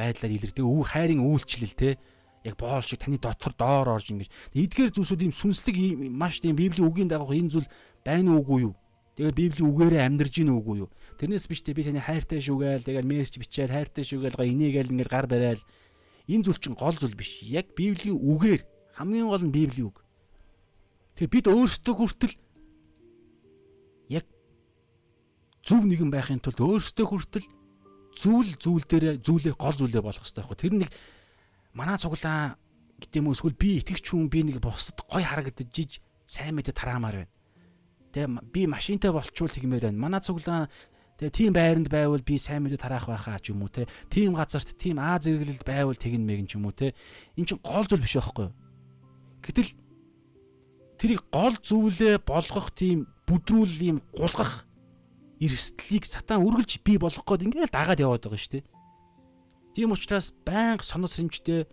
байдлаар илэрдэг. Өв хайрын үйлчлэл те яг боол шиг таны дотор доор орж ингэж. Эдгээр зүйлсүүд ийм сүнслэг маш тийм библийн үгийн дагах энэ зүйл байна уугүй юу? Тэгээд библийн үгээрээ амьдрж гин үгүй юу тэрнээс биш те би таны хайртай шүүгээл тэгээд мессеж бичээд хайртай шүүгээл гоо инээгээл ингээд гар барайл энэ зүйл чинь гол зүйл биш яг библийн үгээр хамгийн гол нь библийн үг тэгэхээр бид өөрсдөө хүртэл яг зөв нэгэн байхын тулд өөрсдөө хүртэл зүйл зүйл дээр зүйлээ гол зүйлээ болох хэрэгтэй байхгүй. Тэр нэг манай цуглаа гэдэг юм уу эсвэл би итгэвч хүн би нэг бусад гой харагдаж сайн мэдээ тараамаар байна. Тэгээ би машинтай болчвол тэгмээр байна. Манай цуглаа Тэгээ тийм байранд байвал би сайн мэдээ тараах байхаа ч юм уу те. Тийм газарт тийм аа зэрэглэлд байвал тэгин мэгэн ч юм уу те. Эн чинь гол зүйл биш байхгүй юу? Гэтэл тэрийг гол зүйлээ болгох тийм бүдрүүл ийм гулгах эрсдлийг сатан үргэлж бий болгох гээд ингээл дагаад яваад байгаа шүү дээ. Тийм учраас байнга сонос сэрэмжтэй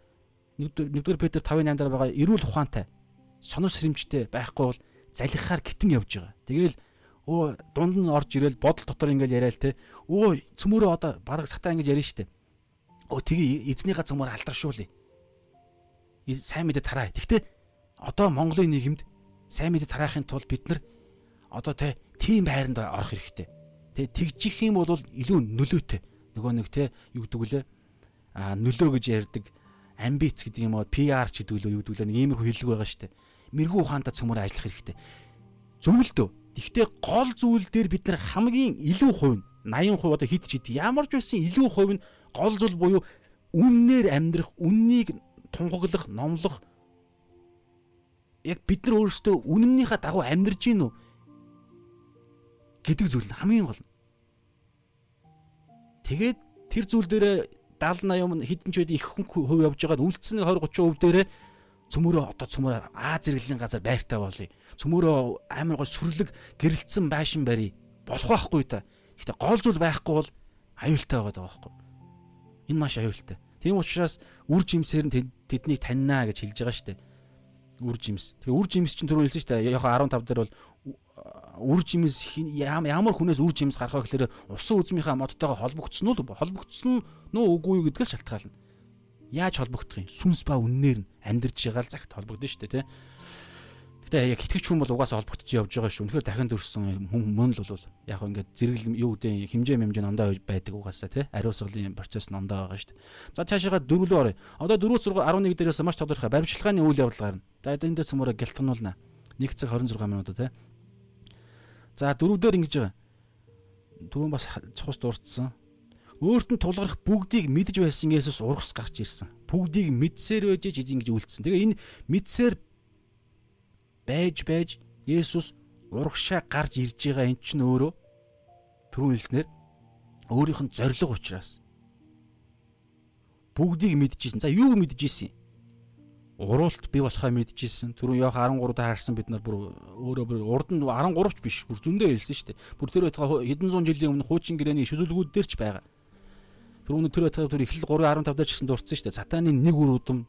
1-р Петр 5:8 дээр байгаа эрүүл ухаантай сонор сэрэмжтэй байхгүй бол залхихаар гитэн явж байгаа. Тэгээл өө дунд нь орж ирэл бодол дотор ингээл яриа л те. Өө цөмөрөө одоо бараг сатаа ингэж ярина штэ. Өө тгий эзнийхээ цөмөр алдаршуулъя. Сайн мэдээ тараа. Тэгтээ одоо Монголын нийгэмд сайн мэдээ тараахын тулд бид нар одоо те тийм байранд орох хэрэгтэй. Тэ тэгжих юм бол илүү нөлөөтэй. Нөгөө нэг те юу гэдэг үлээ а нөлөө гэж ярьдаг амбиц гэдэг юм уу PR ч гэдэг үү юу гэдэг л иймэрхүү хэллэг байгаа дээ. Мэргүү ухаандаа цөмөр ажиллах хэрэгтэй. Зөв л дөө. Гэхдээ гол зүйл дээр бид нар хамгийн илүү хувь 80% одоо хит ч хэд ямар ч байсан илүү хувь нь гол зүйл буюу үннээр амьдрах, үннийг тунхаглах, номлох яг бид нар өөрсдөө үнэннийхээ дагуу амьдарч гин үү гэдэг зүйл нь хамгийн гол. Тэгээд тэр зүйл дээр 70 80 хэдэн ч үед их хүн хувь явж байгаад үлдсэн 20 30% дээрээ цөмөрөө одоо цөмөрөө А зэрэглэлийн газар байртай болъё. Цөмөрөө амар гой сүрлэг гэрэлтсэн байшин барь. Болох байхгүй та. Гэхдээ гол зүйл байхгүй бол аюултай байгаа байхгүй. Энэ маш аюултай. Тийм учраас үр жимсээр нь тэднийг таньнаа гэж хэлж байгаа шүү дээ. Үр жимс. Тэгээ үр жимс чинь түрүү хэлсэн шүү дээ. Яг 15 дээр бол үр жимс ямар хүнээс үр жимс гарах вэ гэхээр усан үзмийнхаа модтойгоо холбогдсон уу холбогдсон нөө үгүй юу гэдгээс шалтгаална. Яаж холбогдох юм? Сүнс ба үннээр нь амьдарч байгаа л цагт холбогдно шүү дээ, тэ. Гэтэ яг итгэж хүн бол угаасаа холбогдсон явж байгаа шүү. Үнэхээр дахин төрсөн хүн мөн л бол яг ингээд зэрэгэл юу гэдэг хэмжээ хэмжээ номдоо байдаг угаасаа тий. Ариусгалын процесс номдоо байгаа шүү. За цаашаа дөрвөлөө орё. Одоо 4-өөс 11 дээрээс маш тодорхой баримтчилгааны үйл явдал гарна. За энэ дээр цөмөрө гялтгануулна. 1 цаг 26 минут тий. За дөрөвдөр ингэж байгаа. Түрүүн бас цус дурдсан. Өөрт нь тулгарх бүгдийг мэдж байсан Есүс ургас гарч ирсэн. Бүгдийг мэдсээр байж ингэж үлдсэн. Тэгээ энэ мэдсээр байж байж Есүс урагшаа гарч ирж байгаа эн чинь өөрөө түрүүн хэлснээр өөрийнх нь зориг учраас бүгдийг мэдчихсэн. За юуг мэдчихсэн? уруулт би болохоо мэдчихсэн. Түрүүн яг 13 даа харсан бид нар бүр өөрөө бүр урд нь 13 ч биш бүр зөндөө хэлсэн шүү дээ. Бүр тэр байтугай хэдэн зуун жилийн өмнө хуучин гэрээний шүзүүлгүүд дээр ч байгаа. Түрүүн тэр байтугай түр эхлэл 3.15 дээр ч гэсэн дурдсан шүү дээ. Сатаны нэг үр удам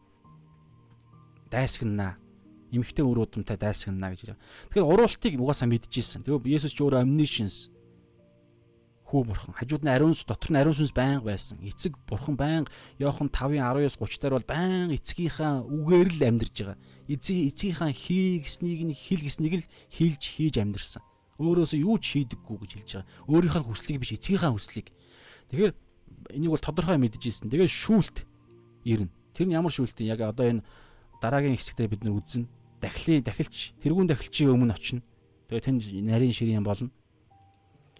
дайсагнаа. Имхтэй үр удамтай дайсагнаа гэж. Тэгэхээр уруултыг угаасаа мэдчихсэн. Тэгээ Есүс ч өөрөө omniscience хүү бурхан. Хажууд нь ариун сүнс, дотор нь ариун сүнс байнга байсан. Эцэг бурхан байнга Иохан 5:19 30 дээр бол байнга эцгийнхаа үгээр л амьдарч байгаа. Эцэг эцгийнхаа хийгснийг нь хэл гэснийг л хийлж хийж амьдарсан. Өөрөөсөө юу ч хийдэггүй гэж хэлж байгаа. Өөрийнхөө хүслийг биш эцгийнхаа хүслийг. Тэгэхээр энийг бол тодорхой мэдчихсэн. Тэгээд шүүлт ирнэ. Тэр нь ямар шүүлт юм? Яг одоо энэ дараагийн хэсэгтээ бид нар үзнэ. Дахлын дахилч тэрүүн дахилчийн өмнө очино. Тэгээд тэнд нарийн ширийн болно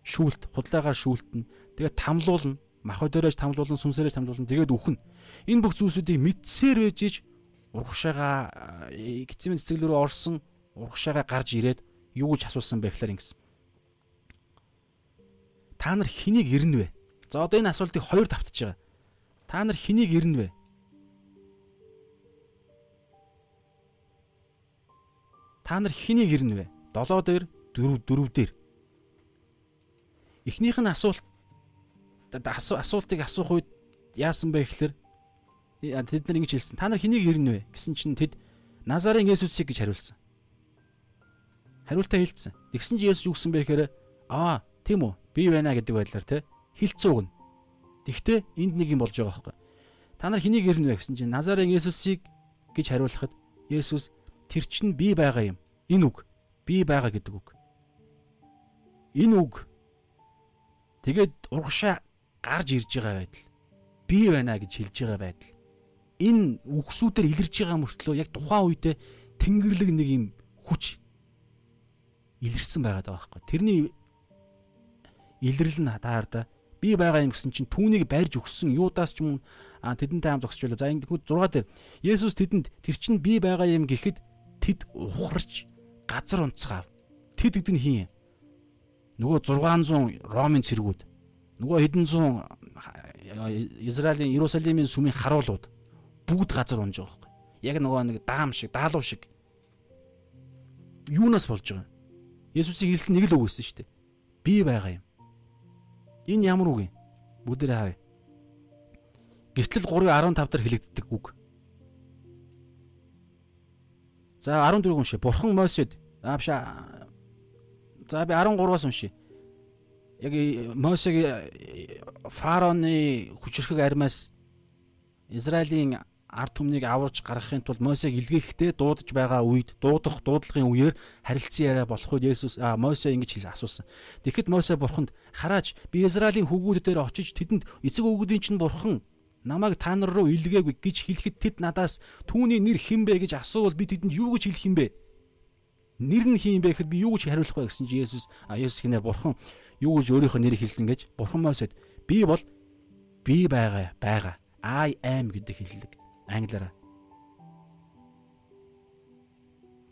шүүлт худлаагаар шүүлтэн тэгээд тамлуулна мах өдөрөөж тамлуулна сүнсээрээ тамлуулна тэгээд үхэн энэ бүх зүйлсүүдийг мэдсээр байж ич урагшаага гизмэн цэцэг рүү орсон урагшаага гарч ирээд юу гэж асуусан бэ гэхээр ингэсэн та нар хэнийг ирнэ вэ за одоо энэ асуултыг хоёр давтж байгаа та нар хэнийг ирнэ вэ та нар хэнийг ирнэ вэ долоо дээр дөрөв дөрөв дээр Эхнийх нь асуулт асуултыг асуух үед яасан бэ гэхээр тэд нар ингэж хэлсэн. Та нар хэнийг ирнэ вэ гэсэн чинь тэд Назарын Есүсийг гэж хариулсан. Хариултаа хэлсэн. Тэгсэн чинь Есүс юу гэсэн бэ гэхээр аа тийм үү би байна гэдэг байдлаар те хилцүүг нь. Тэгвэл энд нэг юм болж байгаа байхгүй. Та нар хэнийг ирнэ вэ гэсэн чинь Назарын Есүсийг гэж хариулахад Есүс тэр чинь би байгаа юм. Энэ үг би байгаа гэдэг үг. Энэ үг Тэгээд урагшаа гарч ирж байгаа байдал би байна гэж хэлж байгаа байдал энэ үгсүүдээр илэрж байгаа мөртлөө яг тухайн үедээ тэнгэрлэг нэг юм хүч илэрсэн байгаад байгаа байхгүй тэрний илрэл нь таарда би байгаа юм гэсэн чинь түүнийг барьж өгсөн юудаас ч юм а тэдэнтэй хам байлаа за ингэ 6 дээр Есүс тэдэнд тэр чинь би байгаа юм гэхэд тэд ухарч газар унцгаав тэд гэдэг нь хин Нөгөө 600 Ромын цэргүүд. Нөгөө хэдэн зуун Израилийн Иерусалимын сүмийн харуулууд бүгд газар унж байгаа байхгүй. Яг нөгөө нэг даам шиг, даалуу шиг. Юунаас болж байгаа юм? Есүсийг хэлсэн нэг л үг байсан шүү дээ. Би байгаа юм. Энэ ямар үг юм? Бүгдээ харъя. Гэтэл 3:15 дээр хэлэгддэг үг. За 14 уншия. Бурхан Мосед аавша За би 13-аас уншия. Яг Мосегийн фараоны хүчрхэг армаас Израилийн ард түмнийг аварж гаргахын тулд Мосег илгээхдээ дуудаж байгаа үед дуудах дуудлагын үеэр харилцан яриа болох үед Есүс Мосе ингэж хэлсэн асуусан. Тэгэхэд Мосе бурханд хараач би Израилийн хүүгүүд дээр очиж тэдэнд эцэг өвгүүдийн чинь бурхан намайг та нар руу илгээгүй гэж хэлэхэд тэд надаас түүний нэр хэн бэ гэж асуувал би тэдэнд юу гэж хэлэх юм бэ? Нэр нь хин бэ гэхэд би юу гэж хариулах вэ гэсэн чи Есүс а Есүс хинэ бурхан юу гэж өөрийнхөө нэрийг хэлсэн гэж бурхан Мосед би бол би байгаа байгаа I am гэдэг хэллэг англиараа.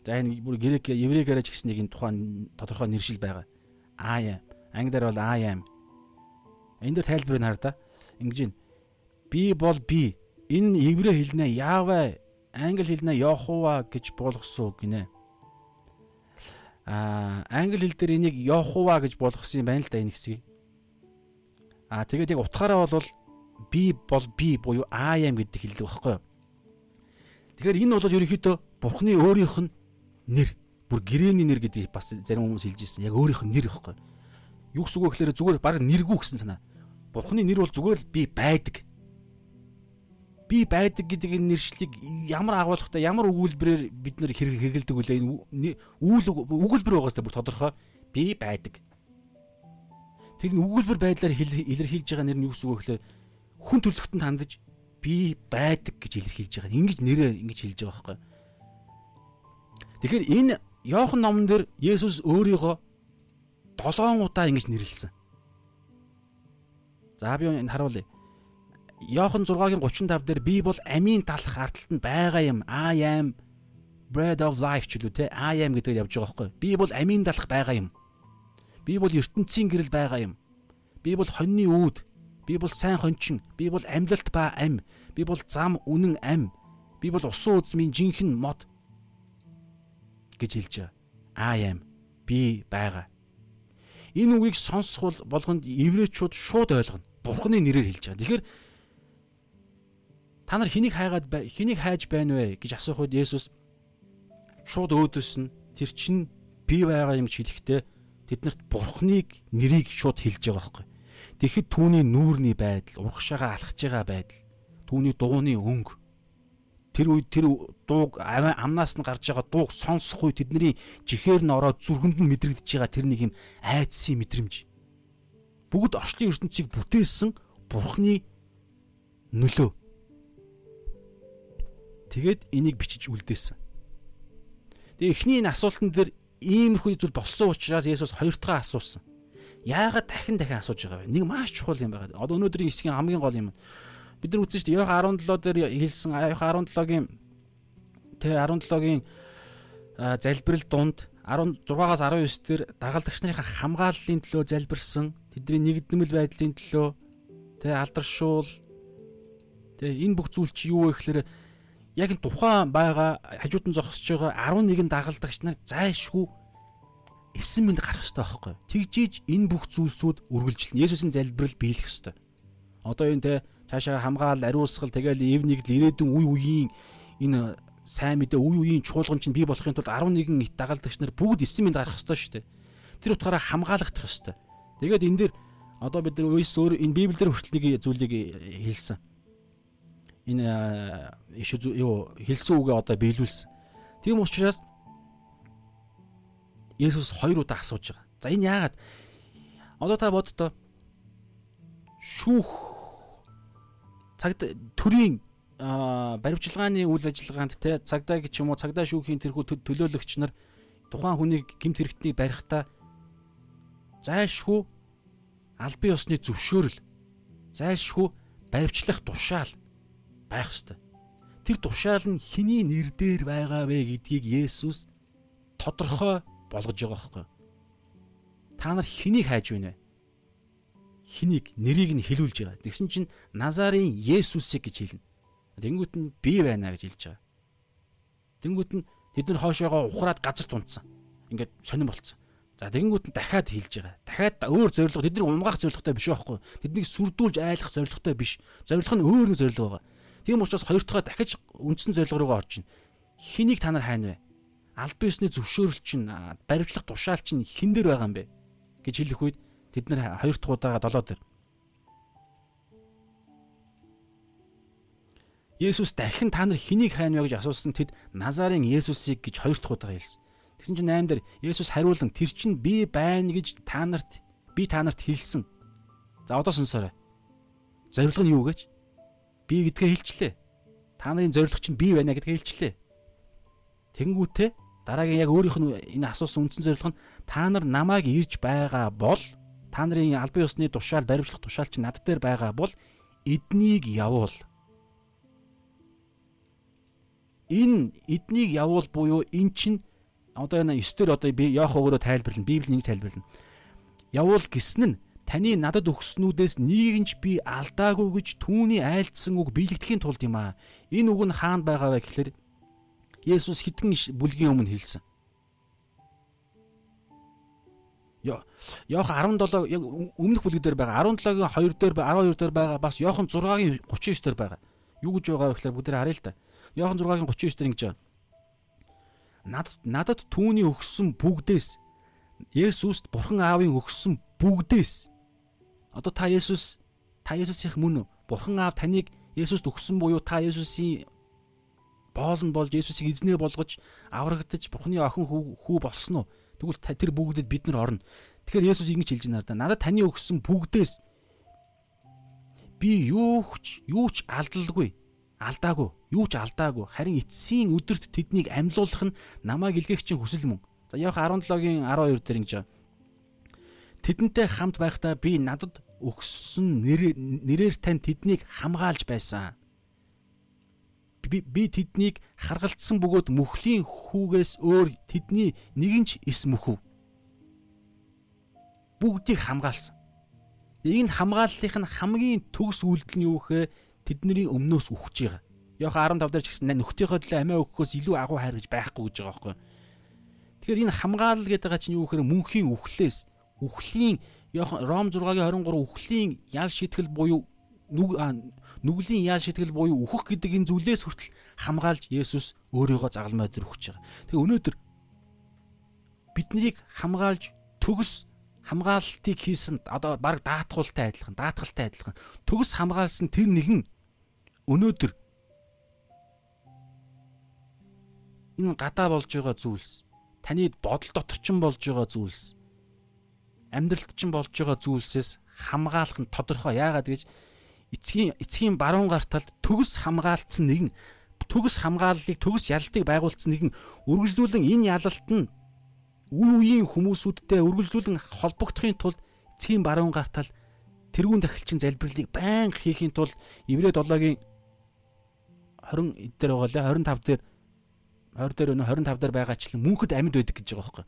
Энэ бүр грек еврейгээр ч гэсэн нэг энэ тухайн тодорхой нэршил байгаа. I am. Англиар бол I am. Энд дээр тайлбарыг хар та. Ингэж байна. Би бол би. Энэ еврей хэлнэ Явэ, англи хэлнэ Йохова гэж болгосон үг гинэ. Аа, англи хэл дээр энийг Йохова гэж болгосон юм байна л да энэ хэсгийг. Аа, тэгээд яг утгаараа бол би бол би буюу I am гэдэг хэлдэг байхгүй юу? Тэгэхээр энэ бол ерөнхийдөө Бурхны өөрийнх нь нэр. Бүр гэрээний нэр гэдгийг бас зарим хүмүүс хэлж ирсэн. Яг өөрийнх нь нэр ихгүй. Юу гэсэн үг гэхээр зүгээр баг нэргүй гэсэн санаа. Бурхны нэр бол зүгээр л би байдаг. Би байдаг гэдэг энэ нэршлиг ямар агуулгатай ямар өгүүлбэрээр бид нэр хэрэгэлдэг үлээ үүл өгүүлбэр байгаастай бүр тодорхой би байдаг. Тэр нь өгүүлбэр байдлаар илэрхийлж байгаа нэр нь юу гэсэн үг гэхээр хүн төрлөختөнд хандаж би байдаг гэж илэрхийлж байгаа. Ингэж нэрээ ингэж хэлж байгаа байхгүй. Тэгэхээр энэ Йохан номон дээр Есүс өөрийгөө 7 удаа ингэж нэрлсэн. За би энэ харуулъя. Йохан 6-гийн 35 дээр би бол амийн талах ардталд байгаа юм. I am bread of life ч үлээ те. I am гэдэг явж байгаа байхгүй. Би бол амийн талах байгаа юм. Би бол ертөнцийн гэрэл байгаа юм. Би бол хоньны үүд. Би бол сайн хончин. Би бол амьлалт ба ам. Би бол зам үнэн ам. Би бол усан үзмийн жинхэнэ мод гэж хэлж байгаа. I am. Би байгаа. Энэ үгийг сонсхол болгонд еврейчүүд шууд ойлгоно. Бурхны нэрээр хэлж байгаа. Тэгэхээр та нар хэнийг хайгаад хэнийг хайж байна вэ гэж асуух үед Есүс шууд өөдөөс нь тэр чинь би байгаа юм ч хэлэхдээ тэднэрт Бурхныг нэрийг шууд хэлж байгаа байхгүй. Тэгэхэд түүний нүүрний байдал, урагшаага алхаж байгаа байдал, түүний дууны өнгө тэр үед тэр дууг амнаас нь гарч байгаа дууг сонсох үе тэдний жихээр нь ороод зүрхэнд нь мэдрэгдэж байгаа тэр нэг юм айдсын мэдрэмж. Бүгд орчлын ертөнцийг бүтээсэн Бурхны нөлөө. Тэгээд энийг бичиж үлдээсэн. Тэгээ эхний энэ асуултан дээр иймэрхүү зүйл болсон учраас Есүс хоёр дахь асуусан яагаад дахин дахин асууж байгаа вэ? Нэг маш чухал юм байна. Одоо өнөөдрийн хэсгийн хамгийн гол юм. Бид нар үзсэн шүү дээ. Йохан 17 дээр хэлсэн Йохан 17-гийн тэ 17-гийн залбирал дунд 16-аас 19 дээр дагалдагч нарын хамгааллын төлөө залбирсан тэдний нэгдмэл байдлын төлөө тэ алдаршуул тэ энэ бүх зүйл чи юу вэ гэхээр яг тухайн байгаа хажууд нь зогсож байгаа 11 дагалдагч нар зайшгүй эссэн мэд гарах хэрэгтэй байхгүй. Тэгжиж энэ бүх зүйлсүүд үргэлжилнэ. Есүсийн залбирал биелэх хэрэгтэй. Одоо энэ те цаашаа хамгаал, ариусгал тэгэл эв нэгдэл ирээдүйн үе үеийн энэ сайн мэдээ үе үеийн чуулган чинь бий болохын тулд 11 дагалдагч нар бүгд эссэн мэд гарах хэрэгтэй шүү дээ. Тэр утгаараа хамгаалагдах хэрэгтэй. Тэгээд энэ дэр одоо бид нар өөс өөр энэ библиэр хүртэл нэг зүйлийг хэлсэн. Энэ иш юу хэлсэн үгээ одоо биелүүлсэн. Тийм учраас Есүс хоёр удаа асууж байгаа. За энэ яагаад? Одоо та боддоо шүүх цагт төрийн баримчилгааны үйл ажиллагаанд те цагдаа гэж юм уу цагдаа шүүхийн тэрхүү төлөөлөгч нар тухайн хүнийг гэмт хэрэгтнийг барихтаа зайлшгүй албан ёсны зөвшөөрөл зайлшгүй баримчлах тушаал байх ёстой. Тэр тушаал нь хэний нэр дээр байгаа вэ гэдгийг Есүс тодорхой болгож байгаа байхгүй. та нар хэнийг хайж байна вэ? Хэнийг нэрийг нь хэлүүлж байгаа. Тэгсэн чинь Назарын Есүсийг гэж хэлнэ. Тэнгүүт нь би байна гэж хэлж байгаа. Тэнгүүт нь тэд нар хоошоогоо ухраад газар тунцсан. Ингээд сонирн болцсон. За тэнгүүт нь дахиад хэлж байгаа. Дахиад өөр зорилго тэднийг унгаах зорилготой биш байхгүй. Тэднийг сүрдүүлж айлах зорилготой биш. Зорилго нь өөр нэг зорилго байгаа. Тийм учраас хоёр дахь дахиж үндсэн зорилго руугаа орж ийн. Хэнийг та нар хайна вэ? Аль биесний зөвшөөрөл чинь баримтлах тушаал чинь хин дээр байгаа юм бэ? гэж хэлэх үед тэд нар хоёр дахь удаага долоо дээр Есүс дахин та нар хэнийг хайна вэ гэж асуусан тэд Назарын Есүсийг гэж хоёр дахь удаа хэлсэн. Тэгсэн чинь 8 дээр Есүс хариулан тэр чинь би байна гэж та нарт би та нарт хэлсэн. За одоо сонсоорой. Зорилго нь юу гэж? Би гэдгээ хэлчлээ. Та нарын зорилго чинь би байна гэдгээ хэлчлээ. Тэнгүүтээ дараагийн яг өөрийнх нь энэ асуусан үндсэн зорилго нь та нар намайг ирж байгаа бол та нарын албан ёсны тушаал баримтлах тушаал чинь над дээр байгаа бол эднийг явуул энэ эднийг явуул буюу эн чин одоо энэ 9 дээр одоо би яах өгөрөө тайлбарлана. Библи нэг тайлбарлана. Явуул гэсэн нь таны надад өгснүүдээс нэгийг нь би алдаагүй гэж түүний айлдсан үг биелэгдэхийн тулд юм аа. Энэ үг нь хаана байгаа вэ гэхээр Есүс хитгэн бүлгийн өмнө хэлсэн. Йохан 17 яг өмнөх бүлэг дээр байгаа 17-гийн 2 дээр 12 дээр байгаа бас Йохан 6-гийн 39 дээр байгаа. Юу гэж байгаа вэ гэхээр бүгд харъя л да. Йохан 6-гийн 39 дээр ингэж байгаа. Надад надад түүний өгсөн бүгдээс Есүст Бурхан Аавын өгсөн бүгдээс одоо та Есүс та Есүсийн мөн үү? Бурхан Аав таныг Есүст өгсөн буюу та Есүсийн боолн болж Есүсийг эзнээ болгож аврагдаж Бурханы охин хүү болсон уу? Тэгвэл тэр бүгдэд бид нар орно. Тэгэхээр Есүс ингэж хэлж байна да. Надад таны өгсөн бүгдээс би юу ч юу ч алдалгүй алдаагүй юу ч алдаагүй харин эцсийн өдөрт тэднийг амьлуулах нь намайг илгээгчийн хүсэл мөн. За Иохан 17-гийн 12 дээр ингэж Тэдэнтэй хамт байхдаа би надад өгсөн нэрээр тань тэднийг хамгаалж байсан. Би, тэднийг харгалцсан бөгөөд мөхлийн хүүгээс өөр тэдний нэгэн ч эс мөхөв. Бүгдийг хамгаалсан. Энэ хамгааллынх нь хамгийн төгс үйлдэл нь юу гэхээр тэдний өмнөөс үхэж байгаа. Йохан 15 дээр ч гэсэн нөхдийнхөө төлөө амиа өгөхөөс илүү агуу хайр гэж байхгүй гэж байгаа байхгүй. Тэгэхээр энэ хамгаалал гэдэг чинь юу гэхээр мөнхийн үхлээс үхлийн Йохан Ром 6-гийн 23 үхлийн ял шитгэл буюу нүглийн ял шитгэл буюу үхэх гэдэг энэ зүйлээс хүртэл хамгаалж Есүс өөрийгөө загалмай дээр өгч байгаа. Тэгээ өнөөдөр биднийг хамгаалж төгс хамгаалтыг хийсэн одоо баг даатгуултай адилхан, даатгалтай адилхан төгс хамгаалсан тэр нэгэн өнөөдөр энэ гадаа болж байгаа зүйлс таны бодол дотор ч болж байгаа зүйлс амьдралд ч болж байгаа зүйлсээс хамгаалах нь тодорхой яагаад гэж эцгийн эцгийн баруун гарталд төгс хамгаалцсан нэгэн төгс хамгааллыг төгс ялалтыг байгуулсан нэгэн үргэлжлүүлэн энэ ялалт нь үе үеийн хүмүүсүүдтэй үргэлжлүүлэн холбогдохын тулд эцгийн баруун гартал тэрүүн дахилчин залбирлыг байнга хийхин тулд Иврэ 7-гийн 20 дээр байгаа лээ 25 дээр 20 дээр өнө 25 дээр байгаачлан мөнхөд амьд байдаг гэж байгаа байхгүй.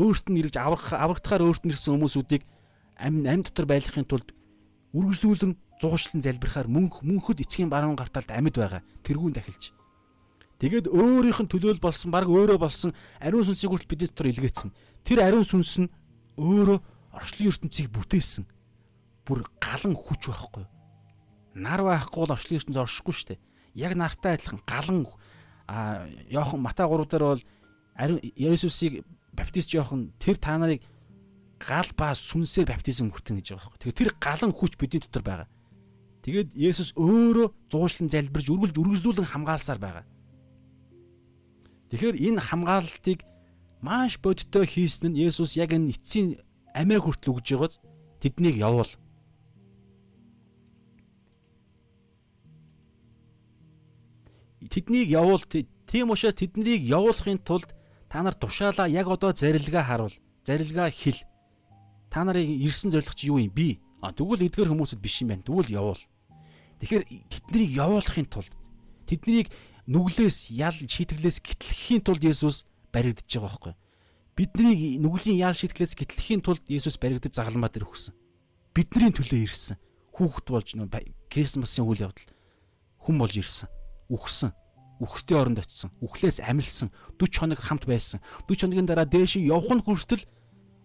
Өөрт нь ирж аврах аврагдахаар өөрт нь ирсэн хүмүүсүүдийг амь амь дотор байлгахын тулд үргэлжлүүлэн зуушлан залбирахаар мөнх мөнхөд эцгийн баруун гарталд амьд байгаа. Тэргүүн дахилж. Тэгээд өөрийнх нь төлөөл болсон баг өөрөө болсон ариун сүнсийг хүртэл бидний дотор илгээсэн. Тэр ариун сүнс нь өөрөө орчлон ертөнцийг бүтээсэн. Бүр галан хүч байхгүй. Нар байхгүй бол орчлон ертөнц оршихгүй шүү дээ. Яг нартай адилхан галан а Йохан Матай 3 дээр бол ариун Есүсийг баптист Йохан тэр та нарыг гал ба сүнсээр баптизм хүртэн гэж байгаа байхгүй. Тэгэхээр тэр галан хүч бидний дотор байгаа. Тэгээд Есүс өөрөө зуушлан залбирж үргэлж үргэлжлүүлэн хамгаалсаар байгаа. Тэгэхээр энэ хамгаалалтыг маш бодиттой хийсэн нь Есүс яг энэ эцсийн амиа хүртэл өгж байгааз тэднийг явуул. тэднийг явуул тийм учраас тэднийг явуулахын тулд та нар тушаалаа яг одоо зарилгаа харуул. Зарилгаа хэл. Та нарын ирсэн зорилго чи юу юм? Би. А тэгвэл эдгээр хүмүүсэд биш юм байна. Тэгвэл явуул. Тэгэхээр тэднийг явуулахын тулд тэднийг нүглээс ял шийтгэлээс гэтлэхийн тулд Есүс баригдаж байгаа байхгүй. Бидний нүглийн яал шийтгэлээс гэтлэхийн тулд Есүс баригдаж загалмаа дээр өгсөн. Бидний төлөө ирсэн. Хүүхэд болж Крисмасын үйл явдал хүн болж ирсэн. Үхсэн. Үхсдийн оронд очисон. Үхлээс амилсан. 40 хоног хамт байсан. 40 хоногийн дараа дээш явах нь хүртэл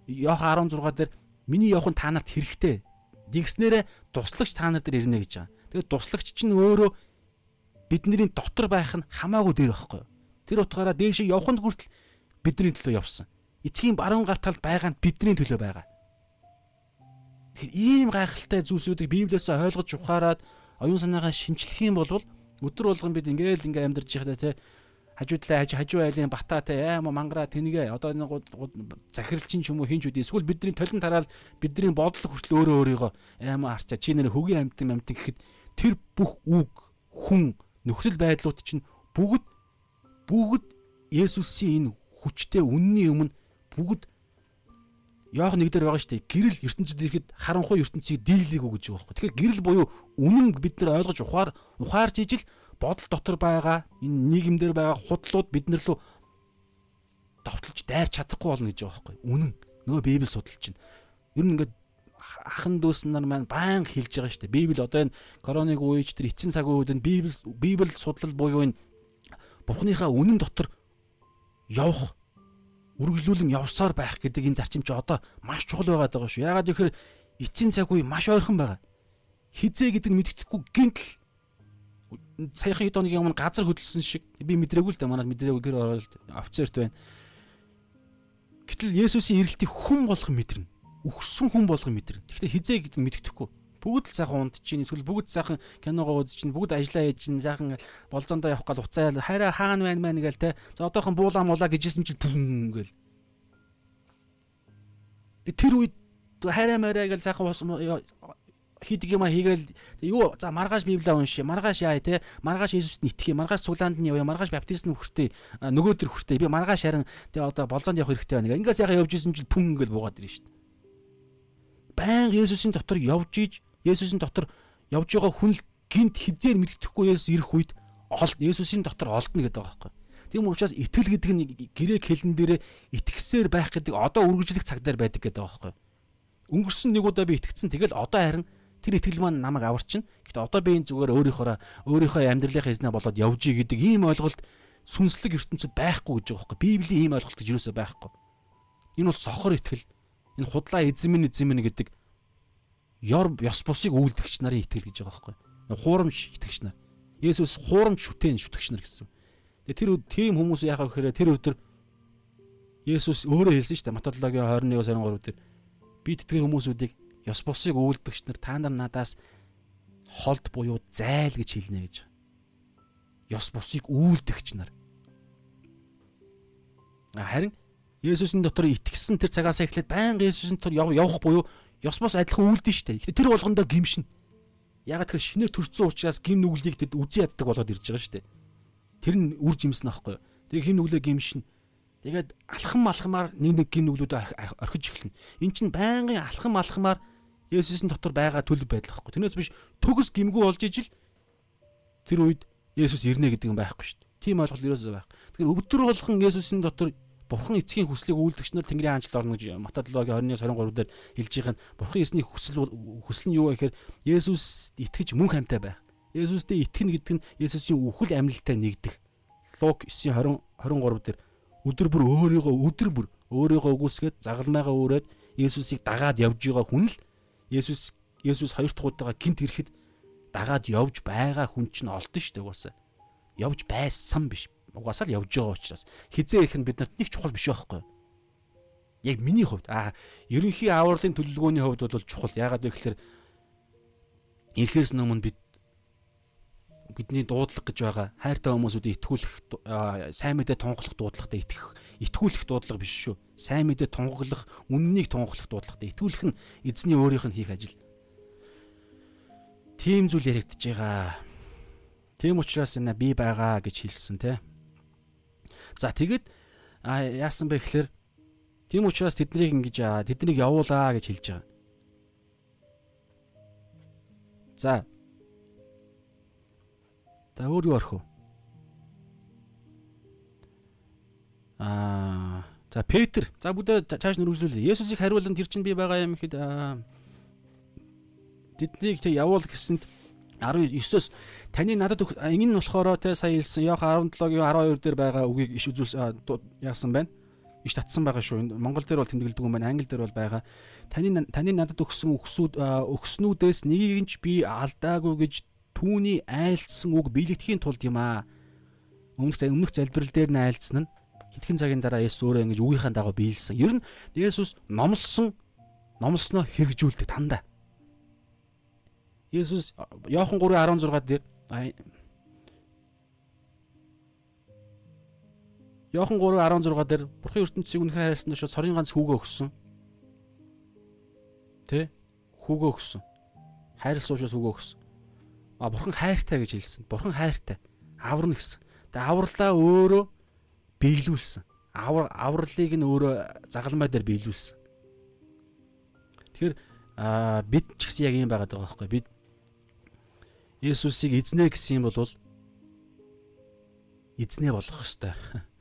Йох 16 дээр миний явах нь та нарт хэрэгтэй. Дигснэрэ туслагч та нар дээр ирнэ гэж байгаа. Тэгээд туслагч чинь өөрөө бидний дотор байх нь хамаагүй дээр байхгүй юу? Тэр утгаараа дээш явах нь хүртэл бидний төлөө явсан. Эцгийн баруун гар талд байгаа нь бидний төлөө байгаа. Тэгэхээр ийм гайхалтай зүйлсүүдийг Библиэс ойлгож ухаарад оюун санаагаа шинчлэх юм бол өдөр болгон бид ингээл ингээ амьдарч байхдаа те хажуудлаа хажуу айлын бата те аама мангара тэнийгээ одоо нэг захиралчин ч юм уу хинч үгүй эсвэл бидний толон тараал бидний бодол хүртэл өөрөө өөрийгөө аама харчаа чи нэр хөгийн амтан амтан гэхэд тэр бүх үг хүн нөхцөл байдлууд чинь бүгд бүгд Есүсийн энэ хүчтэй үнний өмнө бүгд Яах нэг дээр байгаа шүү дээ. Гэрэл ертөнцид ирэхэд харанхуй ертөнцийг дийлээг үү гэж байгаа байхгүй. Тэгэхээр гэрэл буюу үнэн бид нар ойлгож ухаар ухаарч ижил бодол дотор байгаа энэ нийгэмдэр байгаа худлууд бид нар лөө товтлж дайр чадахгүй болно гэж байгаа байхгүй. Үнэн. Нөгөө Библи судалж чинь. Ер нь ингээд ахан дүүс нар маань баян хэлж байгаа шүү дээ. Библи одоо энэ короныг үеч тэр эцсийн цаг үед нь Библи Библи судлал буюу энэ Бурхныхаа үнэн дотор явах үргэлжлүүлэн явсаар байх гэдэг энэ зарчим чи одоо маш чухал байгаад байгаа шүү. Яагаад гэхээр эцсийн цаг үе маш ойрхон байгаа. Хизээ гэдэг нь мэддэхгүй гинтл саяхан хэд хоногийн өмнө газар хөдөлсөн шиг би мэдрээгүй л дээ манад мэдрээгүй гэр ороод офицерт байна. Гэтэл Есүсийн ирэлтийг хүн болгон мэдэрнэ. Үхсэн хүн болгон мэдэрнэ. Гэхдээ хизээ гэдэг нь мэддэхгүй. Бүгд л сайхан унд чинь эсвэл бүгд сайхан киногоо үз чинь бүгд ажиллаа хийж чинь сайхан болзондоо явах гал уцаа хайраа хаана байна мэн гээл те. За одоохон буулаа муулаа гэжсэн чинь бүм гээл. Тэр үед хайраа морай гээл сайхан хийдэг юм а хийгээл юу за маргааш библиа уншия маргааш яа те маргааш Иесуст итгэе маргааш сулаанд нь явъя маргааш баптизм хүртээ нөгөөдөр хүртээ би маргааш харин те одоо болзоонд явах хэрэгтэй байна. Ингээс яхаа явж исэн чинь пүн гэл буугаад ирнэ шүү дээ. Баян Иесусийн дотор явж иж Есүсийн дотор явж байгаа хүн л гинт хизээр мэддэхгүй Есүс ирэх үед олд Есүсийн дотор олдно гэдэг байгаа байхгүй. Тийм учраас итгэл гэдэг нь грек хэлэн дээрээ итгэсээр байх гэдэг одоо үргэлжлэх цаг дээр байдаг гэдэг байгаа байхгүй. Өнгөрсөн нэг удаа би итгэцэн тэгэл одоо харин тэр итгэл маань намайг аварчин. Гэхдээ одоо би энэ зүгээр өөрийнхөө өөрийнхөө амьдралынхаа эзнээ болоод явжий гэдэг ийм ойлголт сүнслэг ертөнцид байхгүй гэж байгаа байхгүй. Библийн ийм ойлголт гэж юусоо байхгүй. Энэ бол сохор итгэл. Энэ худлаа эзэмэн эзэмэн гэдэг ёр ёс бусыг үйлдэгч нарын итгэл гэж байгаа байхгүй. Хуурамч итгэгч нар. Есүс хуурамч шүтэн шүтгэгч нар гэсэн. Тэгээ тэр тийм хүмүүс яахаа гэхээр тэр өдөр Есүс өөрөө хэлсэн шүү дээ. Матологийн 21-23 дээр би тэтгэх хүмүүсүүдийг ёс бусыг үйлдэгч нар та нар надаас холд буюу зайл гэж хэлнэ гэж. Ёс бусыг үйлдэгч нар. Харин Есүсийн дотор итгэсэн тэр цагаас эхлээд байнга Есүсийн дотор явах буюу ёс бос адилхан үлдэн штэ. Гэхдээ тэр болгондоо гимшин. Ягаад тэгэхээр шинээр төрсөн учраас гим нүглийг тэд үзий яддаг болоод ирж байгаа штэ. Тэр нь үр жимсэн аахгүй. Тэгээ гим нүглээ гимшин. Тэгээд алхам малхамаар нэг нэг гим нүглүүдэд орхиж эхэлнэ. Эн чинь байнгын алхам малхамаар Есүсийн дотор байгаа төлөв байдал аахгүй. Тэрнээс биш төгс гимгүү болж ижил тэр үед Есүс ирнэ гэдэг юм байхгүй шүү дээ. Тийм ойлголт ерөөсөө байх. Тэгэхээр өвдөр болгон Есүсийн дотор Бурхан эцгийн хүслийг үйлдэгч нар Тэнгэрийн хаанчлалд орно гэж Матологи 20-23 дээр хэлж байгаа нь Бурхан эсний хүсэл хүсэл нь юу вэ гэхээр Есүс итгэж мөн хамтаа байх. Есүстэй итгэнэ гэдэг нь Есүсийн үхэл амьлалтай нэгдэх. Лук 9:20 23 дээр өдөр бүр өөрийгөө өдөр бүр өөрийгөө үгүйсгээд загалмайгаа өөрөөд Есүсийг дагаад явж байгаа хүн л Есүс Есүс хоёр дахь удаага гинт ирэхэд дагаад явж байгаа хүн чинь олдсон шүү дээ угаасаа. Явж байсан биш угаасаа л явж байгаа учраас хизээ их нь биднэрт нэг чухал биш байхгүй юу? Яг миний хувьд аа ерөнхий авралын төлөвлөгөөний хувьд бол чухал. Яагаад вэ гэхээр эрхээс өмнө бид бидний дуудлага гэж байгаа хайртай хүмүүсүүдэд итгүүлэх сайн мэдээ тунхаглах дуудлагатай итгэх итгүүлэх дуудлага биш шүү. Сайн мэдээ тунхаглах, үннийг тунхаглах дуудлагатай итгүүлэх нь эзний өөрийнх нь хийх ажил. Тийм зүйл яригдж байгаа. Тийм учраас энэ би байгаа гэж хэлсэн те. За тэгэд яасан бэ гэхээр тийм учраас тэднийг ингэж тэднийг явуулаа гэж хэлж байгаа. За. За өөр юу орох Аа За Петр за бүгдээ цааш нүргэжлүүлээ. Есүсийг хариулан тэр чинь би байгаа юм гэхэд тэднийг тэг явуул гэсэнд 19-оос таны надад энэ нь болохоор те сая хэлсэн Йох 17-гийн 12 дээр байгаа үгийг иш үзүүлс яасан байна. Иш татсан байгаа шүү. Монгол дээр бол тэмдэглэдэг юм байна. Англи дээр бол байгаа. Таны таны надад өгсөн өгсүүд өгснүүдээс нэгийг нь ч би алдаагүй гэж түүний айлдсан үг биелэгдэхийн тулд юм аа. Өмнөх өмнөх залбирал дээр нь айлдсан нь хэдхэн цагийн дараа Есүс өөрөө ингэж үгийнхаа дагуу биелсэн. Ер нь Есүс номлосон номлосноо хэрэгжүүлдэг дандаа. Есүс Иохан 3:16 дээр Иохан 3:16 дээр Бурхан ертөнцийг үнэхээр хайрласан тушаа сорын ганц хүүгээ өгсөн. Тэ? Хүүгээ өгсөн. Хайрлсан учраас хүүгээ өгсөн. А Бурхан хайртай гэж хэлсэн. Бурхан хайртай. Аварна гэсэн. Тэгээ авралаа өөрөө биелүүлсэн. Авар авралыг нь өөрөө загалмай дээр биелүүлсэн. Тэгэхээр а бид ч гэсэн яг юм байгаад байгаа байхгүй бид Есүсийг эзнээ гэсэн юм бол эзнээ болгох ёстой.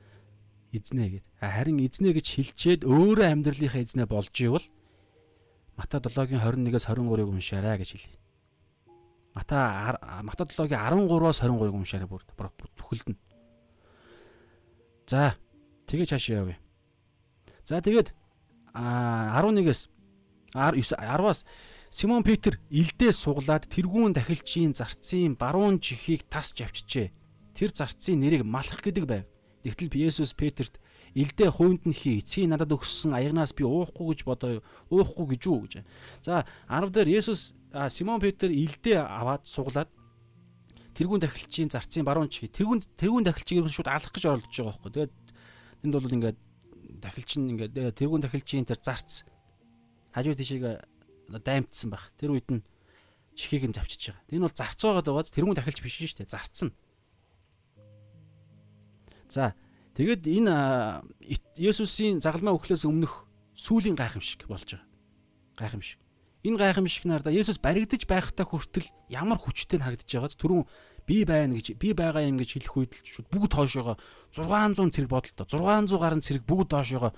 Эзнээ гэд. Харин эзнээ гэж хэлчээд өөрөө амьдралынхаа эзнээ болж ивэл Мата 7-гийн 21-ээс 23-ыг уншаарай гэж хэлье. Мата Мата 7-гийн 13-аас 23-ыг уншаарай бүр бүхэлд нь. За тэгээ цааш явъя. За тэгээд 11-ээс 10-аас Симон Петр илдээ суглаад тэргүүн дахилчийн зарцын баруун чихийг тасч авчижээ. Тэр зарцын нэрийг малах гэдэг байв. Тэгтэл Есүс Петрт илдээ хуунд нь хий эцгийн надад өгсөн аягнаас би уухгүй гэж бодоо уухгүй гэж үү гэж. За 10 дээр Есүс Симон Петр илдээ аваад суглаад тэргүүн дахилчийн зарцын баруун чихийг тэргүүн тэргүүн дахилчийг шууд алах гэж оролдож байгаа байхгүй. Тэгээд энд бол ингээд дахилч нь ингээд тэргүүн дахилчийн тэр зарц хажуу тишийг даймтсан байх. Тэр үед нь чихийг нь завчиж байгаа. Энэ бол зарц байгаад байгаа. Тэрүүн дахилж биш шүү дээ. Зарцсан. За тэгээд энэ Есүсийн загалмаа өглөөс өмнөх сүлийн гайхамшиг болж байгаа. Гайхамшиг. Энэ гайхамшиг нарда Есүс баригдаж байхдаа хүртэл ямар хүчтэй харагдаж байгааз түрүүн би байна гэж би байгаа юм гэж хэлэх үед л шууд бүгд хоошоогоо 600 цэрэг бодолтой 600 гаруй цэрэг бүгд хоошоогоо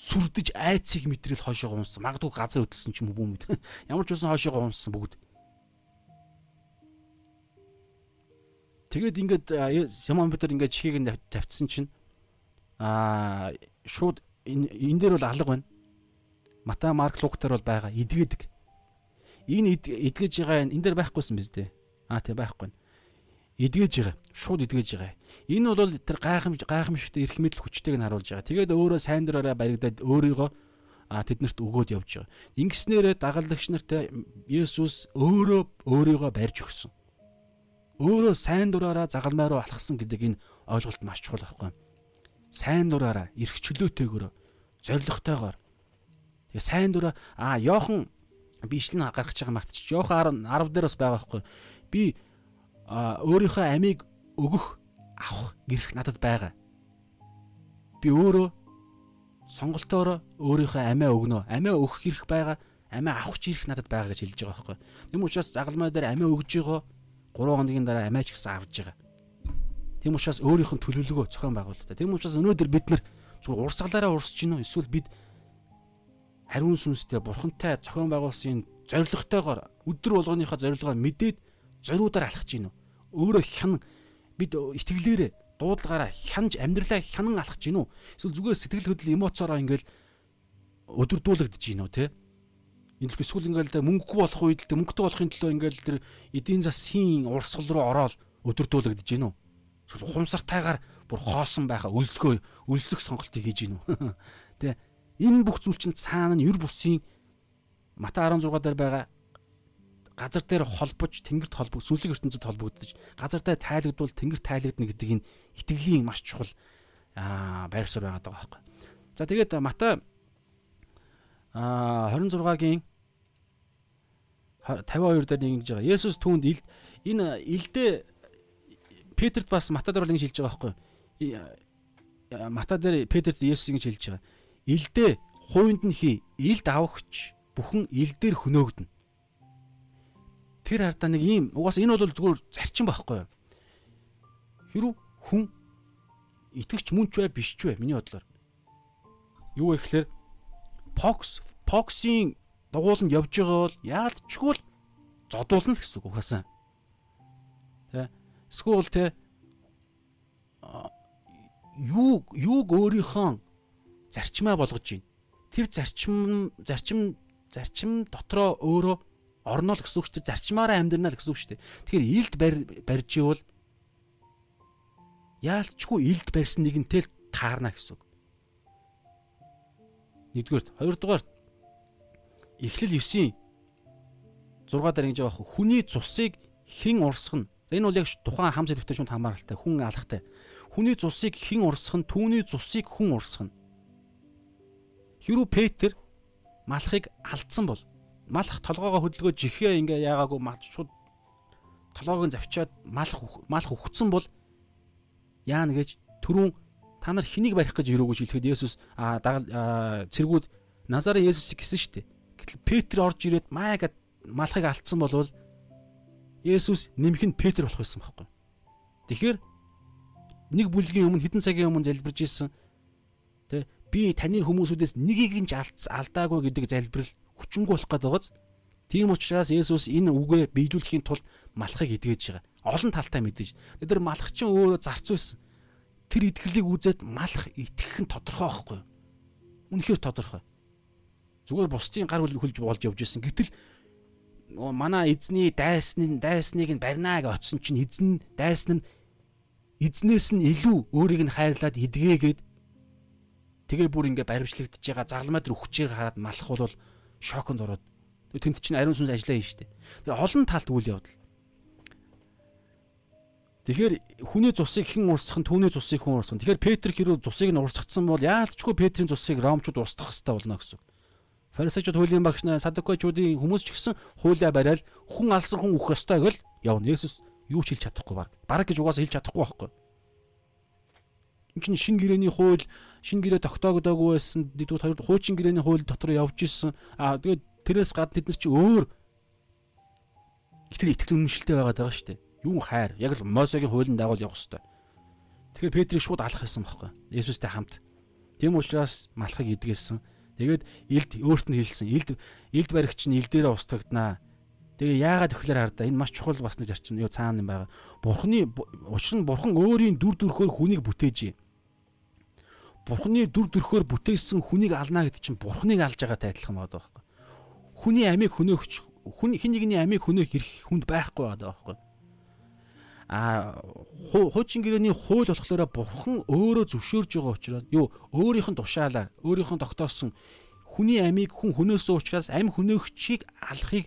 сүрдэж айцыг мэтрэл хойшоо унсан. Магадгүй газар хөдөлсөн ч юм уу бүүмэд. Ямар ч үсэн хойшоо унсан бүгд. Тэгээд ингээд Симон Петр ингээд чихийг нь тавьчихсан чинь аа шууд энэ дээр бол алга байна. Мата Марк Лук дээр бол байгаа идгээдэг. Энэ идгэж байгаа энэ дээр байхгүйсэн биз дээ. Аа тийм байхгүй эдгэж байгаа. Шууд эдгэж байгаа. Энэ бол тэр гайхамж гайхамшигтай эрх мэдэл хүчтэйг нь харуулж байгаа. Тэгээд өөрөө сайн дураараа баригдаад өөрийгөө а тэднэрт өгөөд явж байгаа. Ингэснээрээ дагалдагч нарт Есүс өөрөө өөрийгөө барьж өгсөн. Өөрөө сайн дураараа загалмай руу алхсан гэдэг энэ ойлголт маш чухал байхгүй. Сайн дураараа эрх чөлөөтэйгээр зоригтойгоор тэгээ сайн дураа а Йохан бичлэн гаргаж байгаа мартчих. Йохан 10 дээр бас байгаа байхгүй. Би өөрийнхөө амийг өгөх авах гэрх надад байгаа. Би өөрөө сонголтоороо өөрийнхөө амиа өгнө. Амиа өгөх гэрх байгаа. Амиа авах гэрх надад байгаа гэж хэлж байгаа байхгүй. Тэм учраас загалмай дээр амиа өгж байгаа 3 хоногийн дараа амиа ч гэсэн авж байгаа. Тэм учраас өөрийнх нь төлөвлөгөө зохион байгуулалтаа. Тэм учраас өнөөдөр бид нар зүгээр урсгалаараа урсж гинөө эсвэл бид хариун сүнстэй бурхантай зохион байгуулсан зоригтойгоор өдөр болгоныхоо зорилгоо мэдээд зориудаар алхаж гинөө өөрөө хян бид итгэлээрээ дуудлагаараа хянж амьдралаа хянан алхаж гинүү. Эсвэл зүгээр сэтгэл хөдлөл эмоцороо ингээл өдөрдүүлэгдэж гинүү те. Энэ л эсвэл ингээл мөнгөгүй болох үед л мөнгөтэй болохын төлөө ингээл тэр эдийн засгийн урсгал руу ороод өдөрдүүлэгдэж гинүү. Эсвэл ухамсартайгаар бүр хоосон байхаа өлсгөө өлсөх сонголтыг хийж гинүү. Тэ энэ бүх зүйл чинь цаана нь юр бусын Мата 16 дээр байгаа газар дээр холбож тэнгэрт холбог сүнслэг ертөнцид холбогдож газартай тайлгдвал тэнгэр тайлгдна гэдэг энэ итгэлийн маш чухал байр суурь байгаа даа байхгүй. За тэгээд Мата а 26-гийн 52 дээр ингэж байгаа. Есүс түүнд ил энэ илдээ Петрт бас Мата дээр ингэж хэлж байгаа байхгүй. Мата дээр Петрт Есүс ингэж хэлж байгаа. Илдээ хуунд нь хий, илд авахч бүхэн ил дээр хөнөөгдөн тэр хардаа нэг ийм угаасаа энэ бол зүгээр зарчим байхгүй юу. Хэрв хүн итгэвч мөн ч бай биш ч бай миний бодлоор. юу вэ гэхээр Fox Fox-ийн дугууланд явж байгаа бол яалт чгүй л зодуулна л гэсэн үг ухаасан. Тэ. Эсвэл тэ юу юуг өөрийнхөө зарчмаа болгож байна. Тэр зарчим зарчим зарчим дотроо өөрөө орно л гэсэн үг шүү дээ. Зарчмаараа амьдрна л гэсэн үг шүү дээ. Тэгэхээр илд барьж ивэл яалчгүй илд барьсан нэгэнтэй л таарна гэсэн үг. Нэгдүгээр, хоёрдугаар Эхлэл 9-ийн 6 дараа ингэж байгаа хүний цусыг хэн урсгах нь. Энэ бол яг тухайн хам зэрэгтэй шүнд хамааралтай хүн алхтай. Хүний цусыг хэн урсгах нь, түүний цусыг хүн урсгах нь. Хэрвээ Петр малахыг алдсан бол малах толгоогоо хөдөлгөө жихээ ингээ яагаагүй малч шууд толгоог нь завчаад малах малах өгцөн бол яана гэж түрүүн та нар хэнийг барих гэж ирээгүй шилхэд Есүс а цэргүүд Назарын Есүсийг гисэн штэ. Гэтэл Петр орж ирээд маа гэд малахыг алдсан болвол Есүс нэмэх нь Петр болох байсан байхгүй. Тэгэхээр нэг бүлгийн өмнө хэдэн цагийн өмнө залбирж ирсэн тэ би таны хүмүүсүүдээс нэгийг нь алдаагүй гэдэг залбирал хүчингү болох гэдэг байгааз. Тийм учраас Есүс энэ үгээ биелүүлэхийн тулд малахыг идгээж байгаа. Олон талтай мэдээж. Тэр малах чинь өөрөө зарц байсан. Тэр итгэлийг үзээд малах итгэх нь тодорхой байхгүй юу? Үнэхээр тодорхой. Зүгээр бусдын гар хөлж болж явж исэн. Гэтэл манай эзний дайсны дайсныг нь барьнаа гэж оцсон чинь эзэн дайсан нь эзнээс нь илүү өөрийг нь хайрлаад эдгээгээд тэгээ бүр ингээ баримтлагдж байгаа загламад руу хүчийг хараад малах бол шоконд ороод тэнд чинь ариун сүнс ажиллаа хийн штэ. Тэр олон талт үйл явдал. Тэгэхээр хүний цусыг хэн урсгах нь түүний цусыг хэн урсгах. Тэгэхээр Петр хэрэг цусыг нь урсгацсан бол яалтчгүй Петрийн цусыг ромчууд урсгах хэрэгтэй болно гэсэн. Фарисеучуд хуулийн багш нар садукочуудын хүмүүс ч гэсэн хуулиа барайл хүн алсан хүн үхэх ёстой гэл явна. Есүс юу ч хэлж чадахгүй баг. Бараг гэж угаасаа хэлж чадахгүй байхгүй. Чинь шин гэрэний хууль шин гэрээ тогтоогдоогүй байсан. Нэгдүгээр хоёрдугаар хуучин гэрэний хууль дотор явж исэн. Аа тэгээд тэрээс гадна тэд нар чи өөр ихтгэл итгэл үнэмшилтэй байгаад байгаа шүү дээ. Юу хайр. Яг л Мосегийн хуулийн дагуу явах хэрэгтэй. Тэгэхээр Петрийг шууд алах байсан байхгүй. Есүстэй хамт. Тийм учраас малахыг идгээсэн. Тэгээд илд өөрт нь хэлсэн. Илд илд баригч нь илдээрээ устгагданаа. Тэгээ яагаад төхлөр хардаа энэ маш чухал басна зарчим юу цаана юм байгаа. Бурхны учир нь бурхан өөрийн дүр төрхөөр хүнийг бүтээж Бурхны дүр төрхөөр бүтээсэн хүнийг ална гэдэг чинь Бурхныг алж байгаатай адилхан байдаг байхгүй. Хүний амийг хөнөөгч хүн хин нэгний амийг хөнөөх эрх хүнд байхгүй байдаг байхгүй. А хуучин гэрэний хууль болохоор Бурхан өөрөө зөвшөөрж байгаа учраас юу өөрийнх нь тушаалаар өөрийнх нь тогтоосон хүний амийг хүн хөнөөсөн учраас ам хөнөөгчийг алахыг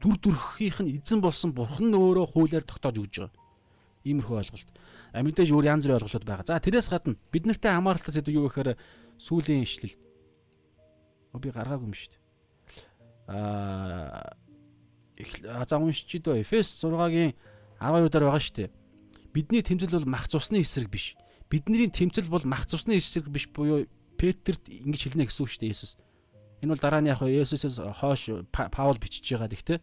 дүр төрхийнх нь эзэн болсон Бурхан нь өөрөө хуулиар тогтоож өгч байгаа. Иймэрхүү ойлголт. А мэдээж өөр янз бүрийн ойлголтууд байгаа. За тэрээс гадна бид нартай хамааралтай зүйл юу гэхээр сүлийн ишлэл. Би гаргаагүй юм шүү дээ. Аа за уншиж дөө Эфес 6-гийн 12 дээр байгаа шүү дээ. Бидний тэмцэл бол мах цусны эсрэг биш. Бидний тэмцэл бол мах цусны эсрэг биш буюу Петрт ингэж хэлнэ гэсэн үг шүү дээ Есүс. Энэ бол дараа нь яг Есүсээс хойш Паул бичиж байгаа гэхдээ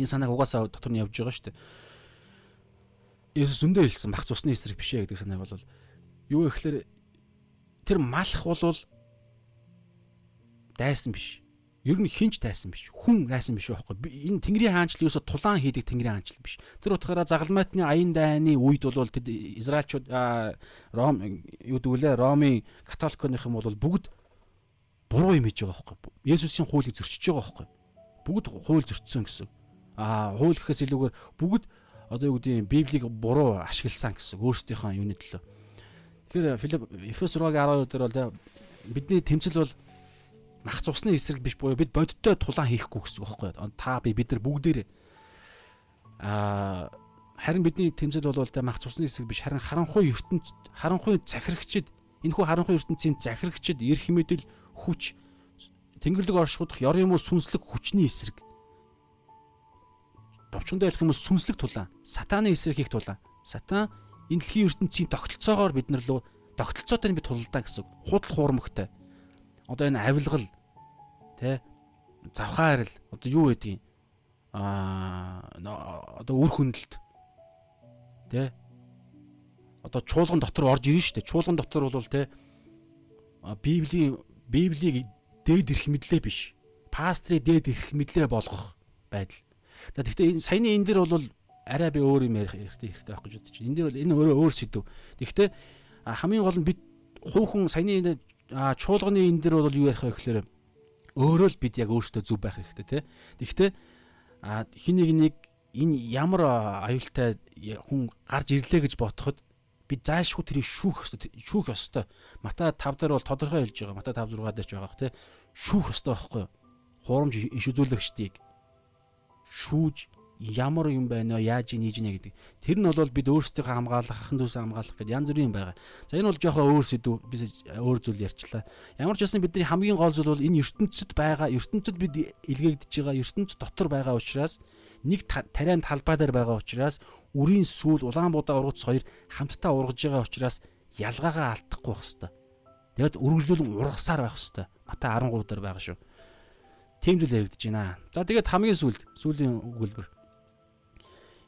энэ санааг угаасаа дотор нь явж байгаа шүү дээ. Есүс зөндөө хэлсэн бах цусны эсрэг биш ээ гэдэг санааг бол юу гэхээр тэр малах бол дайсан биш. Ер нь хинч дайсан биш. Хүн дайсан биш байхгүй. Энэ Тэнгэрийн хаанчлал ерөөсө тулаан хийдэг Тэнгэрийн хаанчлал биш. Тэр утгаараа загалмайтны аян дайны үед бол тэд Израильчууд Ром юу гэвэл Ромын католикных юм бол бүгд буруу юм хийж байгаа байхгүй. Есүсийн хуулийг зөрчиж байгаа байхгүй. Бүгд хууль зөрчсөн гэсэн. Аа хууль гэхээс илүүгээр бүгд одоо юу гэдэг Библийг буруу ашигласан гэсэн өөрсдийнхөө юуны төлөө. Тэгэхээр Филипп Эфес 6-гийн 12 дээр бол бидний тэмцэл бол мах цусны эсрэг биш буюу бид бодиттой тулаан хийхгүй гэсэн үг байхгүй. Та би бид нар бүгдээрээ аа харин бидний тэмцэл бол тэ мах цусны эсрэг биш харин харанхуй ертөнд харанхуй захирагчд энэхүү харанхуй ертөнцийн захирагчд эрх мэдэл хүч тэнгэрлэг оршуудах ёр юм уу сүнслэг хүчний эсрэг товчондоо ялах юм бол сүнслэг тулаан, сатааны эсрэг хийх тулаан. Сатан энэ дэлхийн ертөнцийн тогтолцоогоор бид нар лөө тогтолцоотой нь би тулалдаа гэсэн. Худал хуурмагтай. Одоо энэ авилгал тэ завхаарл одоо юу гэдгийг аа одоо үр хөндлөлт тэ одоо чуулган дотор орж ирнэ шүү дээ. Чуулган дотор бол тэ Библийн Библийг дээд ирэх мэдлээ биш. Пастрыг дээд ирэх мэдлээ болгох байдал. За гэхдээ энэ саяны энэ дэр бол арай би өөр юм ярих хэрэгтэй хэрэгтэй байх гэж бодож байна. Энэ дэр бол энэ өөрөө өөр сэдв. Тэгэхдээ хамгийн гол нь бид хүүхэн саяны чуулганы энэ дэр бол юу ярих вэ гэхээр өөрөө л бид яг өөрсдөө зөв байх хэрэгтэй тий. Тэгэхдээ хин нэг нэг энэ ямар аюултай хүн гарч ирлээ гэж бодоход бид заашгүй тэрийг шүүх ёстой шүүх ёстой. Мата 5 дээр бол тодорхой хэлж байгаа. Мата 5 6 дээр ч байгаа хэ тий. Шүүх ёстой байхгүй юу? Хурамж иш үзүүлэгчдийг шүүж ямар юм байна вэ? Яаж ийж нэ гэдэг. Тэр нь бол бид өөрсдийнхөө хамгаалах, ахын дүүсээ хамгаалах гэдэг янз бүрийн байгаа. За энэ бол жоохон өөр сэдв. Би өөр зүйл ярьчлаа. Ямар ч байсан бидний хамгийн гол зүйл бол энэ ертөнцид байгаа, ертөнцид бид илгээгдэж байгаа, ертөнц дотор байгаа учраас нэг тариан талбай дээр байгаа учраас үрийн сүүл Улаанбуудаа ургац хоёр хамтдаа ургаж байгаа учраас ялгаагаа алдахгүй байх хэвээр. Тэгэд үргэлжлүүлэн ургасаар байх хэвээр. Матай 13 дээр байгаа шүү. Тийм зүйл яригдэж байна. За тэгээд хамгийн сүүлд сүүлийн өгүүлбэр.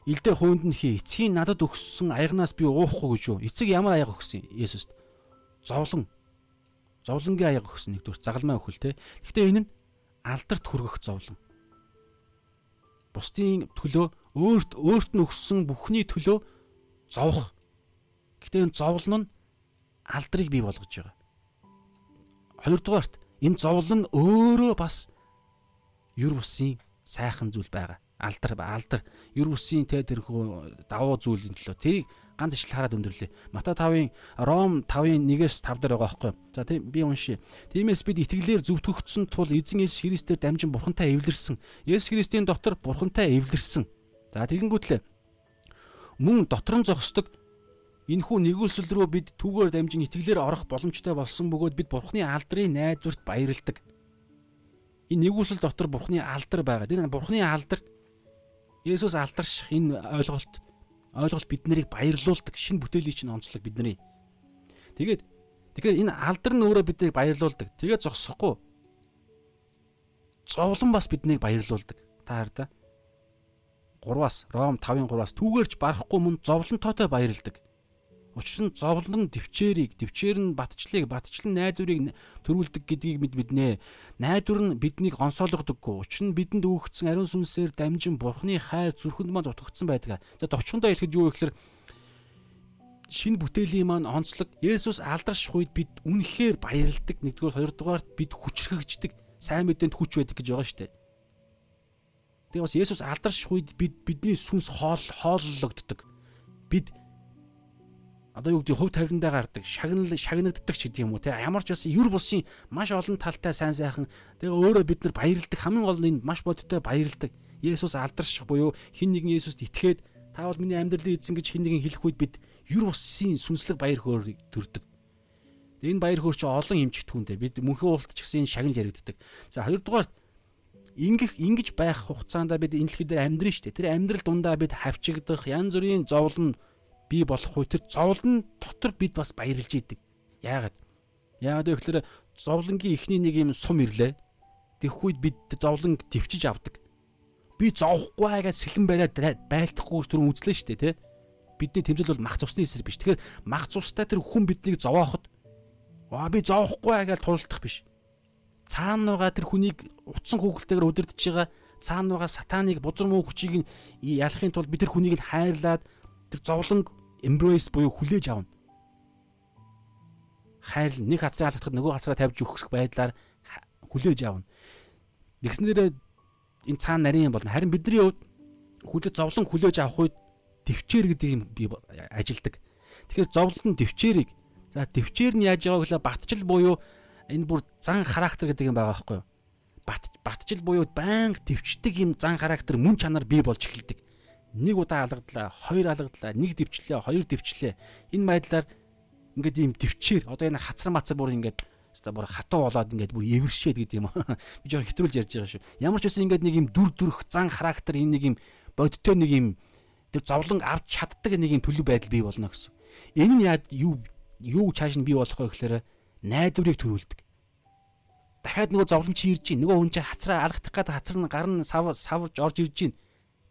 Илдээ хуунд нь хий эцгийн надад өгсөн аягнаас би уухгүй гэж юу? Эцэг ямар аяга өгсөн Есүст? Зовлон. Зовлонгийн аяга өгсөн нэгдүгээр загалмай өхөл те. Гэхдээ энэ нь алдарт хүргэх зовлон бусдын төлөө өөрт өөрт нь өгсөн бүхний төлөө зовох. Гэтэ энэ зовлон нь алдрыг бий болгож байгаа. Хоёрдугаарт энэ зовлон өөрөө бас юр бусын сайхан зүйл байгаа. Алдар алдар юр бусын тэ тэрхүү давуу зүйлийн төлөө тэрийг ганц ижил хараад өндөрлөө. Мата 5-ын Ром 5-ын 1-ээс 5 дээр байгаа байхгүй. За тийм би уншия. Тиймээс бид итгэлээр зөвтгөгдсөн тул эзэн Есүс Христээр дамжин Бурхантай эвлэрсэн. Есүс Христийн дотор Бурхантай эвлэрсэн. За тэгэнгүүтлээ мөн дотор нь зогсдог энэхүү нэгүүлсэл рүү бид түүгээр дамжин итгэлээр орох боломжтой болсон бөгөөд бид Бурхны алдрын найдварт баярладаг. Энэ нэгүүлсэл дотор Бурхны алдар байгаа. Энэ Бурхны алдар Есүс алдарших энэ ойлголт ойлголт бид нарыг баярлуулдаг шинэ бүтээлийн чинь онцлог бидний. Тэгээд тэгэхээр энэ алдар нь өөрөө биднийг баярлуулдаг. Тэгээд зогсохгүй. Зовлон бас биднийг баярлуулдаг. Та хар да. 3-аас Ром 5-ын 3-аас түүгээрч барахгүй мөн зовлонтойтой баярлдаг. Учир нь зовлон нь төвчээрийг, төвчээр нь батчлыг, батчлан найдварыг төрүүлдэг гэдгийг бид мэднэ. Найдвар нь биднийг гонсоологдоггүй. Учир нь бидэнд өгөгдсөн ариун сүнсээр дамжин Бурхны хайр зүрхэнд маань утгагдсан байдаг. За товчхондоо хэлэхэд юу вэ гэхээр шинэ бүтээлийн маань онцлог Есүс алдарших үед бид үнэхээр баярлдаг. Нэгдүгээр, хоёрдугаарт бид хүчрхэгждэг. Сайн мэдээнд хүч байдаг гэж байгаа шүү дээ. Тэгээ бас Есүс алдарших үед бид бидний сүнс хоол хооллогддог. Бид одоо юу гэдэг хувь тавиландаа гардаг шагнал шагнагддаг ч гэдэг юм уу те ямар ч байсан юр бусын маш олон талтай сайн сайхан. Тэгээ өөрөө бид нар баярлдаг. Хамгийн гол нь маш бодиттой баярлдаг. Есүс алдарших буюу хин нэгэн Есүст итгээд та бол миний амьдралын эзэн гэж хин нэгэн хэлэх үед бид юр бусын сүнслэг баяр хөөр төрдөг. Энэ баяр хөөр чи олон эмчтгүнтэй бид мөнхөн уулт ч гэсэн энэ шагнал яригддаг. За хоёрдугаарт ингэх ингэж байх хугацаанд бид энэ дэлхий дээр амьдрын штэ. Тэр амьдрал дундаа бид хавчигдах янз бүрийн зовлон бий болох үе тэр зовлон дотор бид бас баярлж идэг. Яагаад? Яагаад вэ гэхээр зовлонгийн ихний нэг юм сум ирлээ. Тэгэх үед бид зовлон төвчж авдаг. Би зовхгүй гэж сэлэн бариад байлдахгүй түрүүн үзлээ шүү дээ, тэ? Бидний тэмцэл бол мах цусны эсрэг биш. Тэгэхээр мах цустай тэр хүн биднийг зовооход аа би зовхгүй гэж тулдах биш. Цаана байгаа тэр хүнийг утсан хүүхэлтэйгээр удирдах байгаа цаана байгаа сатаныг бузар муу хүчийг ялахын тулд бид тэр хүнийг хайрлаад тэр зовлонг embrace буюу хүлээж авна. Хайр нэг хацраа халахад нөгөө хацраа тавьж өгөх байдлаар хүлээж авна. Тэгснээрээ энэ цаана нарийн юм болно. Харин бидний хувьд хүлээж зовлон хүлээж авах үед төвчээр гэдэг юм би ажилдаг. Тэгэхээр зовлон төвчээрийг за төвчээр нь яаж яваа гэхэл батчил буюу энэ бүр зан характер гэдэг юм байгаа байхгүй юу? Бат батчил буюу байнга төвчдөг юм зан характер мөн чанар бий болж эхэлдэг нэг удаа алгадлаа, хоёр алгадлаа, нэг дэвчлээ, хоёр дэвчлээ. Энэ байдлаар ингээд ийм төвчээр одоо энэ хацар мацар бүр ингээд хэвээ бүр хатуу болоод ингээд бүр эвэршээд гэдэг юм. Би жоо хэтрүүлж ярьж байгаа шүү. Ямар ч үсэн ингээд нэг юм дүр дүрх зан характер энэ нэг юм бодтой нэг юм тэр зовлон авч чаддаг нэг юм төлөв байдал бий болно гэсэн. Энэ нь яа юу юу чааш нь бий болох вэ гэхээр найдварыг төрүүлдэг. Дахиад нөгөө зовлон чи ирж гин нөгөө хүн чи хацраа алгадах гэдэг хацар нь гар нь савж орж ирж гин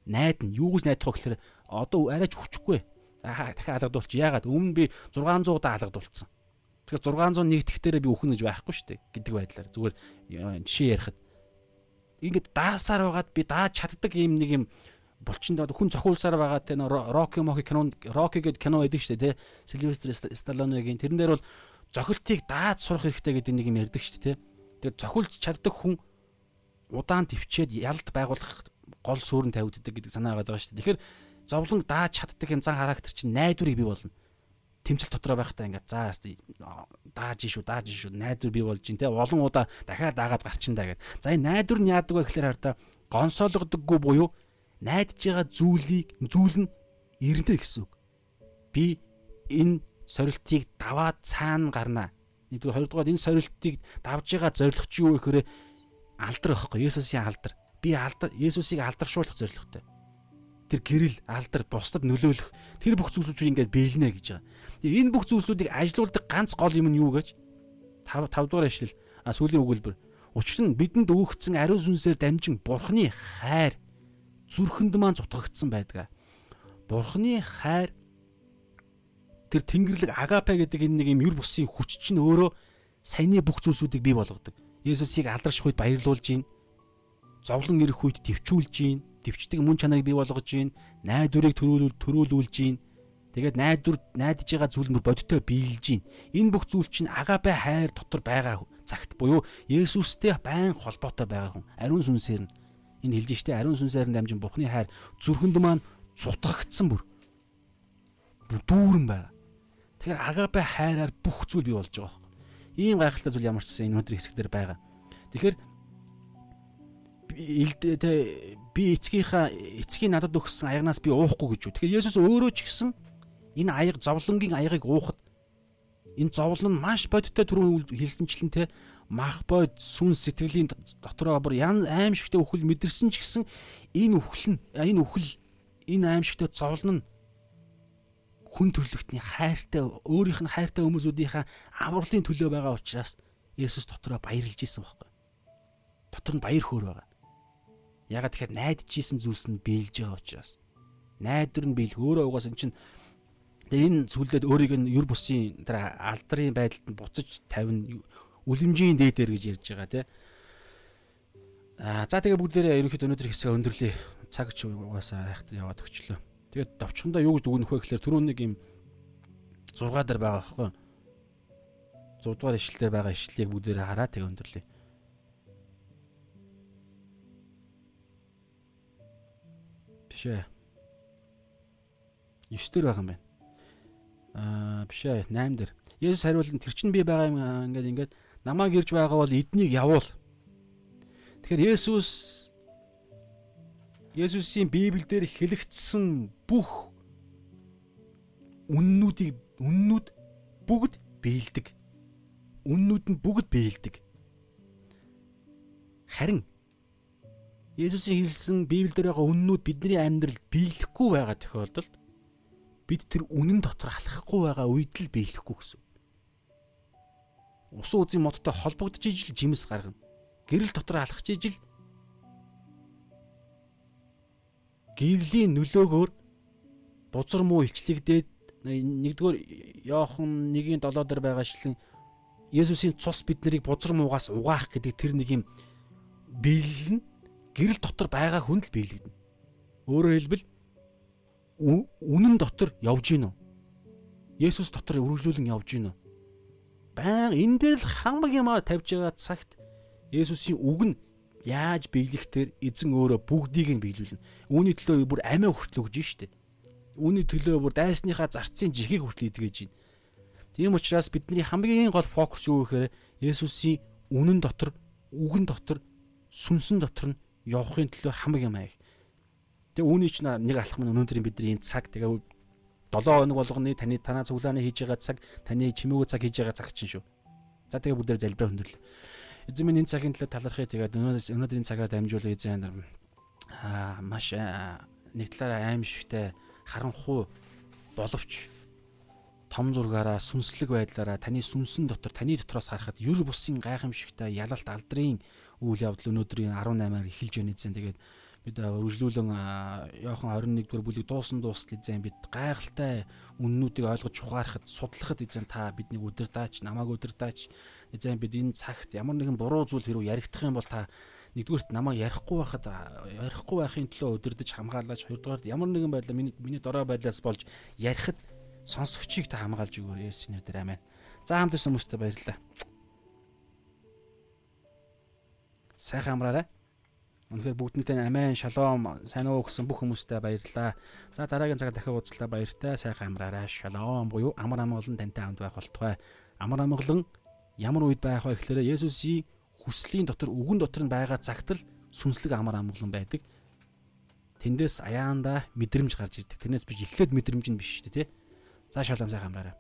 найд нь юу гэж найдах вэ гэхээр одоо арайч хүчгүй. За дахиад алгадуулчих. Яагаад өмнө би 600 удаа алгадуулсан. Тэгэхээр 601 тэгтэрээ би үхэн гэж байхгүй шүү дээ гэдэг байдлаар зүгээр жишээ ярихад ингээд даасаар байгаад би дааж чаддаг юм нэг юм булчин доод хүн цохиулсаар байгаа те Рокки Моки кино Рокки гэдэг кино байдаг шүү дээ те Сильвестр Сталлонегийн тэрэн дээр бол зохилтыг дааж сурах хэрэгтэй гэдэг нэг юм ярьдаг шүү дээ те тэгээд зохиулж чаддаг хүн удаан төвчээд ялд байгуулах гол суурь нь тавигддаг гэдэг санаа байгаа шүү дээ. Тэгэхээр зовлон дааж чаддаг юм зан характер чинь найдварыг бий болно. Тэмцэл дотроо байхдаа ингээд заа дааж шүү дааж шүү найдвар бий болж ин тэ олон удаа дахиад даагаад гарчиндаа гэд. За энэ найдвар нь яадаг вэ гэхээр хараа гонсоологдоггүй буюу найдаж байгаа зүйлийг зүйл нь ирнэ гэсэн үг. Би энэ сорилтыг даваад цаана гарнаа. Нэгдүгээр хоёрдугаар энэ сорилтыг давж байгаа зорилго чи юу вэ гэхээр алдар واخхой Есүсийн алдар Би алдар Есүсийг алдаршуулах зорилготой тэр гэрэл алдар бусдад нөлөөлөх тэр бүх зүйлсүүд ингээд биелнэ гэж байгаа. Тэгээ энэ бүх зүйлсүүдийг ажилуулдаг ганц гол юм нь юу гэж 5 5 дугаар ишлэл а сүүлийн өгүүлбэр. Учир нь бидэнд өөгцсөн ариун сүнсээр дамжин бурхны хайр зүрхэнд маань зутгагдсан байдаг. Бурхны хайр тэр тэнгэрлэг агапе гэдэг энэ нэг юм юр бусын хүч чинь өөрөө саяны бүх зүйлсүүдийг бий болгодог. Есүсийг алдарших үед баярлуулж гин. Зовлон ирэх үед төвчүүлж гин дэвчдэг мөн чанарыг бий болгож гин, найдварыг төрөөлүүл төрөөлүүлж гин. Тэгээд найдвар найдаж байгаа зүйл мөр бодиттой биелж гин. Энэ бүх зүйл чинь агапе хайр дотор байгаа цагт буюу Есүстэй байн холбоотой байгаа хүн. Ариун сүнсээр нь энэ хэлж штэ ариун сүнсээр нь дамжин Бурхны хайр зүрхэнд маань цутгагдсан бүр. Бүр дүүрэн байгаа. Тэгэхээр агапе хайраар бүх зүйл бий болж байгаа байхгүй. Ийм гайхалтай зүйл ямар ч гэсэн энэ өндөр хэсэг дээр байгаа. Тэгэхээр тэ би эцгийнхаа эцгийн надад өгсөн аягнаас би уухгүй гэж үү. Тэгэхээр Есүс өөрөө ч гэсэн энэ аяг зовлонгийн аягийг уухад энэ зовлон нь маш бодиттой түрүүн хэлсэнчлэн те мах бод сүн сэтгэлийн дотроо бүр ян аимшигтэй үхэл мэдэрсэн ч гэсэн энэ үхэл нь энэ үхэл энэ аимшигтэй зовлон нь хүн төрлөختний хайртай өөрийнх нь хайртай хүмүүсүүдийнхаа авралын төлөө байгаа учраас Есүс дотроо баярлж исэн байхгүй. Дотор нь баяр хөөр байгаа. Ягаад тэгэхээр найдаж исэн зүйлс нь биелж байгаа учраас. Найдвар нь биелэх өөрөө угаас эн чинь энэ сүлдээд өөрийг нь юр бусын тэр алдрын байдалд нь буцаж тавина үлэмжийн дээдэр гэж ярьж байгаа тий. Аа за тэгээ бүгдээрээ ерөнхийдөө өнөөдөр хэсгээ өндөрлөе. Цаг ч угаасаа айхтар яваад өчлөө. Тэгээд товчхондоо юу гэж дүгнэх вэ гэхээр түрүүн нэг юм 6 дээр байгаа байхгүй. 6 дугаар ишлэлээр байгаа ишлэлийг бүгдээрээ хараа тэгээ өндөрлөе. Биш ээ. 9 дээр байгаа юм байна. Аа биш ээ 8 дээр. Есүс хариулна тэр чинь би байгаа юм ингээд ингээд намайг ирж байгаа бол эднийг явуул. Тэгэхээр Есүс Есүсийн Библиэлд хэлэгдсэн бүх үннүүдийг үннүүд бүгд биелдэг. Үннүүд нь бүгд биелдэг. Харин Есүсийн хэлсэн Библиэлд байгаа үннүүд бидний амьдралд биелэхгүй байгаа тохиолдолд бид тэр үнэн дотор алхахгүй байгаа үед л биелэхгүй гэсэн. Усан үзийн модтой холбогдож ижил жимс гаргана. Гэрэл дотор алхаж ижил гэрлийн нөлөөгөөр бузар муу илчлэгдээд нэгдүгээр Йохан 1-ийн 7 дээр байгаа шилэн Есүсийн цус биднийг бузар муугаас угаах гэдэг тэр нэг юм биелэл нь гэрэл дотор байгаа хүн л биелэгдэнэ. Өөрөөр хэлбэл үнэн дотор явж гин үү? Есүс дотор үргэлжлүүлэн явж гин үү? Баян энэ дээр л хамаг юмаа тавьж байгаа цагт Есүсийн үг нь яаж биелэхтэр эзэн өөрөө бүгдийг нь биелүүлнэ. Үүний төлөө бүр амиа хүртэл өгж штэ. Үүний төлөө бүр дайсныхаа зарцын жихийг хүртэл идгэж байна. Тийм учраас бидний хамгийн гол фокус юу гэхээр Есүсийн үнэн дотор, үгэн дотор, сүнсэн дотор нь явахын төлөө хамаг юм аа. Тэгээ үүний ч нэг алхам нь өнөөдөр бидний энэ цаг тэгээ 7 хоног болгоны таны танаа цуглааны хийж байгаа цаг, таны чимээгөө цаг хийж байгаа цаг чинь шүү. За тэгээ бүгдээр залбираа хөндөрлөө. Эзэн минь энэ цагийн төлөө талархъя тэгээд өнөөдрийн цагаар дамжуулан эзэн аа маш нэг талаараа аимшигтай харанхуй боловч том зургаараа сүнслэг байдлаараа таны сүнсэн дотор таны дотроос харахад юр бусын гайхамшигтай ялалт алдрын үйл явдал өнөөдрийн 18-аар эхэлж байна гэсэн. Тэгээд бид үргэлжлүүлэн Иохан 21 дугаар бүлийг дуусан дуустал эзэн бид гайхалтай үннүүдийг ойлгож ухаарахад судлахад эзэн та биднийг өдөрдаач намайг өдөрдаач эзэн бид энэ цагт ямар нэгэн буруу зүйл хэрэг яригдах юм бол та нэгдүгürt намайг ярихгүй байхад ярихгүй байхын төлөө өдөрдөж хамгаалаач хоёрдугаар ямар нэгэн байдлаар миний миний дорой байдлаас болж ярихад сонсогчийг та хамгаалж өгөөрэй Есүсийн нэрээр амин. За хамт ирсэн хүмүүстээ баярлалаа. Сайхан амраарай. Үнэхээр бүгднтэй амин шалом сайн уу гэсэн бүх хүмүүстээ баярлалаа. За дараагийн цагаар дахин уулзлаа баяртай сайхан амраарай. Шалом буюу амар амгалан тантай хамт байх болтугай. Амар амгалан ямар үед байх вэ гэхээр Есүсийн хүслийн дотор үгэн дотор нь байгаа цагт л сүнслэг амар амгалан байдаг. Тэндээс аяанда мэдрэмж гарч ирдэг. Тэрнээс биш эхлээд мэдрэмж нь биш шүү дээ, тий. За шалом сайхан амраарай.